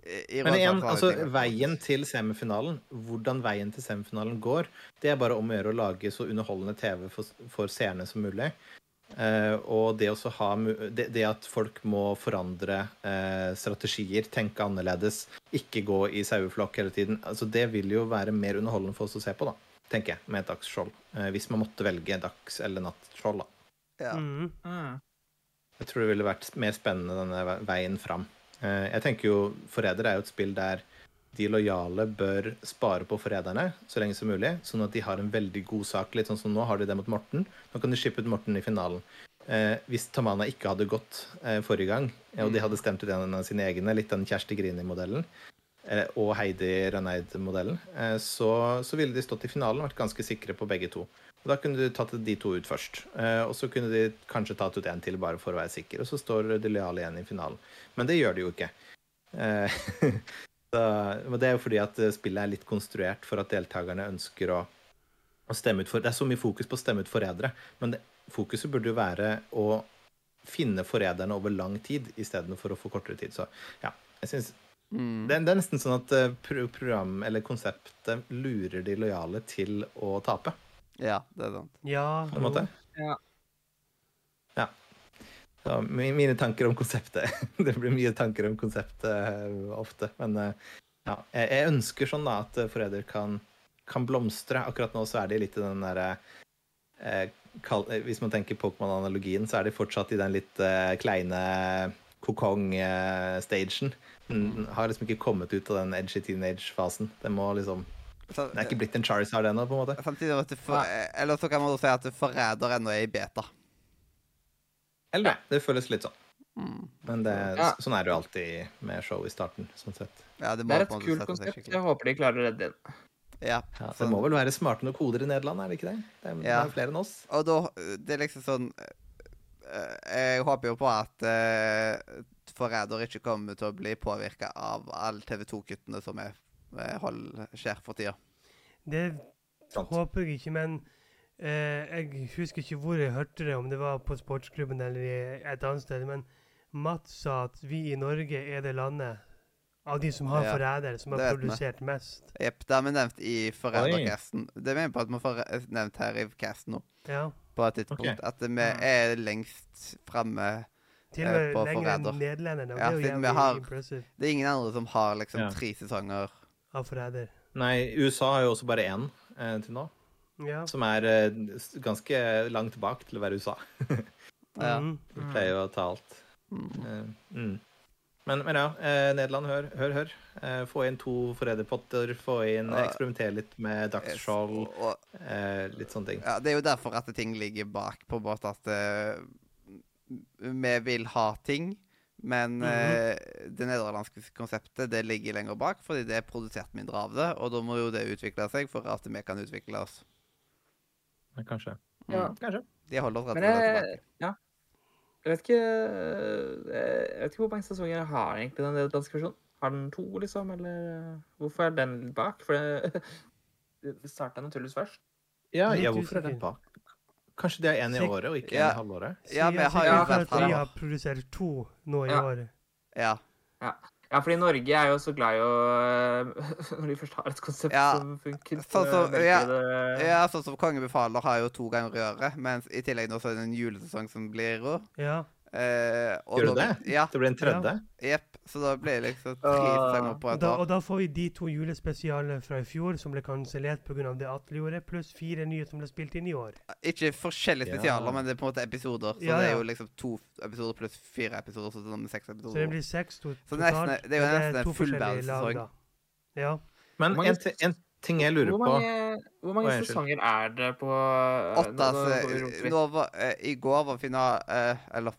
I, i Men igjen, altså, veien til semifinalen, hvordan veien til semifinalen går, det er bare om å gjøre å lage så underholdende TV for, for seerne som mulig. Uh, og det, ha, det, det at folk må forandre uh, strategier, tenke annerledes, ikke gå i saueflokk hele tiden, altså det vil jo være mer underholdende for oss å se på, da, tenker jeg, med et dagsskjold. Eh, hvis man måtte velge dags- eller nattskjold, da. ja. Mm. Mm. Jeg tror det ville vært mer spennende denne veien fram. Eh, Jeg tenker jo Forræder er jo et spill der de lojale bør spare på forræderne så lenge som mulig, sånn at de har en veldig god sak. Litt sånn som nå har de det mot Morten. Nå kan de shippe ut Morten i finalen. Eh, hvis Tamana ikke hadde gått eh, forrige gang, eh, og de hadde stemt ut en av sine egne, litt den Kjersti Grini-modellen, og Heidi Røneid-modellen, eh, så, så ville de stått i finalen og vært ganske sikre på begge to. Og Da kunne du tatt de to ut først. Eh, og så kunne de kanskje tatt ut en til bare for å være sikker. Og så står de lojale igjen i finalen. Men det gjør de jo ikke. Eh, [laughs] så, det er jo fordi at eh, spillet er litt konstruert for at deltakerne ønsker å, å stemme ut for Det er så mye fokus på å stemme ut forrædere, men det, fokuset burde jo være å finne forræderne over lang tid istedenfor å få kortere tid. Så ja, jeg synes Mm. det, det er nesten sånn at eh, pro program eller konseptet lurer de lojale til å tape, ja, det er sant. Ja, på en måte. Ja. Ja. Så mine tanker om konseptet [laughs] Det blir mye tanker om konseptet eh, ofte, men eh, ja. Jeg, jeg ønsker sånn da at Forræder kan, kan blomstre. Akkurat nå så er de litt i den derre eh, eh, Hvis man tenker Pokémon-analogien, så er de fortsatt i den litt eh, kleine kokong-stagen. Den har liksom ikke kommet ut av den edgy teenage-fasen. Det må liksom Den Det er ikke blitt en Charizard ennå, på en måte. Samtidig at du for, Eller så kan man jo si at forræder ennå er i beta. Eller det. Det føles litt sånn. Mm. Men det, Ja. sånn er det jo alltid med show i starten. sånn sett. Ja, det, må Det er et kult konsept. Jeg håper de klarer å redde inn. Ja, Ja, det sånn. må vel være smarte nok hoder i Nederland, er det ikke det? Det er, det er flere enn oss. Og da Det er liksom sånn Jeg håper jo på at uh, Forræder ikke kommer til å bli påvirka av alle TV 2-kuttene som er, eh, hold, skjer for tida. Det Sant. håper jeg ikke, men uh, jeg husker ikke hvor jeg hørte det, om det var på sportsklubben eller et annet sted, men Mats sa at vi i Norge er det landet av de som har Ja, forræder, som har produsert med. mest. Jepp. Det har vi nevnt i Forrædercasten. Det mener jeg på at vi får nevnt her i casten nå, Ja. På et tidspunkt. Okay. At vi er lengst framme. Til og Eh, med på lenger enn forræder. nederlenderne. Ja, det er har- Det er ingen andre som har liksom Ja. tre sesonger. av forræder. Nei, USA har jo også bare én eh, til nå, Ja. som er eh, ganske langt tilbake til å være USA. [laughs] Ja. Mm. De pleier jo å ta alt. Mm. Eh, mm. Men, men ja, eh, Nederland, hør, hør. hør. Eh, få inn to forræderpotter, få inn Ja. Eksperimentere litt med dagsskjold, Og- og- eh, litt sånne ting. Ja, det er jo derfor at ting ligger bak, på en måte at eh, vi vil ha ting, men Mhm. eh, det nederlandske konseptet det ligger lenger bak, fordi det er produsert mindre av det, og da må jo det utvikle seg for at vi kan utvikle oss. Kanskje. Kanskje. Ja. Mm. Kanskje. De holder oss rett og slett jeg, tilbake. ja. Jeg vet ikke eh, Jeg vet ikke hvor mange sesonger har egentlig den danske versjonen. Har den to, liksom? Eller eh, hvorfor er den bak? For det, [laughs] det starta naturligvis først. Ja, ja, hvorfor er den bak? Kanskje de er én i året og ikke Ja. en i halvåret? Ja, vi jeg har jo vært at de har produsert to nå i Ja. året. Ja. Ja, fordi Norge er jo så glad i å eh, [laughs] Når de først har et konsept Ja, som funker sånn som- ja, det- ja, sånn som Konge befaler har jo to ganger i året, mens i tillegg nå så er det en julesesong som blir rå. Ja. Eh, og Gjør du det? Ja. Det blir en tredje? Jepp. Så da blir det liksom tre sanger på en et år. og da får vi de to julespesialene fra i fjor som ble kansellert pga. det Atle gjorde, pluss fire nye som ble spilt inn i år. Ikke forskjellige Ja. spesialer, men det er på en måte episoder. Så Ja, det er jo liksom to episoder pluss fire episoder. Så det er seks Så det blir seks to, Så nesten- det er jo nesten en to forskjellige fullverdig lag, sesong. da. Ja. Men en, en ting jeg lurer Hvor på mange, hvor mange Oi, sesonger er det på eh, Åtte, altså. eh, I går var final... Eh, eller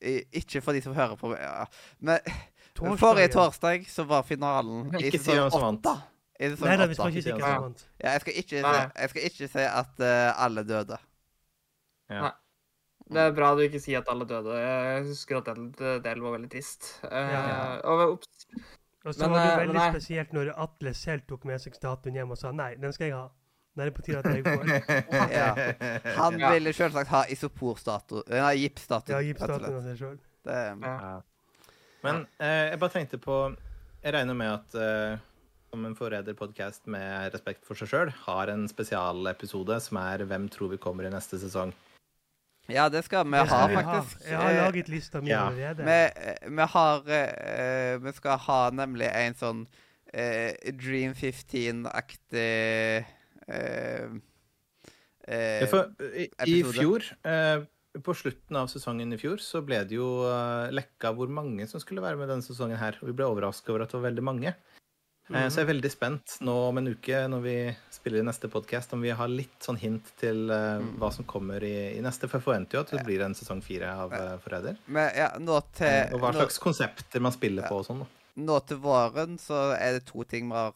ikke for de som hører på ja. Men [laughs] torsdag, forrige torsdag så var finalen i sesong åtte. Nei da, vi skal ikke si hva som vant. Ja, jeg, skal ikke jeg skal ikke si at uh, alle døde. ja. Det er bra du ikke sier at alle døde. Jeg husker at den delen var veldig trist. Uh, Ja. og ups. Og så Men, var det eh, veldig nei. spesielt når Atle selv tok med seg statuen hjem og sa nei, den skal jeg ha. Nå er det på tide at jeg får. [laughs] Ja. Han Ja. ville selvsagt ha isoporstatue Nei, gipsstatue. Ja, gipsstatuen av seg sjøl. Ja. Ja. Men eh, jeg bare tenkte på Jeg regner med at eh, som en forræder-podkast med respekt for seg sjøl har en spesialepisode som er 'Hvem tror vi kommer i neste sesong'? ja, det skal vi Det ha, vi faktisk. Jeg har Eh, laget lista mi ja. allerede. Vi, eh, vi har uh, Vi skal ha nemlig en sånn uh, Dream 15-aktig eh, eh, Ja, for i, I fjor, eh, på slutten av sesongen i fjor, så ble det jo eh, lekka hvor mange som skulle være med denne sesongen her. Og vi ble overraska over at det var veldig mange. Eh, Så jeg er veldig spent nå om en uke når vi spiller i neste podkast, om vi har litt sånn hint til eh, Mm. hva som kommer i, i neste. For jeg forventer jo at det blir en sesong fire av uh, Forræder. Ja, Eh, Og hva nå, slags konsepter man spiller på og sånn. nå til våren så er det to ting vi har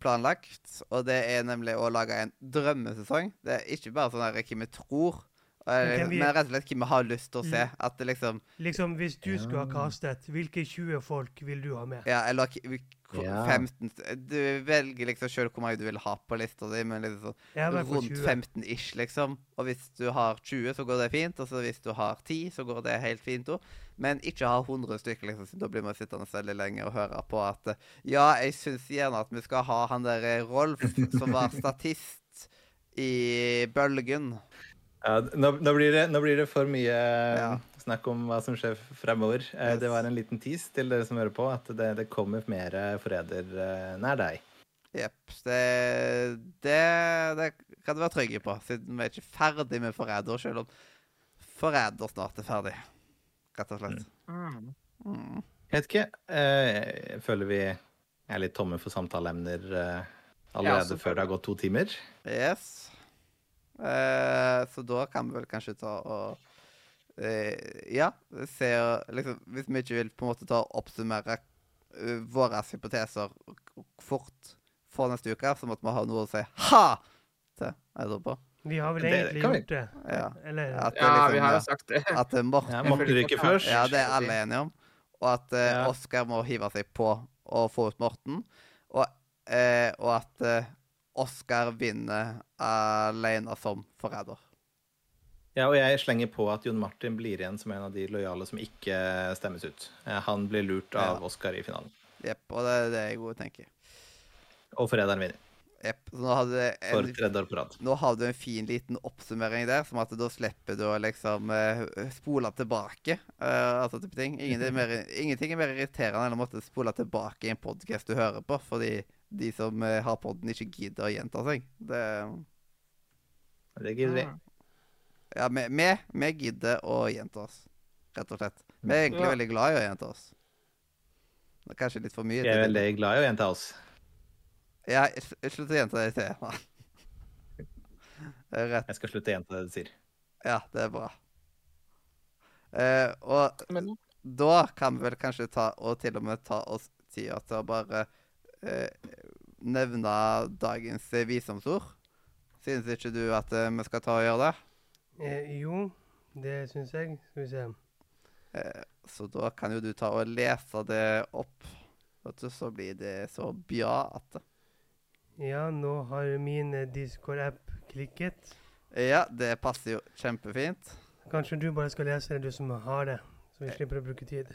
planlagt. Og det er nemlig å lage en drømmesesong. Det er ikke bare sånn hva vi tror, eh, Men vi- rett og slett hva vi har lyst til å se. Mm. At det liksom Liksom, Hvis du skulle ha castet, hvilke 20 folk vil du ha med? Ja, eller k- vi- k- Ja. 15 Du velger liksom sjøl hvor mange du vil ha på lista di, men liksom sånn rundt 15 ish, liksom. Og hvis du har 20, så går det fint. Og så hvis du har 10, så går det helt fint òg. Men ikke ha 100 stykker, liksom. så Da blir vi sittende veldig lenge og høre på at eh, Ja, jeg syns gjerne at vi skal ha han der eh, Rolf, som var statist i Bølgen. Ja, nå, nå, blir det, nå blir det for mye eh, Ja. snakk om hva som skjer fremover. Yes. Det var en liten tease til dere som hører på, at det, det kommer mer forræder nær deg. Jepp. Det, det, det kan du være trygg på, siden vi er ikke ferdig med Forræder, selv om Forræder snart er ferdig. Rett og slett. Mm. Mm. Jeg vet ikke. eh, Jeg føler vi er litt tomme for samtaleemner eh, allerede Ja, før det har gått to timer. Yes. Eh, så da kan vi vel kanskje ta og eh, Ja, og liksom Hvis vi ikke vil på en måte ta og oppsummere eh, våre hypoteser fort for neste uke, så måtte vi ha noe å si ha til etterpå. Vi har vel Det- det egentlig vi- gjort det. Ja. Eller At det Ja, liksom, vi har jo sagt det. at det er Morten Ja, Morten ryker først. Ja, det er alle enige om. Og at uh, Ja. Oskar må hive seg på og få ut Morten. Og, uh, og at uh, Oskar vinner alene som forræder. Ja, og jeg slenger på at Jon Martin blir igjen som en av de lojale som ikke stemmes ut. Eh, Han blir lurt av Ja. Oscar i finalen. Jepp. Og det er det jeg tenker. Og forræderen vinner. Jepp. Så nå hadde du For en, tredje år på rad. nå har du en fin liten oppsummering der, som at da slipper du å liksom uh, spole tilbake. Uh, altså type ting. Ingenting er, mer, [laughs] ingenting er mer irriterende enn å måtte spole tilbake i en podkast du hører på, fordi de som uh, har podden, ikke gidder å gjenta seg. Det Det gidder vi. Ja, vi, vi, vi gidder å gjenta oss, rett og slett. Vi er egentlig Ja. veldig glad i å gjenta oss. Det er kanskje litt for mye. Vi er veldig glad i å gjenta oss. Ja, sl- slutt å gjenta det til. Det er Rett. Jeg skal slutte å gjenta det du sier. Ja, det er bra. Eh, og Men da kan vi vel kanskje ta og til og med ta oss tida til å bare eh, nevne dagens visdomsord. Synes ikke du at eh, vi skal ta og gjøre det? eh, Jo, det syns jeg. Skal vi se. Eh, så da kan jo du ta og lese det opp. Vet du, så blir det så bra at Ja, nå har min eh, Discord-app klikket. Ja, det passer jo kjempefint. Kanskje du bare skal lese det, du som har det, så vi slipper å bruke tid.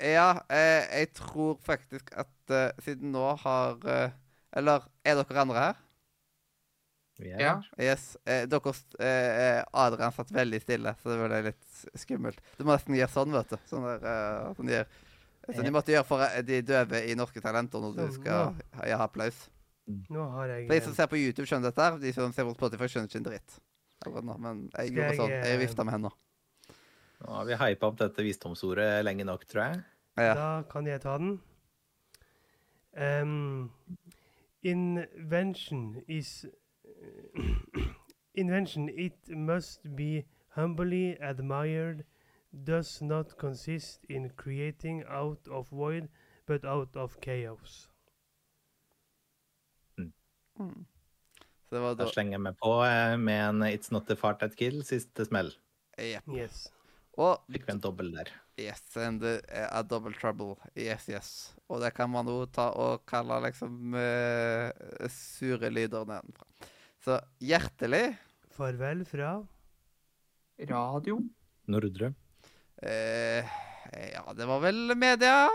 Ja, eh, jeg tror faktisk at eh, siden nå har eh, Eller er dere andre her? Vi er Ja. Yes. Eh, deres eh, Adrian satt veldig stille, så det ble litt skummelt. Du må nesten gjøre sånn, vet du. Sånn der, eh, sånn gjør. Som de måtte gjøre for de døve i Norske Talenter når du Sånn, skal ha, ja, applaus. Nå har jeg For de som eh, ser på YouTube, skjønner dette. her. De som ser på Spotify, skjønner ikke en dritt. nå, Men jeg Skal gjorde sånn. Jeg eh, vifta med hendene. Nå har vi hypa opp dette visdomsordet lenge nok, tror jeg. Ja. Da kan jeg ta den. Um, invention is [clears throat] Invention, it must be humbly admired, does not consist in creating out of void, but out of chaos. Mm. Så det var Da Jeg slenger meg på eh, med en It's Not The Fart That Kill, siste smell. Yep. Yes. Og Fikk vi en dobbel der. Yes, and uh, a double trouble. Yes, yes. Og det kan man jo ta og kalle liksom uh, sure lyder nedenfra. Så hjertelig Farvel fra radio Nordre. Eh, Ja, det var vel media.